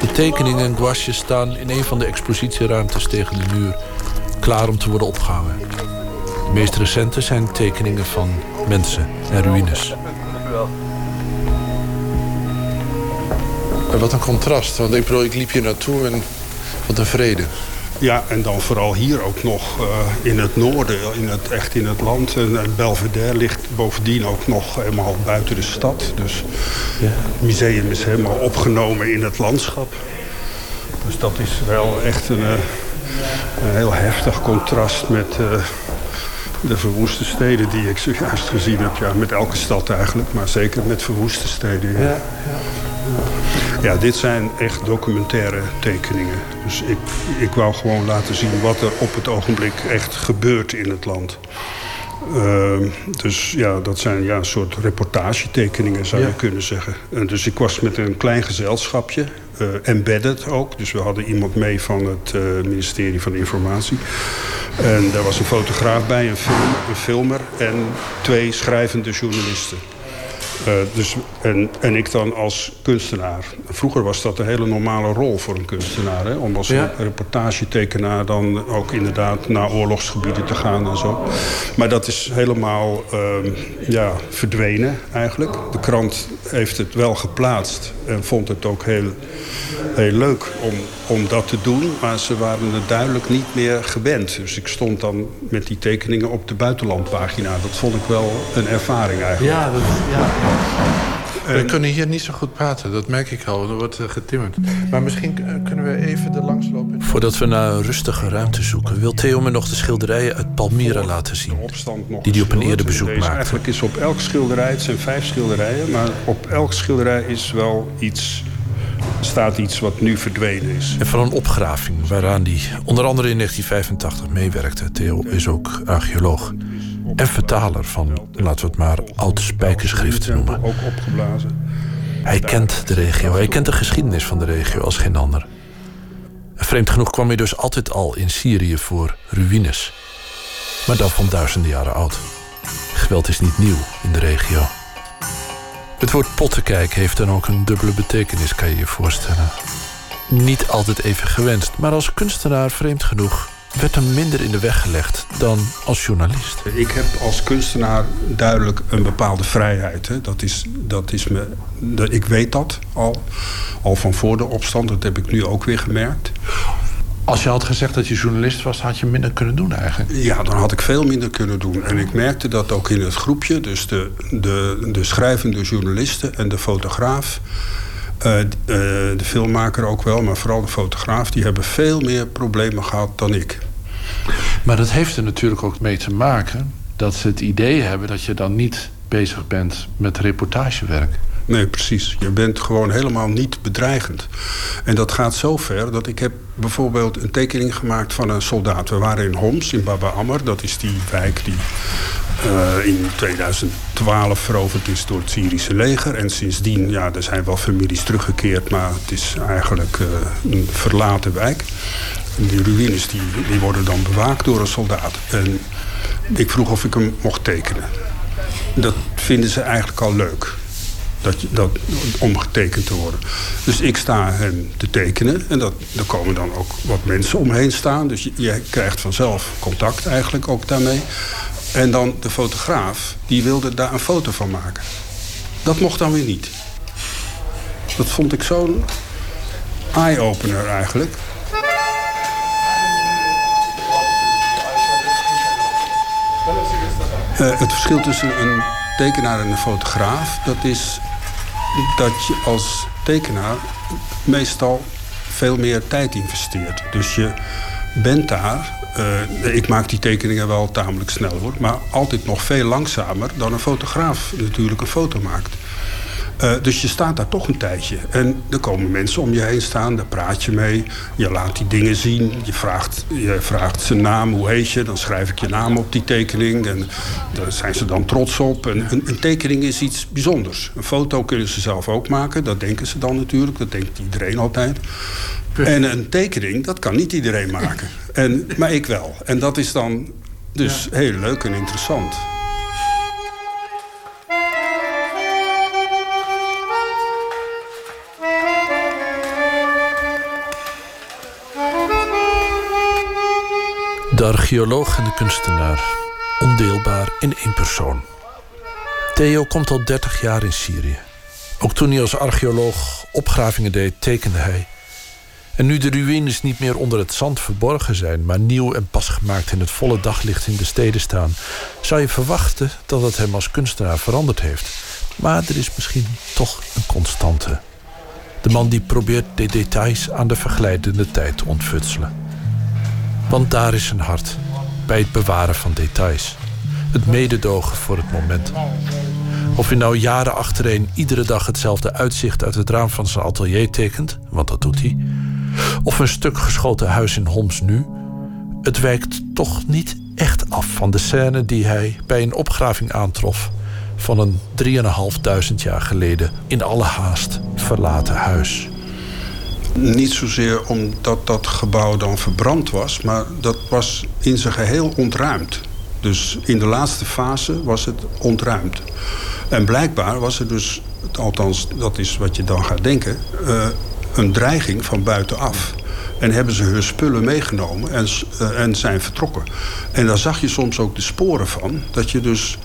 Speaker 8: De tekeningen en gouaches staan in een van de expositieruimtes tegen de muur, klaar om te worden opgehangen. De meest recente zijn tekeningen van mensen en ruïnes.
Speaker 9: En wat een contrast, want ik bedoel, ik liep hier naartoe en wat een vrede.
Speaker 10: Ja, en dan vooral hier ook nog eh, in het noorden, in het, echt in het land. En, en Belvedere ligt bovendien ook nog helemaal buiten de stad. Dus het museum is helemaal opgenomen in het landschap. Dus dat is wel echt een, eh, een heel heftig contrast met eh, de verwoeste steden die ik zojuist gezien heb. Ja, met elke stad eigenlijk, maar zeker met verwoeste steden. Ja. Ja, dit zijn echt documentaire tekeningen. Dus ik, ik wou gewoon laten zien wat er op het ogenblik echt gebeurt in het land. Ehm, dus ja, dat zijn ja, een soort reportagetekeningen zou je kunnen zeggen. En dus ik was met een klein gezelschapje, eh, embedded ook. Dus we hadden iemand mee van het eh, ministerie van Informatie. En daar was een fotograaf bij, een, film, een filmer en twee schrijvende journalisten. Uh, dus, en, en ik dan als kunstenaar. Vroeger was dat een hele normale rol voor een kunstenaar. Hè? Om als
Speaker 8: Ja.
Speaker 10: reportagetekenaar dan ook inderdaad naar oorlogsgebieden te gaan en zo. Maar dat is helemaal ehm, ja, verdwenen eigenlijk. De krant heeft het wel geplaatst en vond het ook heel, heel leuk om, om dat te doen. Maar ze waren het duidelijk niet meer gewend. Dus ik stond dan met die tekeningen op de buitenlandpagina. Dat vond ik wel een ervaring eigenlijk.
Speaker 8: Ja, dat, ja. We kunnen hier niet zo goed praten, dat merk ik al. Er wordt eh, getimmerd. Maar misschien eh, kunnen we even er langs lopen. Voordat we naar een rustige ruimte zoeken, wil Theo me nog de schilderijen uit Palmyra laten zien. Die hij op een eerder bezoek
Speaker 10: Deze
Speaker 8: maakte.
Speaker 10: Eigenlijk is op elk schilderij, het zijn vijf schilderijen, maar op elk schilderij is wel iets, staat iets wat nu verdwenen is.
Speaker 8: En van een opgraving waaraan hij onder andere in 1985 meewerkte. Theo is ook archeoloog. En vertaler van, laten we het maar, oud spijkerschrift noemen.
Speaker 10: Ook opgeblazen.
Speaker 8: Hij kent de regio, hij kent de geschiedenis van de regio als geen ander. Vreemd genoeg kwam hij dus altijd al in Syrië voor ruïnes. Maar dan van duizenden jaren oud. Geweld is niet nieuw in de regio. Het woord pottenkijk heeft dan ook een dubbele betekenis, kan je je voorstellen. Niet altijd even gewenst, maar als kunstenaar vreemd genoeg werd hem minder in de weg gelegd dan als journalist.
Speaker 10: Ik heb als kunstenaar duidelijk een bepaalde vrijheid. Hè. Dat is, dat is me, dat, ik weet dat al, al van voor de opstand. Dat heb ik nu ook weer gemerkt.
Speaker 8: Als je had gezegd dat je journalist was, had je minder kunnen doen eigenlijk.
Speaker 10: Ja, dan had ik veel minder kunnen doen. En ik merkte dat ook in het groepje. Dus de, de, de schrijvende journalisten en de fotograaf. eh, eh, de filmmaker ook wel, maar vooral de fotograaf. Die hebben veel meer problemen gehad dan ik.
Speaker 8: Maar dat heeft er natuurlijk ook mee te maken dat ze het idee hebben dat je dan niet bezig bent met reportagewerk.
Speaker 10: Nee, precies. Je bent gewoon helemaal niet bedreigend. En dat gaat zo ver dat ik heb bijvoorbeeld een tekening gemaakt van een soldaat. We waren in Homs, in Baba Ammer. Dat is die wijk die eh, in 2012 veroverd is door het Syrische leger. En sindsdien, ja, er zijn wel families teruggekeerd... maar het is eigenlijk eh, een verlaten wijk. Die ruïnes die, die worden dan bewaakt door een soldaat. En ik vroeg of ik hem mocht tekenen. Dat vinden ze eigenlijk al leuk. Dat, dat, om getekend te worden. Dus ik sta hem te tekenen. En dat, er komen dan ook wat mensen omheen staan. Dus je, je krijgt vanzelf contact eigenlijk ook daarmee. En dan de fotograaf, die wilde daar een foto van maken. Dat mocht dan weer niet. Dat vond ik zo'n eye-opener eigenlijk. Eh, het verschil tussen een tekenaar en een fotograaf... dat is dat je als tekenaar meestal veel meer tijd investeert. Dus je bent daar... eh, ik maak die tekeningen wel tamelijk snel hoor... maar altijd nog veel langzamer dan een fotograaf natuurlijk een foto maakt. Eh, dus je staat daar toch een tijdje. En er komen mensen om je heen staan, daar praat je mee. Je laat die dingen zien. Je vraagt, je vraagt zijn naam, hoe heet je? Dan schrijf ik je naam op die tekening. En daar zijn ze dan trots op. En een, een tekening is iets bijzonders. Een foto kunnen ze zelf ook maken. Dat denken ze dan natuurlijk. Dat denkt iedereen altijd. En een tekening, dat kan niet iedereen maken. En, maar ik wel. En dat is dan dus heel leuk en interessant.
Speaker 6: Archeoloog en de kunstenaar. Ondeelbaar in één persoon. Theo komt al 30 jaar in Syrië. Ook toen hij als archeoloog opgravingen deed, tekende hij. En nu de ruïnes niet meer onder het zand verborgen zijn, maar nieuw en pas gemaakt in het volle daglicht in de steden staan, zou je verwachten dat het hem als kunstenaar veranderd heeft. Maar er is misschien toch een constante. De man die probeert de details aan de verglijdende tijd te ontfutselen. Want daar is zijn hart, bij het bewaren van details. Het mededogen voor het moment. Of hij nou jaren achtereen iedere dag hetzelfde uitzicht uit het raam van zijn atelier tekent, want dat doet hij. Of een stuk geschoten huis in Homs nu. Het wijkt toch niet echt af van de scène die hij bij een opgraving aantrof van een 3.500 jaar geleden in alle haast verlaten huis.
Speaker 10: Niet zozeer omdat dat gebouw dan verbrand was, maar dat was in zijn geheel ontruimd. Dus in de laatste fase was het ontruimd. En blijkbaar was er dus, althans dat is wat je dan gaat denken, eh, een dreiging van buitenaf. En hebben ze hun spullen meegenomen en, eh, en zijn vertrokken. En daar zag je soms ook de sporen van. Dat je dus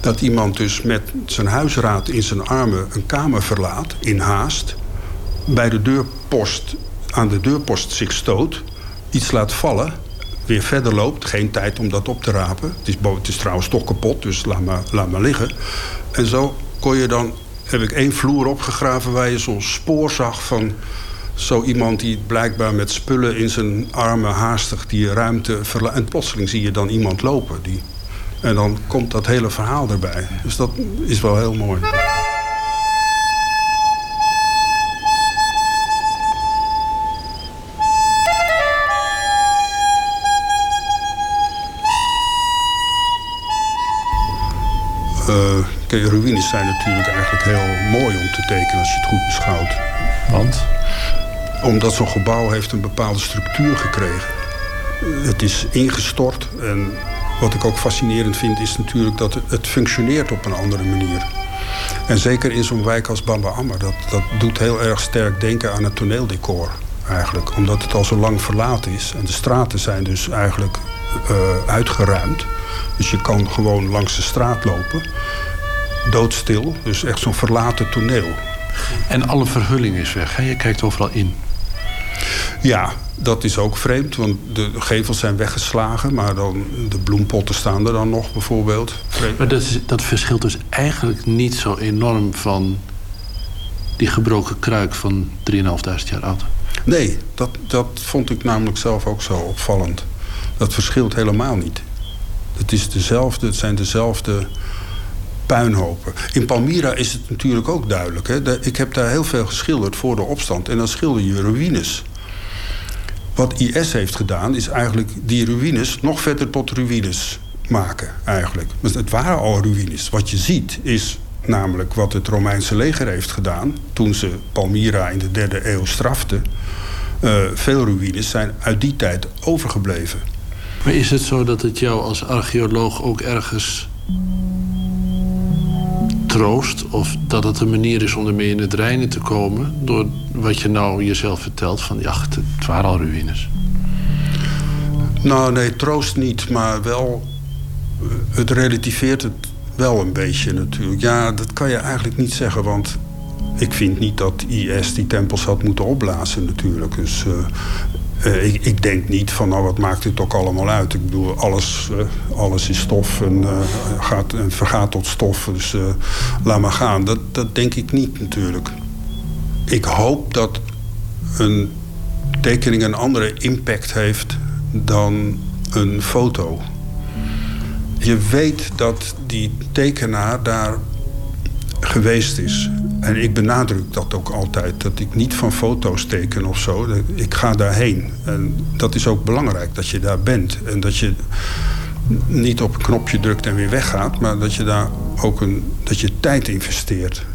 Speaker 10: dat iemand dus met zijn huisraad in zijn armen een kamer verlaat in haast bij de deurpost, aan de deurpost zich stoot, iets laat vallen, weer verder loopt, geen tijd om dat op te rapen. Het is, het is trouwens toch kapot, dus laat maar, laat maar liggen. En zo kon je dan, heb ik één vloer opgegraven waar je zo'n spoor zag van zo iemand die blijkbaar met spullen in zijn armen haastig die ruimte verlaat. En plotseling zie je dan iemand lopen. Die, en dan komt dat hele verhaal erbij. Dus dat is wel heel mooi. Eh, ruïnes zijn natuurlijk eigenlijk heel mooi om te tekenen als je het goed beschouwt.
Speaker 6: Want?
Speaker 10: Omdat zo'n gebouw heeft een bepaalde structuur gekregen. Het is ingestort en wat ik ook fascinerend vind is natuurlijk dat het, het functioneert op een andere manier. En zeker in zo'n wijk als Bamba Ammer, dat, dat doet heel erg sterk denken aan het toneeldecor eigenlijk. Omdat het al zo lang verlaten is en de straten zijn dus eigenlijk eh, uitgeruimd. Dus je kan gewoon langs de straat lopen, doodstil, dus echt zo'n verlaten toneel.
Speaker 9: En alle verhulling is weg. Hè? Je kijkt overal in.
Speaker 10: Ja, dat is ook vreemd, want de gevels zijn weggeslagen, maar dan, de bloempotten staan er dan nog bijvoorbeeld.
Speaker 9: Maar dat, is, dat verschilt dus eigenlijk niet zo enorm van die gebroken kruik van 3.500 jaar oud.
Speaker 10: Nee, dat, dat vond ik namelijk zelf ook zo opvallend. Dat verschilt helemaal niet. Het, is dezelfde, het zijn dezelfde puinhopen. In Palmyra is het natuurlijk ook duidelijk. Hè? Ik heb daar heel veel geschilderd voor de opstand. En dan schilder je ruïnes. Wat IS heeft gedaan, is eigenlijk die ruïnes nog verder tot ruïnes maken. Eigenlijk. Het waren al ruïnes. Wat je ziet is namelijk wat het Romeinse leger heeft gedaan... toen ze Palmyra in de derde eeuw straften. eh, veel ruïnes zijn uit die tijd overgebleven.
Speaker 9: Maar is het zo dat het jou als archeoloog ook ergens troost? Of dat het een manier is om ermee in het reinen te komen? Door wat je nou jezelf vertelt van ja, het, waren al ruïnes.
Speaker 10: Nou, nee, troost niet, maar wel. eh, Het relativeert het wel een beetje natuurlijk. Ja, dat kan je eigenlijk niet zeggen, want ik vind niet dat IS die tempels had moeten opblazen natuurlijk. Dus eh, eh, ik, ik denk niet van, nou, wat maakt dit ook allemaal uit? Ik bedoel, alles, eh, alles is stof en, gaat, en vergaat tot stof. Dus laat maar gaan. Dat, dat denk ik niet natuurlijk. Ik hoop dat een tekening een andere impact heeft dan een foto. Je weet dat die tekenaar daar geweest is. En ik benadruk dat ook altijd, dat ik niet van foto's teken of zo. Ik ga daarheen. En dat is ook belangrijk, dat je daar bent. En dat je niet op een knopje drukt en weer weggaat... maar dat je daar ook een, dat je tijd investeert.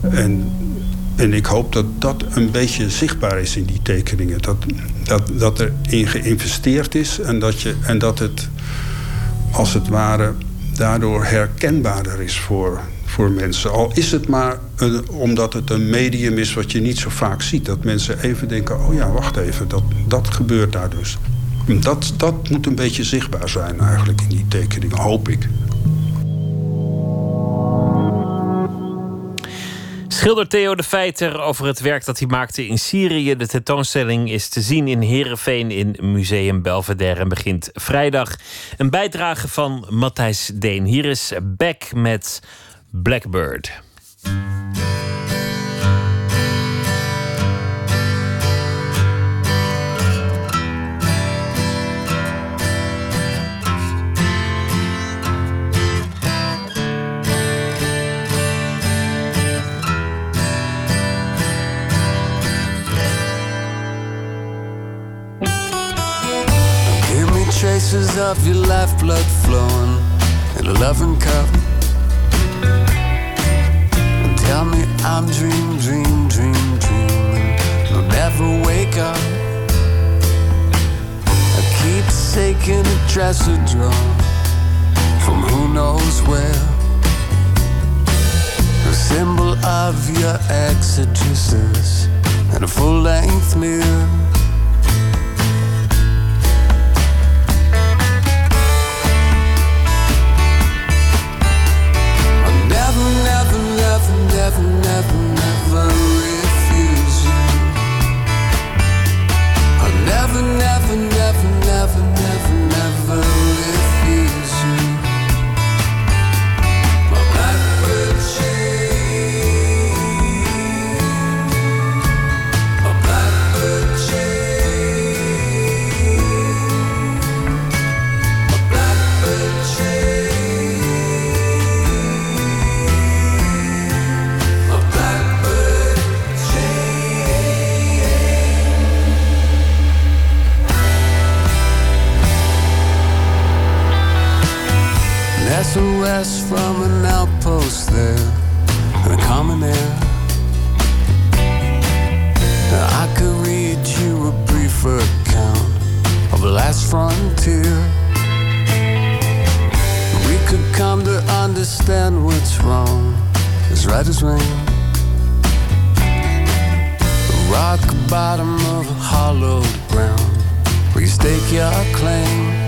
Speaker 10: En, en ik hoop dat dat een beetje zichtbaar is in die tekeningen. Dat, dat, dat er in geïnvesteerd is en dat, je, en dat het als het ware daardoor herkenbaarder is voor, voor mensen. Al is het maar omdat het een medium is wat je niet zo vaak ziet. Dat mensen even denken, oh ja, wacht even, dat, dat gebeurt daar dus. Dat, dat moet een beetje zichtbaar zijn eigenlijk in die tekening, hoop ik.
Speaker 3: Schilder Theo de Feiter over het werk dat hij maakte in Syrië. De tentoonstelling is te zien in Heerenveen in Museum Belvedere en begint vrijdag. Een bijdrage van Matthijs Deen. Hier is Beck met Blackbird.
Speaker 11: Traces of your lifeblood flowing in a loving cup. And tell me I'm dream, dream, dream, dreaming. I'll never wake up. A keepsake in a dresser drawer from who knows where. A symbol of your exegesis and a full length mirror. Never, never, never, never refuse you. I'll never, never, never, never, never, SOS from an outpost there, and a common air. I could read you a brief account of the last frontier. We could come to understand what's wrong, as right as rain. The rock bottom of a hollowed ground, where you stake your claim.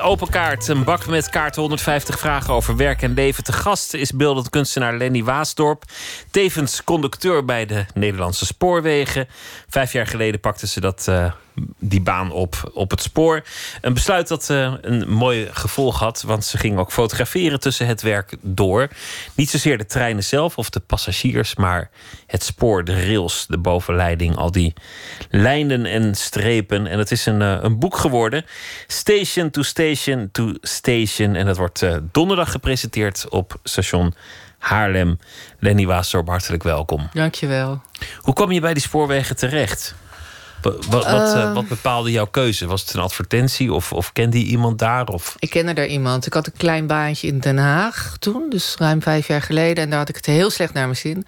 Speaker 3: Open Kaart. Een bak met kaarten 150 vragen over werk en leven. Te gast is beeldend kunstenaar Lenny Waasdorp. Tevens conducteur bij de Nederlandse Spoorwegen. Vijf jaar geleden pakte ze dat, eh, die baan op, op het spoor. Een besluit dat eh, een mooi gevolg had. Want ze ging ook fotograferen tussen het werk door. Niet zozeer de treinen zelf of de passagiers. Maar het spoor, de rails, de bovenleiding. Al die lijnen en strepen. En het is een, eh, een boek geworden. Station to Station to Station. En dat wordt eh, donderdag gepresenteerd op station Haarlem. Lenny Waasdorp, hartelijk welkom.
Speaker 12: Dankjewel.
Speaker 3: Hoe kwam je bij die spoorwegen terecht? Wa- Wat, wat, eh,
Speaker 12: Eh.
Speaker 3: wat bepaalde jouw keuze? Was het een advertentie of, of kende je iemand daar? Of...
Speaker 12: Ik kende daar iemand. Ik had een klein baantje in Den Haag toen, dus ruim vijf jaar geleden. En daar had ik het heel slecht naar mijn zin.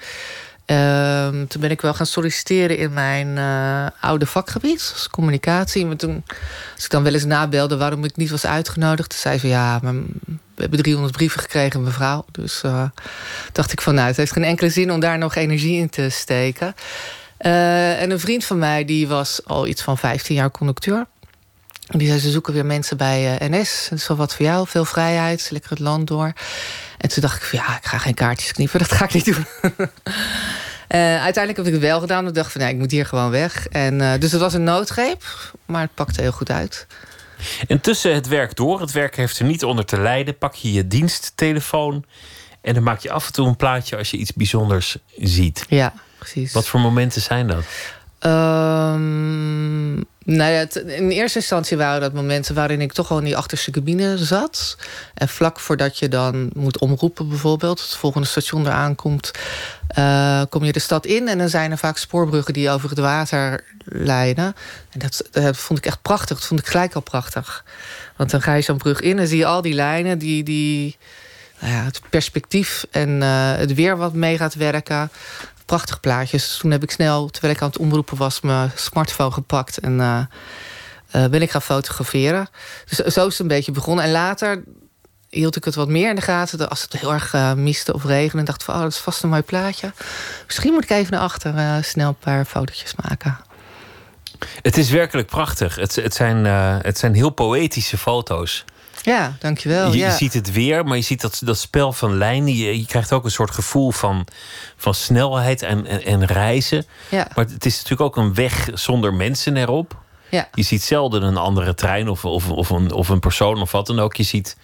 Speaker 12: Ehm, toen ben ik wel gaan solliciteren in mijn eh, oude vakgebied, als communicatie. Maar toen, als ik dan wel eens nabelde waarom ik niet was uitgenodigd, toen zei ze ja, maar we hebben 300 brieven gekregen, mevrouw. Dus eh, dacht ik van nou, het heeft geen enkele zin om daar nog energie in te steken. Eh, en een vriend van mij, die was al iets van 15 jaar conducteur. En die zei, ze zoeken weer mensen bij eh, NS. Dat is wel wat voor jou, veel vrijheid, lekker het land door. En toen dacht ik van, ja, ik ga geen kaartjes knippen, dat ga ik niet doen. Eh, uiteindelijk heb ik het wel gedaan. Ik dacht van, nee, ik moet hier gewoon weg. En, dus het was een noodgreep, maar het pakte heel goed uit.
Speaker 3: En tussen het werk door, het werk heeft er niet onder te lijden, pak je je diensttelefoon en dan maak je af en toe een plaatje als je iets bijzonders ziet.
Speaker 12: Ja, precies.
Speaker 3: Wat voor momenten zijn dat?
Speaker 12: Ehm, nou ja, in eerste instantie waren dat momenten waarin ik toch wel in die achterste cabine zat. En vlak voordat je dan moet omroepen, bijvoorbeeld, het volgende station eraan komt, eh, kom je de stad in en dan zijn er vaak spoorbruggen die over het water leiden. En dat, dat vond ik echt prachtig. Dat vond ik gelijk al prachtig. Want dan ga je zo'n brug in en zie je al die lijnen, die, die, nou ja, het perspectief en eh, het weer wat mee gaat werken prachtige plaatjes. Toen heb ik snel, terwijl ik aan het omroepen was, mijn smartphone gepakt en eh, ben ik gaan fotograferen. Dus zo is het een beetje begonnen. En later hield ik het wat meer in de gaten. Als het heel erg eh, miste of regende, dacht ik van, oh, dat is vast een mooi plaatje. Misschien moet ik even naar achter snel een paar fotootjes maken.
Speaker 3: Het is werkelijk prachtig. Het, het, zijn, het zijn heel poëtische foto's.
Speaker 12: Ja, dankjewel.
Speaker 3: je,
Speaker 12: ja.
Speaker 3: je ziet het weer, maar je ziet dat, dat spel van lijnen. Je, je krijgt ook een soort gevoel van, van snelheid en, en, en reizen.
Speaker 12: Ja.
Speaker 3: Maar het is natuurlijk ook een weg zonder mensen erop.
Speaker 12: Ja.
Speaker 3: Je ziet zelden een andere trein of, of, of, een, of een persoon of wat dan ook. Je ziet,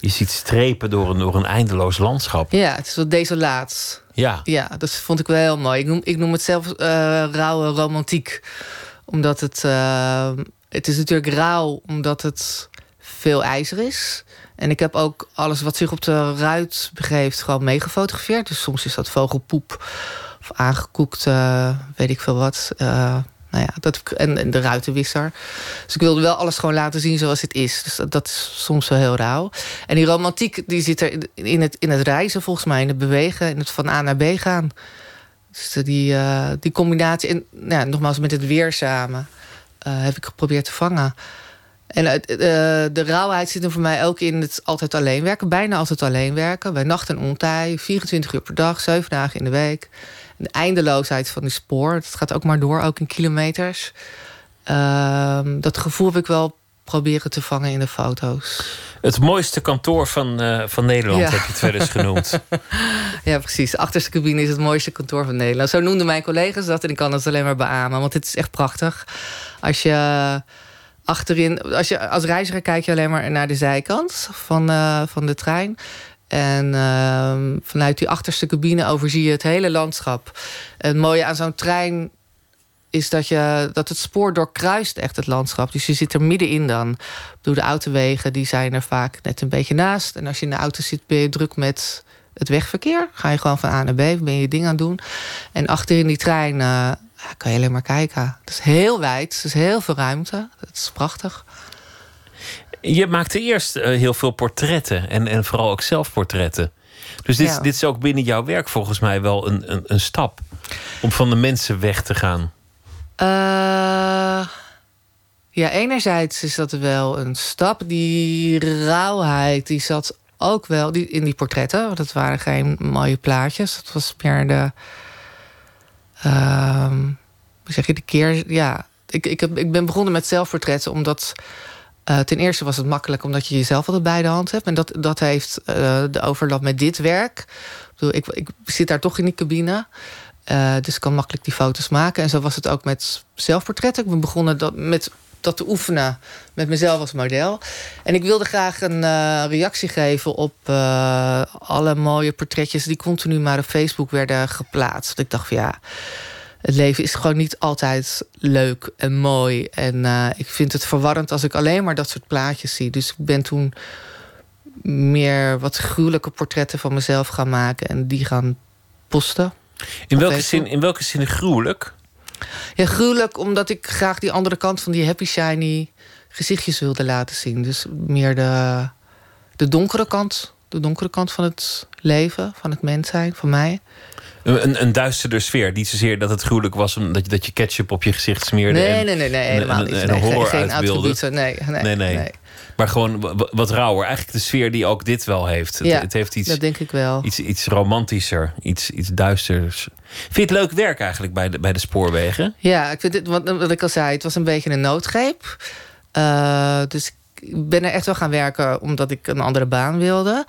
Speaker 3: je ziet strepen door een, door een eindeloos landschap.
Speaker 12: ja, het is wat desolaat.
Speaker 3: Ja.
Speaker 12: Ja, dat vond ik wel heel mooi. Ik noem, ik noem het zelf eh, rauwe romantiek. Omdat het... eh, het is natuurlijk rauw omdat het veel ijzer is. En ik heb ook alles wat zich op de ruit begeeft... gewoon meegefotografeerd. Dus soms is dat vogelpoep of aangekoekt, eh, weet ik veel wat. Eh, nou ja, dat, en, de ruitenwisser. Dus ik wilde wel alles gewoon laten zien zoals het is. Dus dat, is soms wel heel rauw. En die romantiek die zit er in- het, in het reizen volgens mij. In het bewegen, in het van A naar B gaan. Dus die, eh, die combinatie, en nou ja, nogmaals met het weer samen... heb ik geprobeerd te vangen. En het, eh, de rauwheid zit er voor mij ook in het altijd alleen werken. Bijna altijd alleen werken. Bij nacht en ontij. 24 uur per dag, 7 dagen in de week. En de eindeloosheid van die spoor. Het gaat ook maar door, ook in kilometers. Ehm, dat gevoel heb ik wel proberen te vangen in de foto's.
Speaker 3: Het mooiste kantoor van, eh, van Nederland
Speaker 12: Ja.
Speaker 3: heb je het wel eens genoemd.
Speaker 12: Ja, precies. De achterste cabine is het mooiste kantoor van Nederland. Zo noemden mijn collega's dat en ik kan dat alleen maar beamen. Want het is echt prachtig. Als je achterin... Als, je, als reiziger kijk je alleen maar naar de zijkant van, eh, van de trein. En ehm, vanuit die achterste cabine overzie je het hele landschap. Het mooie aan zo'n trein is dat, je, dat het spoor doorkruist echt het landschap. Dus je zit er middenin dan. Bedoel, de autowegen die zijn er vaak net een beetje naast. En als je in de auto zit, ben je druk met het wegverkeer. Ga je gewoon van A naar B, ben je je ding aan het doen. En achterin die trein eh, ja, kan je alleen maar kijken. Het is heel wijd, het is heel veel ruimte. Het is prachtig.
Speaker 3: Je maakte eerst eh, heel veel portretten en, en vooral ook zelfportretten. Dus dit,
Speaker 12: Ja.
Speaker 3: dit is ook binnen jouw werk volgens mij wel een, een, een stap om van de mensen weg te gaan.
Speaker 12: Eh, ja, enerzijds is dat wel een stap. Die rauwheid, die zat ook wel die, in die portretten. Want dat waren geen mooie plaatjes. Dat was meer de... ehm, hoe zeg je, de keer... Ja, ik, ik, heb, ik ben begonnen met zelfportretten omdat... Eh, ten eerste was het makkelijk omdat je jezelf altijd bij de hand hebt. En dat, dat heeft eh, de overlap met dit werk. Ik, ik zit daar toch in die cabine. Eh, dus ik kan makkelijk die foto's maken. En zo was het ook met zelfportretten. Ik ben begonnen dat, met dat te oefenen met mezelf als model. En ik wilde graag een eh, reactie geven op eh, alle mooie portretjes... die continu maar op Facebook werden geplaatst. Ik dacht van ja, het leven is gewoon niet altijd leuk en mooi. En eh, ik vind het verwarrend als ik alleen maar dat soort plaatjes zie. Dus ik ben toen meer wat gruwelijke portretten van mezelf gaan maken... en die gaan posten.
Speaker 3: In welke,
Speaker 12: Facebook.
Speaker 3: zin, in welke zin gruwelijk?
Speaker 12: Ja, gruwelijk omdat ik graag die andere kant van die happy shiny gezichtjes wilde laten zien. Dus meer de, de donkere kant. De donkere kant van het leven, van het mens zijn, van mij.
Speaker 3: Een, een, duisterder sfeer. Niet zozeer dat het gruwelijk was omdat je, dat je ketchup op je gezicht smeerde.
Speaker 12: Nee,
Speaker 3: en,
Speaker 12: nee, nee, nee,
Speaker 3: en-
Speaker 12: helemaal
Speaker 3: en-
Speaker 12: niet.
Speaker 3: En,
Speaker 12: Nee,
Speaker 3: een
Speaker 12: geen-
Speaker 3: horror
Speaker 12: geen
Speaker 3: uitbeelden.
Speaker 12: attributen. Nee, nee,
Speaker 3: nee, nee.
Speaker 12: nee.
Speaker 3: Maar gewoon wa- wa- wat rauwer. Eigenlijk de sfeer die ook dit wel heeft. Het,
Speaker 12: Ja,
Speaker 3: het heeft iets,
Speaker 12: dat denk ik wel.
Speaker 3: iets, iets romantischer, iets, iets duisters. Vind je het leuk werk eigenlijk bij de, bij de spoorwegen?
Speaker 12: Ja, ik vind dit, wat, wat ik al zei, het was een beetje een noodgreep. Eh, dus ik ben er echt wel gaan werken omdat ik een andere baan wilde.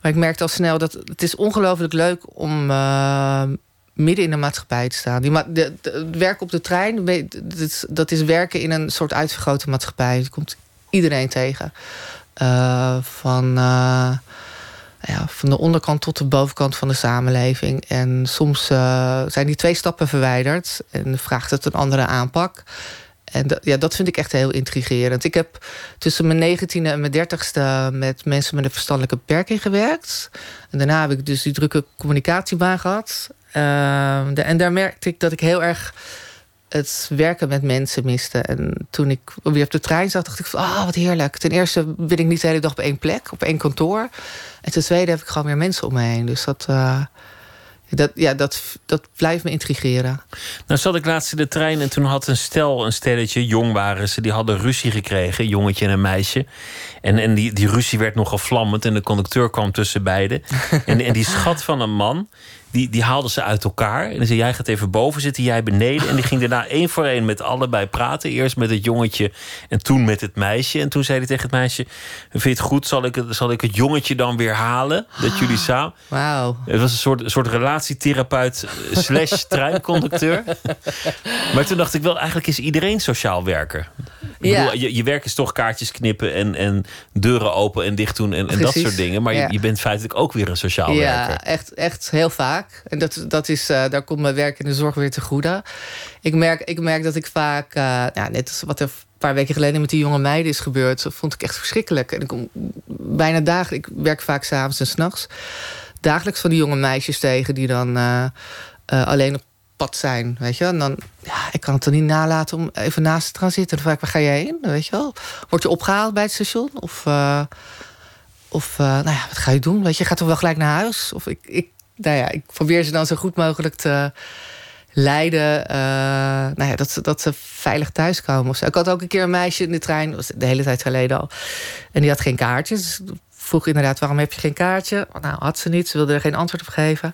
Speaker 12: Maar ik merkte al snel dat het is ongelooflijk leuk om eh, midden in de maatschappij te staan. Die ma de, de- het werk op de trein, dat is, dat is werken in een soort uitvergrote maatschappij. Je komt iedereen tegen. Eh, van, eh, ja, van de onderkant tot de bovenkant van de samenleving. En soms eh, zijn die twee stappen verwijderd en vraagt het een andere aanpak. En dat, ja, dat vind ik echt heel intrigerend. Ik heb tussen mijn negentiende en mijn dertigste met mensen met een verstandelijke beperking gewerkt. En daarna heb ik dus die drukke communicatiebaan gehad. En daar merkte ik dat ik heel erg het werken met mensen miste. En toen ik weer op de trein zat, dacht ik van, ah, wat heerlijk. Ten eerste ben ik niet de hele dag op één plek, op één kantoor. En ten tweede heb ik gewoon meer mensen om me heen. Dus dat, eh, dat, ja, dat, dat blijft me intrigeren.
Speaker 3: Nou zat ik laatst in de trein en toen had een stel, een stelletje, jong waren ze, die hadden ruzie gekregen, een jongetje en een meisje. En, en die, die ruzie werd nogal vlammend en de conducteur kwam tussen beiden. en, en die schat van een man, die, die haalde ze uit elkaar. En dan zei, jij gaat even boven zitten, jij beneden. En die ging daarna één voor één met allebei praten. Eerst met het jongetje en toen met het meisje. En toen zei hij tegen het meisje, vind je het goed, zal ik het, zal ik het jongetje dan weer halen? Dat jullie samen...
Speaker 12: Wauw.
Speaker 3: Het was een soort, een soort relatietherapeut slash treinconducteur. maar toen dacht ik wel, eigenlijk is iedereen sociaal werker.
Speaker 12: Ja.
Speaker 3: bedoel, je, je werk is toch kaartjes knippen en, en deuren open en dicht doen en, en dat soort dingen. Maar
Speaker 12: Ja.
Speaker 3: je, je bent feitelijk ook weer een sociaal
Speaker 12: Ja,
Speaker 3: werker.
Speaker 12: echt, echt heel vaak. En dat, dat is, eh, daar komt mijn werk in de zorg weer te goede. Ik merk, ik merk dat ik vaak, eh, ja, net als wat er een paar weken geleden met die jonge meiden is gebeurd, dat vond ik echt verschrikkelijk. En ik kom bijna dagelijks, ik werk vaak s'avonds en s'nachts, dagelijks van die jonge meisjes tegen die dan eh, alleen op pad zijn, weet je. En dan, ja, ik kan het er niet nalaten om even naast te gaan zitten. Dan vraag ik, waar ga jij heen, weet je wel? Word je opgehaald bij het station? Of... eh, of, eh, nou ja, wat ga je doen? Weet je, gaat toch wel gelijk naar huis? Of ik, ik, nou ja, ik probeer ze dan zo goed mogelijk te leiden. eh, nou ja, dat, ze, dat ze veilig thuiskomen. Of zo. Ik had ook een keer een meisje in de trein, was de hele tijd geleden al. En die had geen kaartje. Dus vroeg inderdaad, waarom heb je geen kaartje? Nou, had ze niet. Ze wilde er geen antwoord op geven.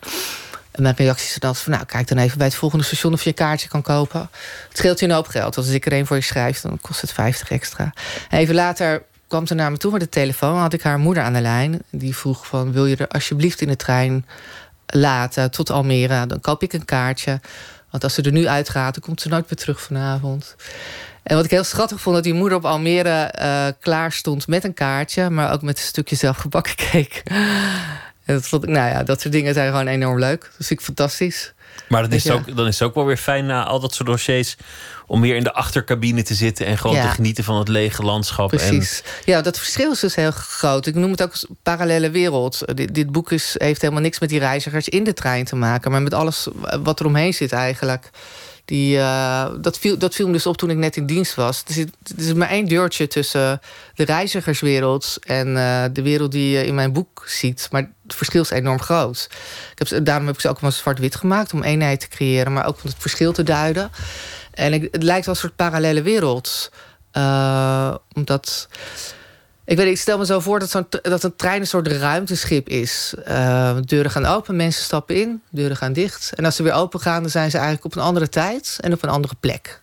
Speaker 12: En mijn reactie is van, nou, kijk dan even bij het volgende station of je een kaartje kan kopen. Het scheelt je een hoop geld. Als ik er één voor je schrijf, dan kost het 50 extra. En even later kwam ze naar me toe met de telefoon. had ik haar moeder aan de lijn. Die vroeg van, wil je er alsjeblieft in de trein laten tot Almere? Dan koop ik een kaartje. Want als ze er nu uitgaat, dan komt ze nooit meer terug vanavond. En wat ik heel schattig vond, dat die moeder op Almere eh, klaar stond met een kaartje, maar ook met een stukje zelfgebakken cake. En dat, vond ik, nou ja, dat soort dingen zijn gewoon enorm leuk. Dat vind ik fantastisch.
Speaker 3: Maar dan is, ook, dan is het ook wel weer fijn na al dat soort dossiers... om weer in de achtercabine te zitten... en gewoon
Speaker 12: Ja.
Speaker 3: te genieten van het lege landschap.
Speaker 12: Precies. Ja, dat verschil is dus heel groot. Ik noem het ook parallele wereld. Dit, dit boek is, heeft helemaal niks met die reizigers in de trein te maken, maar met alles wat er omheen zit eigenlijk. Die, eh, dat, viel, dat viel me dus op toen ik net in dienst was. Er, is maar één deurtje tussen de reizigerswereld en eh, de wereld die je in mijn boek ziet. Maar het verschil is enorm groot. Ik heb, daarom heb ik ze ook maar zwart-wit gemaakt om eenheid te creëren, maar ook om het verschil te duiden. En ik, het lijkt wel een soort parallele wereld. Eh, omdat. Ik weet, ik stel me zo voor dat, dat een trein een soort ruimteschip is. Eh, deuren gaan open, mensen stappen in, deuren gaan dicht. En als ze weer open gaan, dan zijn ze eigenlijk op een andere tijd en op een andere plek.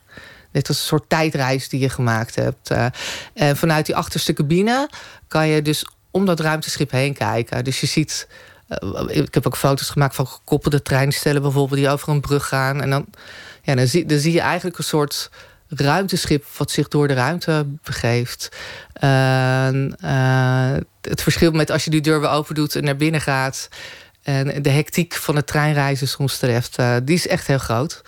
Speaker 12: Net als een soort tijdreis die je gemaakt hebt. Eh, en vanuit die achterste cabine kan je dus om dat ruimteschip heen kijken. Dus je ziet. eh, ik heb ook foto's gemaakt van gekoppelde treinstellen, bijvoorbeeld, die over een brug gaan. En dan, ja, dan, zie, dan zie je eigenlijk een soort ruimteschip wat zich door de ruimte begeeft. Eh, het verschil met als je die deur weer open doet en naar binnen gaat. En de hectiek van het treinreizen soms treft, eh, die is echt heel groot.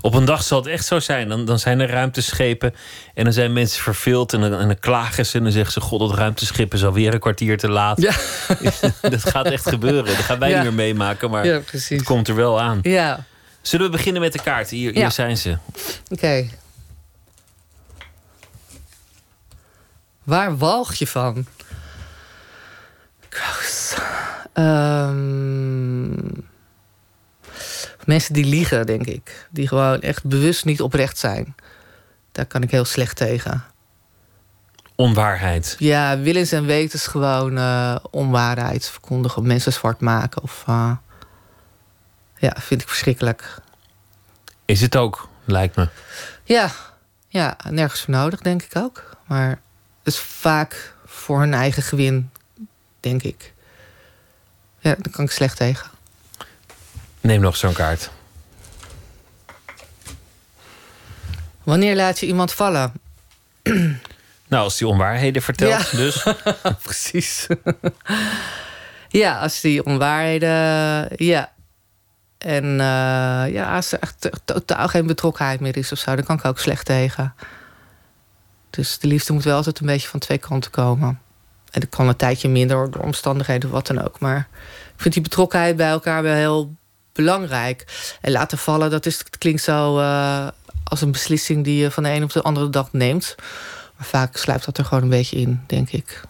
Speaker 3: Op een dag zal het echt zo zijn. Dan, dan zijn er ruimteschepen en dan zijn mensen verveeld en dan, en dan klagen ze en dan zeggen ze: God, dat ruimteschip is alweer een kwartier te laat.
Speaker 12: Ja.
Speaker 3: dat gaat echt gebeuren. Dat gaan wij
Speaker 12: Ja.
Speaker 3: niet meer meemaken, maar
Speaker 12: Ja,
Speaker 3: het komt er wel aan.
Speaker 12: Ja,
Speaker 3: Zullen we beginnen met de kaarten? Hier, hier zijn ze.
Speaker 12: oké. Waar walg je van? Gross. Ehm, mensen die liegen, denk ik. Die gewoon echt bewust niet oprecht zijn. Daar kan ik heel slecht tegen.
Speaker 3: Onwaarheid.
Speaker 12: Ja, willens en wetens gewoon eh, onwaarheid verkondigen. Mensen zwart maken. Of, eh, ja, vind ik verschrikkelijk.
Speaker 3: Is het ook, lijkt me.
Speaker 12: Ja, ja, nergens voor nodig, denk ik ook. Maar het is vaak voor hun eigen gewin, denk ik. Ja, daar kan ik slecht tegen.
Speaker 3: Neem nog zo'n kaart.
Speaker 12: Wanneer laat je iemand vallen?
Speaker 3: Nou, als die onwaarheden vertelt,
Speaker 12: Ja.
Speaker 3: dus.
Speaker 12: Precies. ja, als die onwaarheden. Ja. En eh, ja, als er echt totaal geen betrokkenheid meer is of zo, dan kan ik ook slecht tegen. Dus de liefde moet wel altijd een beetje van twee kanten komen. En dat kan een tijdje minder door omstandigheden of wat dan ook. Maar ik vind die betrokkenheid bij elkaar wel heel belangrijk. En laten vallen, dat is, klinkt zo eh, als een beslissing die je van de een op de andere dag neemt. Maar vaak sluipt dat er gewoon een beetje in, denk ik.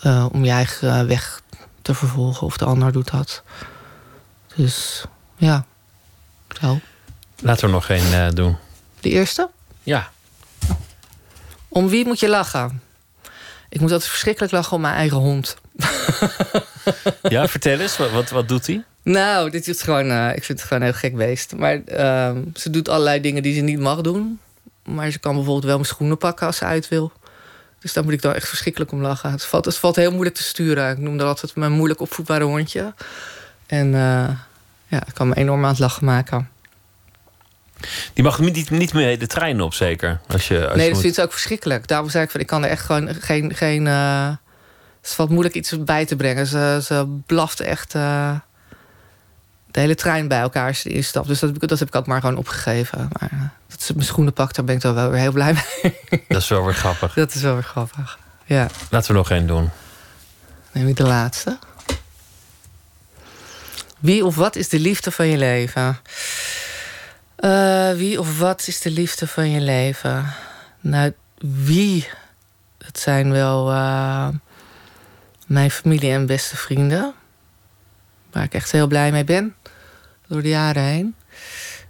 Speaker 12: Eh, om je eigen weg te vervolgen, of de ander doet dat. Dus ja, zo.
Speaker 3: Laten we nog één eh, doen.
Speaker 12: De eerste?
Speaker 3: Ja.
Speaker 12: Om wie moet je lachen? Ik moet altijd verschrikkelijk lachen om mijn eigen hond.
Speaker 3: Ja, vertel eens, wat, wat, wat doet hij?
Speaker 12: Nou, dit is gewoon, eh, ik vind het gewoon een heel gek beest. Maar ehm, ze doet allerlei dingen die ze niet mag doen. Maar ze kan bijvoorbeeld wel mijn schoenen pakken als ze uit wil. Dus daar moet ik dan echt verschrikkelijk om lachen. Het valt, het valt heel moeilijk te sturen. Ik noem dat altijd mijn moeilijk opvoedbare hondje. En eh, ja, ik kan me enorm aan het lachen maken.
Speaker 3: Die mag niet, niet meer de trein op, zeker? Als je, als
Speaker 12: nee,
Speaker 3: je
Speaker 12: dat
Speaker 3: moet-
Speaker 12: vindt ze ook verschrikkelijk. Daarom zei ik van, ik kan er echt gewoon geen... geen eh, het valt moeilijk iets bij te brengen. Ze, ze blaft echt eh, de hele trein bij elkaar als ze erin stapt. Dus dat, heb ik- dat heb ik ook maar gewoon opgegeven. Maar dat ze mijn schoenen pakt, daar ben ik dan wel weer heel blij mee.
Speaker 3: Dat is wel weer grappig.
Speaker 12: dat is wel weer grappig. Ja,
Speaker 3: Laten we nog één doen.
Speaker 12: neem ik de laatste. Wie of wat is de liefde van je leven? Eh, wie of wat is de liefde van je leven? Nou, wie? Dat zijn wel eh, mijn familie en beste vrienden. Waar ik echt heel blij mee ben. Door de jaren heen.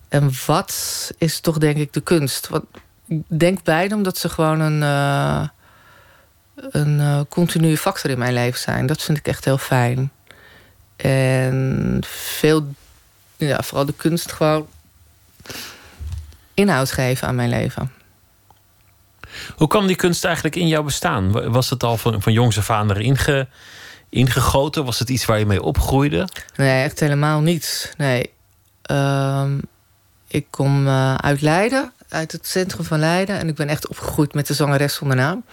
Speaker 12: En wat is toch denk ik de kunst? Want ik denk beide omdat ze gewoon een, eh, een continue factor in mijn leven zijn. Dat vind ik echt heel fijn. En veel, ja, vooral de kunst gewoon inhoud geven aan mijn leven.
Speaker 3: Hoe kwam die kunst eigenlijk in jouw bestaan? Wa- Was het al van, van jongs af aan erin ge- ingegoten? Was het iets waar je mee opgroeide?
Speaker 12: Nee, echt helemaal niet. Nee. Ehm, ik kom eh, uit Leiden, uit het centrum van Leiden. En ik ben echt opgegroeid met de zangeres zonder naam.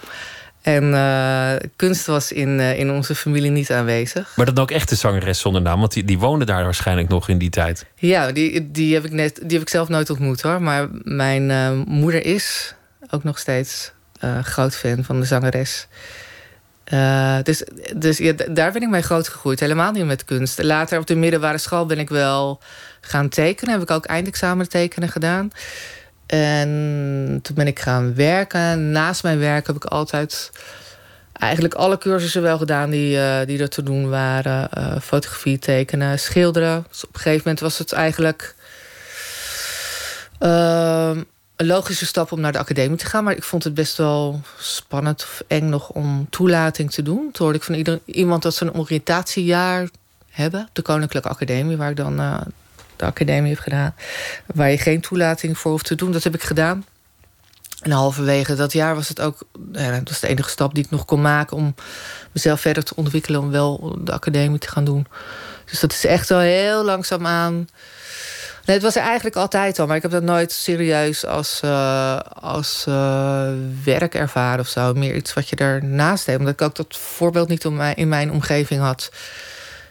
Speaker 12: En eh, kunst was in, eh, in onze familie niet aanwezig.
Speaker 3: Maar dan ook echt de zangeres zonder naam, want die, die woonde daar waarschijnlijk nog in die tijd.
Speaker 12: Ja, die, die, heb ik net, die heb ik zelf nooit ontmoet hoor. Maar mijn eh, moeder is ook nog steeds groot fan van de zangeres. Dus dus ja, daar ben ik mee groot gegroeid. Helemaal niet met kunst. Later op de middelbare school ben ik wel gaan tekenen. Heb ik ook eindexamen tekenen gedaan. En toen ben ik gaan werken. Naast mijn werk heb ik altijd eigenlijk alle cursussen wel gedaan die, eh, die er te doen waren. Eh, fotografie, tekenen, schilderen. Dus op een gegeven moment was het eigenlijk ehm, een logische stap om naar de academie te gaan. Maar ik vond het best wel spannend of eng nog om toelating te doen. Toen hoorde ik van iemand dat ze een oriëntatiejaar hebben. op De Koninklijke Academie, waar ik dan eh, de academie heb gedaan. Waar je geen toelating voor hoeft te doen. Dat heb ik gedaan. En halverwege dat jaar was het ook... dat was de enige stap die ik nog kon maken... om mezelf verder te ontwikkelen... om wel de academie te gaan doen. Dus dat is echt wel heel langzaam aan... Nee, het was er eigenlijk altijd al, maar ik heb dat nooit serieus als, eh, als eh, werk ervaren of zo. Meer iets wat je ernaast deed, omdat ik ook dat voorbeeld niet in mijn omgeving had.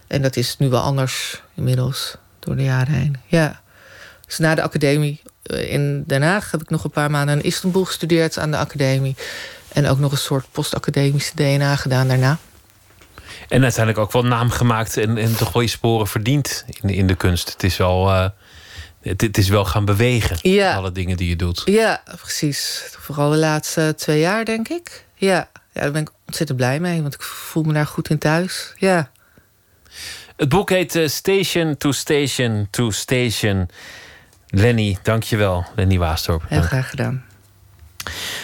Speaker 12: En dat is nu wel anders inmiddels, door de jaren heen. Ja. Dus na de academie eh, in Den Haag heb ik nog een paar maanden in Istanbul gestudeerd aan de academie. En ook nog een soort postacademische DNA gedaan daarna.
Speaker 13: En uiteindelijk ook wel naam gemaakt en, en toch wel je sporen verdiend in, in de kunst. Het is wel, eh, het, het is wel gaan bewegen,
Speaker 12: Ja.
Speaker 13: alle dingen die je doet.
Speaker 12: Ja, precies. Vooral de laatste twee jaar, denk ik. Ja. ja, daar ben ik ontzettend blij mee, want ik voel me daar goed in thuis. Ja.
Speaker 13: Het boek heet eh, Station to Station to Station. Lenny, dankjewel. Lenny Waastorp.
Speaker 12: Heel graag gedaan.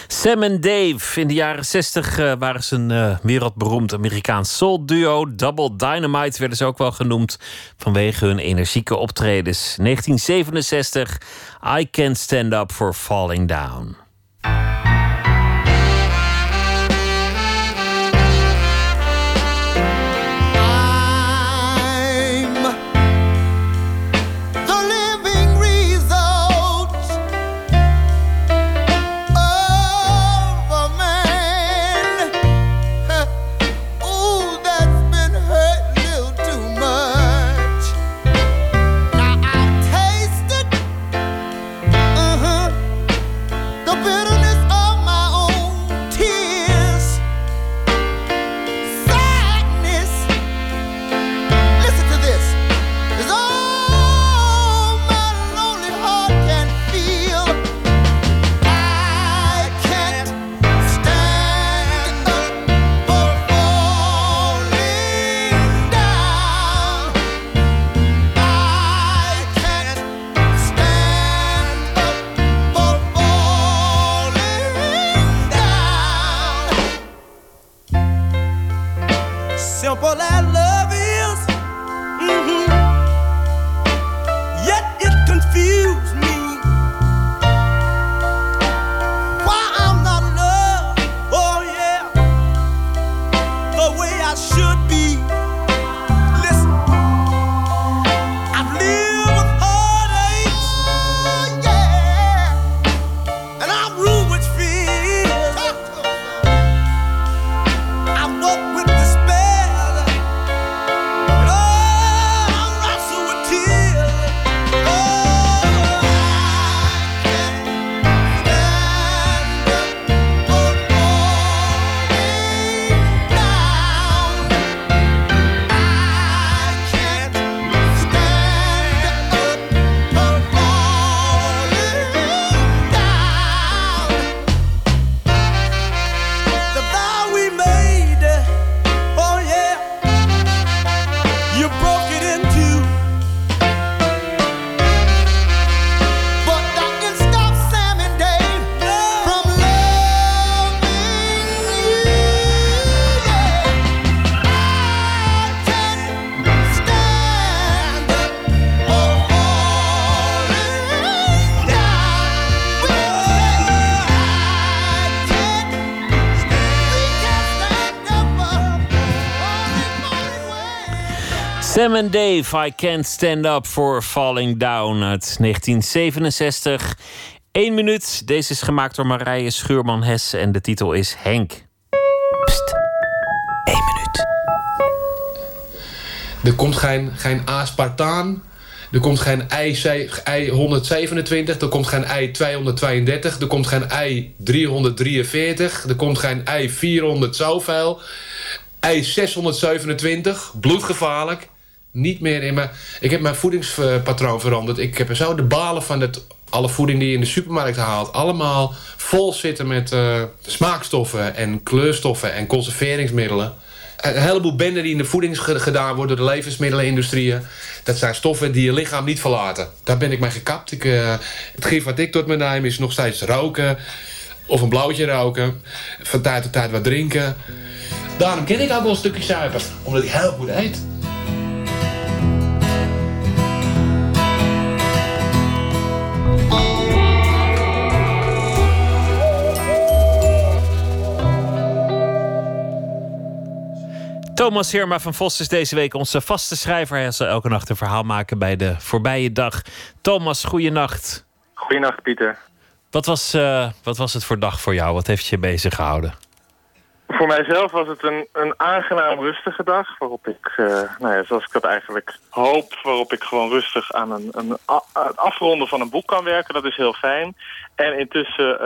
Speaker 13: Sam en Dave. In de jaren 60 eh, waren ze een eh, wereldberoemd Amerikaans soul duo. Double Dynamite werden ze ook wel genoemd vanwege hun energieke optredens. 1967, I Can't Stand Up for Falling Down.
Speaker 3: Sam and Dave, I Can't Stand
Speaker 13: Up for Falling Down uit 1967. Eén minuut. Deze is gemaakt door Marije Schuurman-Hess en de titel is Henk.
Speaker 9: Er komt geen, geen aspartaan. Er komt geen ei, ei 127. Er komt geen ei 232. Er komt geen ei 343. Er komt geen ei 400 zoveel. Ei 627. Bloedgevaarlijk. Niet meer in mijn... Ik heb mijn voedingspatroon veranderd. Ik heb er zo de balen van het, alle voeding die je in de supermarkt haalt... allemaal vol zitten met eh, smaakstoffen en kleurstoffen en conserveringsmiddelen. Een heleboel benden die in de voeding ge- gedaan worden door de levensmiddelenindustrie. Dat zijn stoffen die je lichaam niet verlaten. Daar ben ik mee gekapt. Ik, eh, het gif wat ik tot me neem is nog steeds roken. Of een blauwtje roken. Van tijd tot tijd wat drinken. Daarom ken ik ook wel een stukje suiker. Omdat ik heel goed eet.
Speaker 3: Thomas Herma van Vos is deze week onze vaste schrijver. Hij zal elke nacht een verhaal maken bij de voorbije dag. Thomas, goeienacht.
Speaker 14: Goeienacht, Pieter.
Speaker 3: Wat was, eh, wat was het voor dag voor jou? Wat heeft je bezig gehouden?
Speaker 14: Voor mijzelf was het een, een aangenaam rustige dag. Waarop ik, eh, nou ja, zoals ik dat eigenlijk hoop, waarop ik gewoon rustig aan een, een a- afronden van een boek kan werken. Dat is heel fijn. En intussen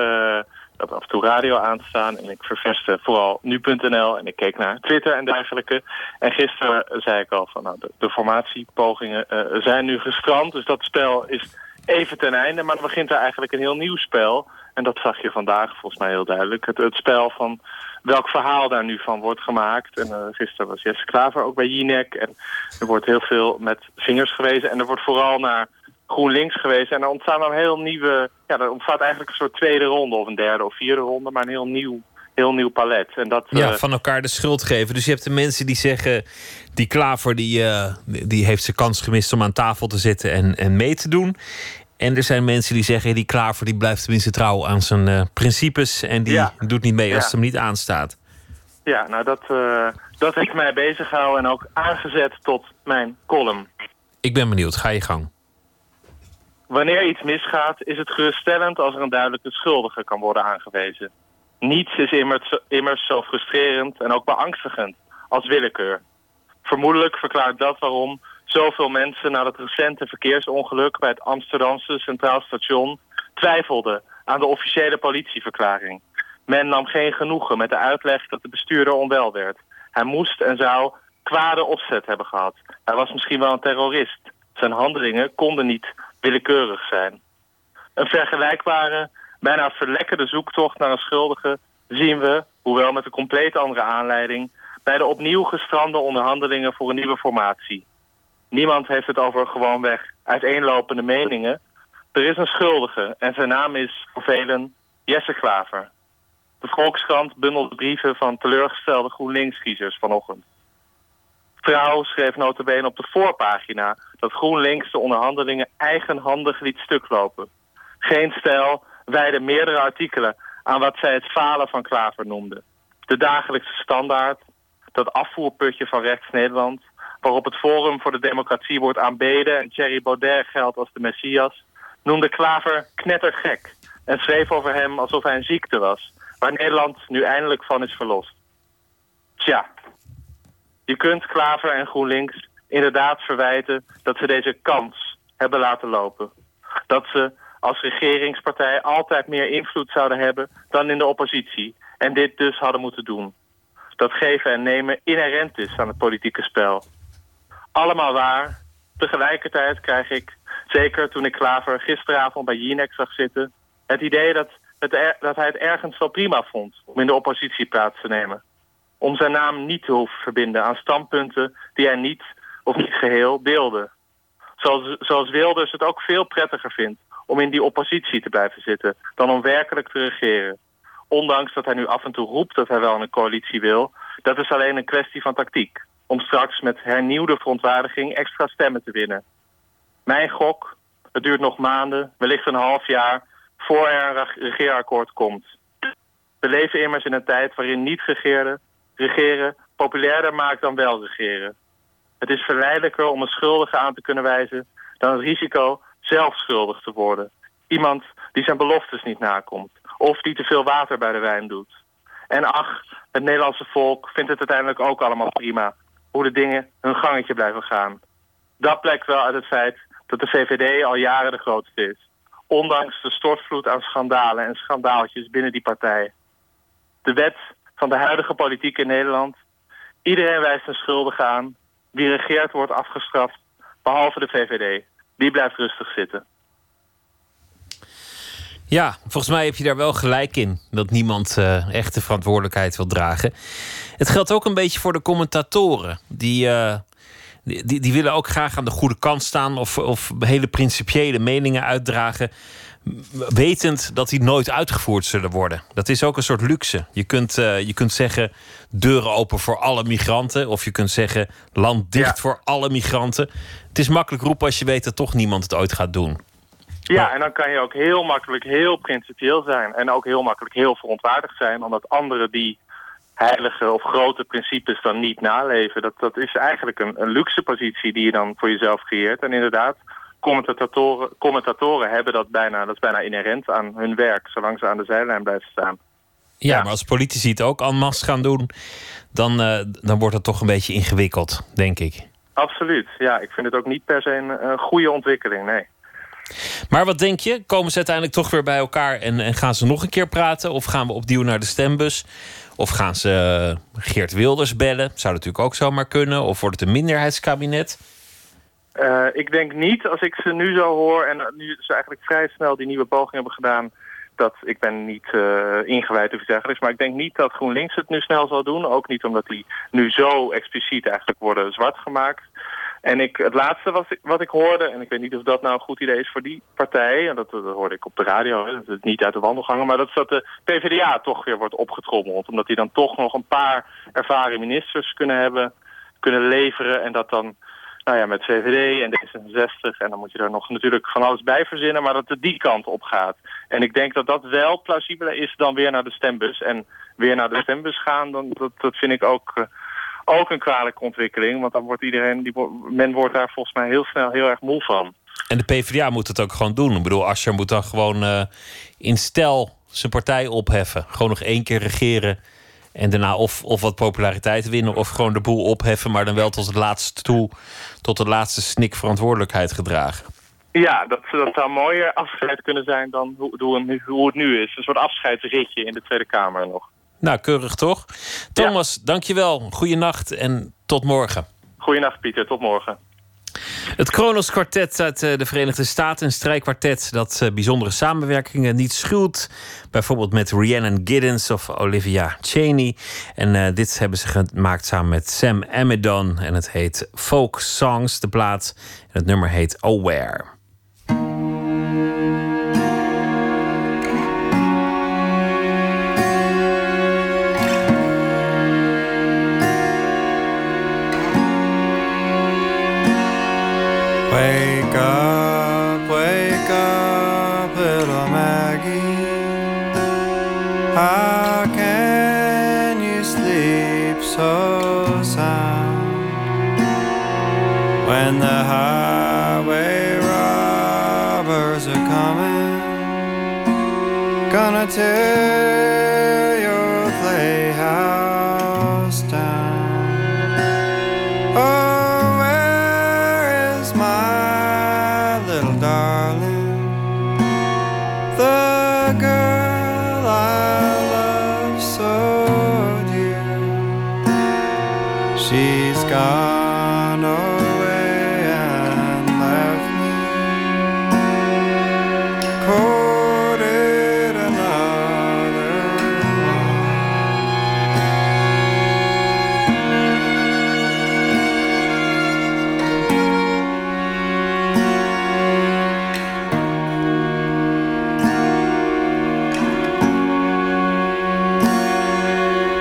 Speaker 14: dat af en toe radio aan te staan. En ik ververste vooral nu.nl en ik keek naar Twitter en dergelijke. En gisteren zei ik al van nou, de, de formatiepogingen eh, zijn nu gestrand. Dus dat spel is even ten einde. Maar dan begint er eigenlijk een heel nieuw spel. En dat zag je vandaag volgens mij heel duidelijk. Het, het spel van welk verhaal daar nu van wordt gemaakt. En eh, gisteren was Jesse Klaver ook bij Jinek. En er wordt heel veel met vingers gewezen. En er wordt vooral naar GroenLinks gewezen. En er ontstaan dan heel nieuwe... Ja, er ontstaat eigenlijk een soort tweede ronde of een derde of vierde ronde. Maar een heel nieuw, heel nieuw palet. En dat,
Speaker 3: Ja,
Speaker 14: eh,
Speaker 3: van elkaar de schuld geven. Dus je hebt de mensen die zeggen... die Klaver die, eh, die heeft zijn kans gemist om aan tafel te zitten en, en mee te doen. En er zijn mensen die zeggen... die Klaver die blijft tenminste trouw aan zijn eh, principes... en die
Speaker 14: Ja.
Speaker 3: doet niet mee als
Speaker 14: Ja.
Speaker 3: het hem niet aanstaat.
Speaker 14: Ja, nou dat, dat heeft mij bezig gehouden en ook aangezet tot mijn column.
Speaker 3: Ik ben benieuwd, ga je gang.
Speaker 14: Wanneer iets misgaat, is het geruststellend als er een duidelijke schuldige kan worden aangewezen. Niets is immers, zo frustrerend en ook beangstigend als willekeur. Vermoedelijk verklaart dat waarom zoveel mensen na het recente verkeersongeluk bij het Amsterdamse Centraal Station twijfelden aan de officiële politieverklaring. Men nam geen genoegen met de uitleg dat de bestuurder onwel werd. Hij moest en zou kwade opzet hebben gehad. Hij was misschien wel een terrorist. Zijn handelingen konden niet willekeurig zijn. Een vergelijkbare, bijna verlekkerde zoektocht naar een schuldige zien we, hoewel met een compleet andere aanleiding, bij de opnieuw gestrande onderhandelingen voor een nieuwe formatie. Niemand heeft het over gewoonweg uiteenlopende meningen. Er is een schuldige en zijn naam is voor velen Jesse Klaver. De Volkskrant bundelde brieven van teleurgestelde GroenLinks-kiezers vanochtend. Trouw schreef notabene op de voorpagina dat GroenLinks de onderhandelingen eigenhandig liet stuklopen. Geen stijl wijde meerdere artikelen aan wat zij het falen van Klaver noemde. De dagelijkse standaard, dat afvoerputje van rechts Nederland, waarop het Forum voor de Democratie wordt aanbeden en Thierry Baudet geldt als de Messias, noemde Klaver knettergek en schreef over hem alsof hij een ziekte was, waar Nederland nu eindelijk van is verlost. Tja, je kunt Klaver en GroenLinks inderdaad verwijten dat ze deze kans hebben laten lopen. Dat ze als regeringspartij altijd meer invloed zouden hebben dan in de oppositie. En dit dus hadden moeten doen. Dat geven en nemen inherent is aan het politieke spel. Allemaal waar. Tegelijkertijd krijg ik, zeker toen ik Klaver gisteravond bij Jinek zag zitten... het idee dat, het dat hij het ergens wel prima vond om in de oppositie plaats te nemen om zijn naam niet te hoeven verbinden aan standpunten die hij niet of niet geheel deelde. Zoals, zoals Wilders het ook veel prettiger vindt om in die oppositie te blijven zitten dan om werkelijk te regeren. Ondanks dat hij nu af en toe roept dat hij wel een coalitie wil, dat is alleen een kwestie van tactiek. Om straks met hernieuwde verontwaardiging extra stemmen te winnen. Mijn gok, het duurt nog maanden, wellicht een half jaar, voor er een reg- regeerakkoord komt. We leven immers in een tijd waarin niet regeerden regeren populairder maakt dan wel regeren. Het is verleidelijker om een schuldige aan te kunnen wijzen dan het risico zelf schuldig te worden. Iemand die zijn beloftes niet nakomt of die te veel water bij de wijn doet. En ach, het Nederlandse volk vindt het uiteindelijk ook allemaal prima hoe de dingen hun gangetje blijven gaan. Dat blijkt wel uit het feit dat de VVD al jaren de grootste is. Ondanks de stortvloed aan schandalen en schandaaltjes binnen die partij. De wet van de huidige politiek in Nederland. Iedereen wijst een schuldige aan. Wie regeert wordt afgestraft, behalve de VVD. Die blijft rustig zitten.
Speaker 3: Ja, volgens mij heb je daar wel gelijk in. Dat niemand eh, echt de verantwoordelijkheid wil dragen. Het geldt ook een beetje voor de commentatoren. Die, eh, die, die, die willen ook graag aan de goede kant staan. Of, of hele principiële meningen uitdragen. Wetend dat die nooit uitgevoerd zullen worden. Dat is ook een soort luxe. Je kunt, eh, je kunt zeggen deuren open voor alle migranten. Of je kunt zeggen land dicht voor alle migranten. Het is makkelijk roepen als je weet dat toch niemand het ooit gaat doen.
Speaker 14: Ja, en dan kan je ook heel makkelijk heel principieel zijn. En ook heel makkelijk heel verontwaardigd zijn. Omdat anderen die heilige of grote principes dan niet naleven. Dat, dat is eigenlijk een, een luxe positie die je dan voor jezelf creëert. En inderdaad, commentatoren, commentatoren hebben dat bijna, dat is bijna inherent aan hun werk, zolang ze aan de zijlijn blijven staan.
Speaker 3: Ja, maar als politici het ook en masse gaan doen, dan, eh, dan wordt het toch een beetje ingewikkeld, denk ik.
Speaker 14: Absoluut, ja. Ik vind het ook niet per se een, een goede ontwikkeling, nee.
Speaker 3: Maar wat denk je? Komen ze uiteindelijk toch weer bij elkaar en, en gaan ze nog een keer praten? Of gaan we opnieuw naar de stembus? Of gaan ze eh, Geert Wilders bellen? Zou natuurlijk ook zomaar kunnen. Of wordt het een minderheidskabinet?
Speaker 14: Eh, ik denk niet, als ik ze nu zo hoor... en nu ze eigenlijk vrij snel die nieuwe poging hebben gedaan... dat ik ben niet eh, ingewijd of iets dergelijks... maar ik denk niet dat GroenLinks het nu snel zal doen. Ook niet omdat die nu zo expliciet eigenlijk worden zwart gemaakt. En ik, het laatste wat ik, wat ik hoorde, en ik weet niet of dat nou een goed idee is voor die partij... en dat, hoorde ik op de radio, dat is niet uit de wandelgangen... maar dat is dat de PvdA toch weer wordt opgetrommeld. Omdat die dan toch nog een paar ervaren ministers kunnen hebben, kunnen leveren... en dat dan nou ja, met VVD en D66. En dan moet je er nog natuurlijk van alles bij verzinnen, maar dat het die kant op gaat. En ik denk dat dat wel plausibeler is dan weer naar de stembus. En weer naar de stembus gaan, dan, dat, dat vind ik ook, eh, ook een kwalijke ontwikkeling. Want dan wordt iedereen, die, men wordt daar volgens mij heel snel heel erg moe van.
Speaker 3: En de PvdA moet het ook gewoon doen. Ik bedoel, Asscher moet dan gewoon eh, in stijl zijn partij opheffen. Gewoon nog één keer regeren. En daarna of, of wat populariteit winnen. Of gewoon de boel opheffen. Maar dan wel tot het laatste toe. Tot het laatste snik verantwoordelijkheid gedragen.
Speaker 14: Ja, dat, dat zou mooier afscheid kunnen zijn dan hoe, hoe, hoe het nu is. Een soort afscheidsritje in de Tweede Kamer nog.
Speaker 3: Nou, keurig toch? Thomas, dankjewel. Goeienacht en tot morgen.
Speaker 14: Goeienacht Pieter, tot morgen.
Speaker 3: Het Kronos Quartet uit eh, de Verenigde Staten, een strijkkwartet dat eh, bijzondere samenwerkingen niet schuwt. Bijvoorbeeld met Rhiannon Giddens of Olivia Cheney. En eh, dit hebben ze gemaakt samen met Sam Amidon. En het heet Folk Songs, de plaat. En het nummer heet Aware.
Speaker 7: Wake up, wake up, little Maggie. How can you sleep so sound when the highway robbers are coming? Gonna tear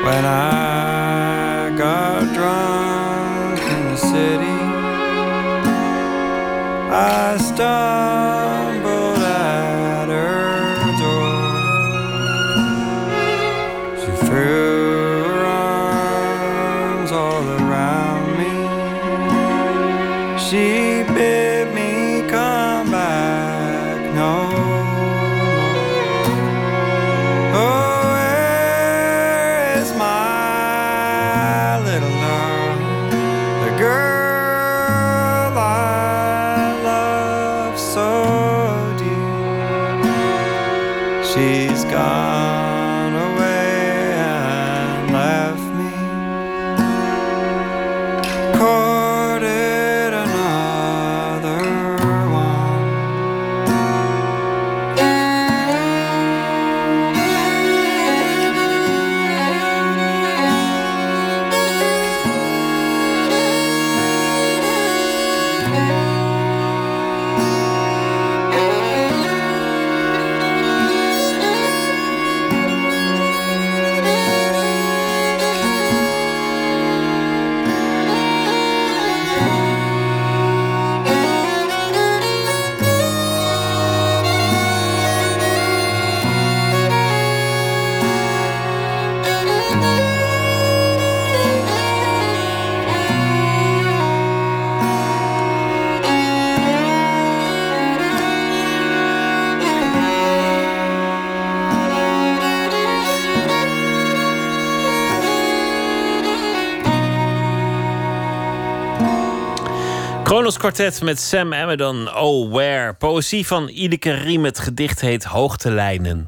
Speaker 7: When I got drunk in the city, I stumbled
Speaker 3: Quartet met Sam Amadon, Oh Where. Poëzie van Ideke Riem. Het gedicht heet Hoogtelijnen.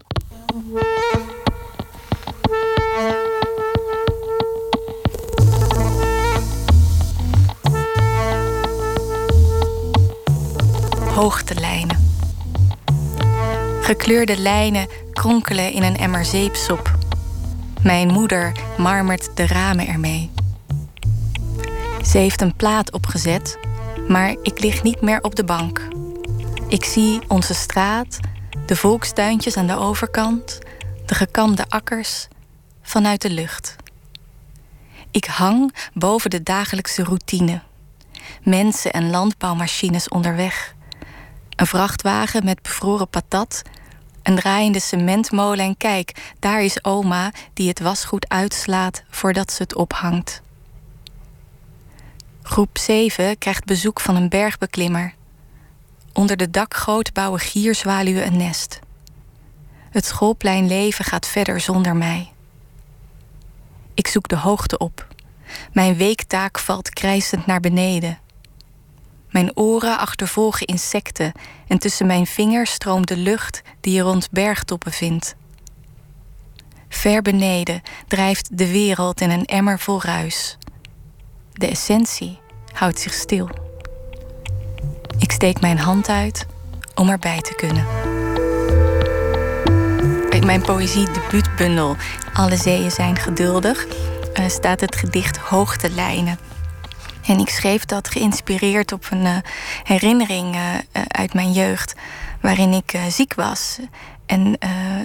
Speaker 15: Hoogtelijnen. Gekleurde lijnen kronkelen in een emmer zeepsop. Mijn moeder marmert de ramen ermee. Ze heeft een plaat opgezet, maar ik lig niet meer op de bank. Ik zie onze straat, de volkstuintjes aan de overkant, de gekamde akkers vanuit de lucht. Ik hang boven de dagelijkse routine. Mensen en landbouwmachines onderweg. Een vrachtwagen met bevroren patat. Een draaiende cementmolen en kijk, daar is oma die het wasgoed uitslaat voordat ze het ophangt. Groep 7 krijgt bezoek van een bergbeklimmer. Onder de dakgoot bouwen gierzwaluwen een nest. Het schoolpleinleven gaat verder zonder mij. Ik zoek de hoogte op. Mijn weektaak valt krijsend naar beneden. Mijn oren achtervolgen insecten en tussen mijn vingers stroomt de lucht die je rond bergtoppen vindt. Ver beneden drijft de wereld in een emmer vol ruis. De essentie houdt zich stil. Ik steek mijn hand uit om erbij te kunnen. In mijn poëzie debuutbundel Alle zeeën zijn geduldig uh, staat het gedicht Hoogtelijnen. En ik schreef dat geïnspireerd op een uh, herinnering uh, uit mijn jeugd, waarin ik ziek was en,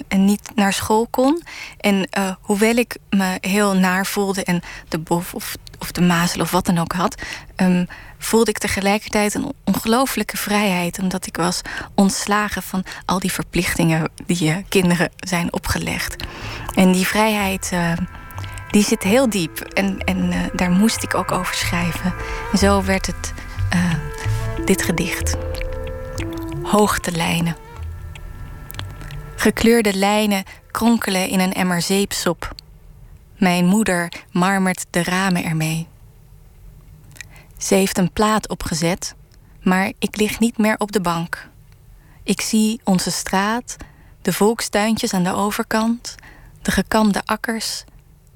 Speaker 15: en, niet naar school kon. En hoewel ik me heel naar voelde en de bof of, of de mazel of wat dan ook had, um, voelde ik tegelijkertijd een ongelooflijke vrijheid, omdat ik was ontslagen van al die verplichtingen die je kinderen zijn opgelegd. En die vrijheid die zit heel diep. En, en daar moest ik ook over schrijven. En zo werd het dit gedicht. Hoogtelijnen. Gekleurde lijnen kronkelen in een emmer zeepsop. Mijn moeder marmert de ramen ermee. Ze heeft een plaat opgezet, maar ik lig niet meer op de bank. Ik zie onze straat, de volkstuintjes aan de overkant, de gekamde akkers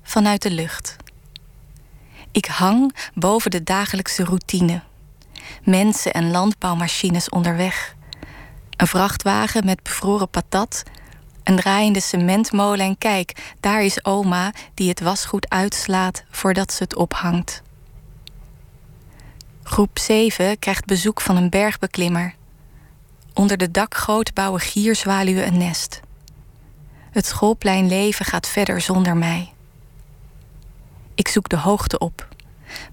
Speaker 15: vanuit de lucht. Ik hang boven de dagelijkse routine. Mensen en landbouwmachines onderweg. Een vrachtwagen met bevroren patat. Een draaiende cementmolen en kijk, daar is oma die het wasgoed uitslaat voordat ze het ophangt. Groep 7 krijgt bezoek van een bergbeklimmer. Onder de dakgoot bouwen gierzwaluwen een nest. Het schoolpleinleven gaat verder zonder mij. Ik zoek de hoogte op.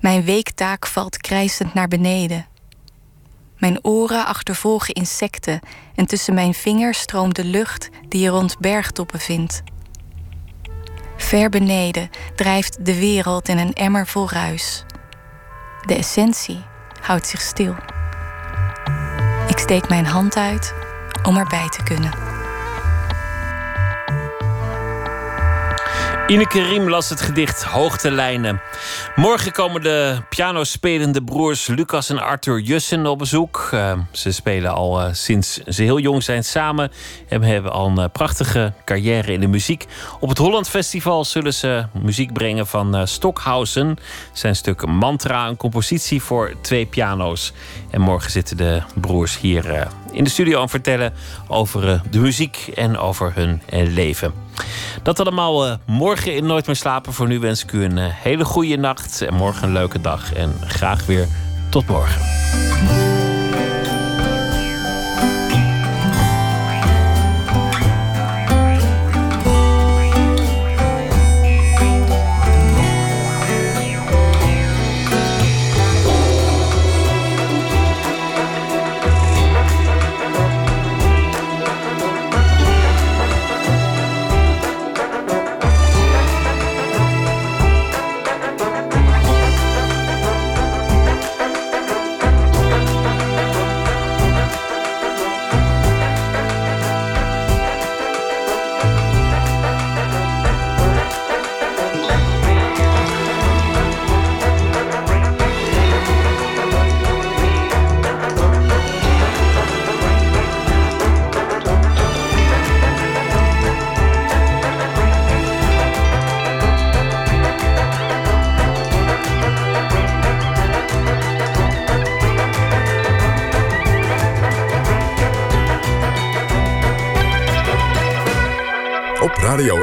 Speaker 15: Mijn weektaak valt krijsend naar beneden. Mijn oren achtervolgen insecten en tussen mijn vingers stroomt de lucht die je rond bergtoppen vindt. Ver beneden drijft de wereld in een emmer vol ruis. De essentie houdt zich stil. Ik steek mijn hand uit om erbij te kunnen.
Speaker 3: Ineke Riem las het gedicht Hoogtelijnen. Morgen komen de pianospelende broers Lucas en Arthur Jussen op bezoek. Uh, ze spelen al uh, sinds ze heel jong zijn samen en hebben al een uh, prachtige carrière in de muziek. Op het Holland Festival zullen ze muziek brengen van Stockhausen. Zijn stuk Mantra, een compositie voor twee piano's. En morgen zitten de broers hier in de studio en vertellen over de muziek en over hun leven. Dat allemaal morgen in Nooit meer slapen. Voor nu wens ik u een hele goede nacht en morgen een leuke dag. En graag weer tot morgen.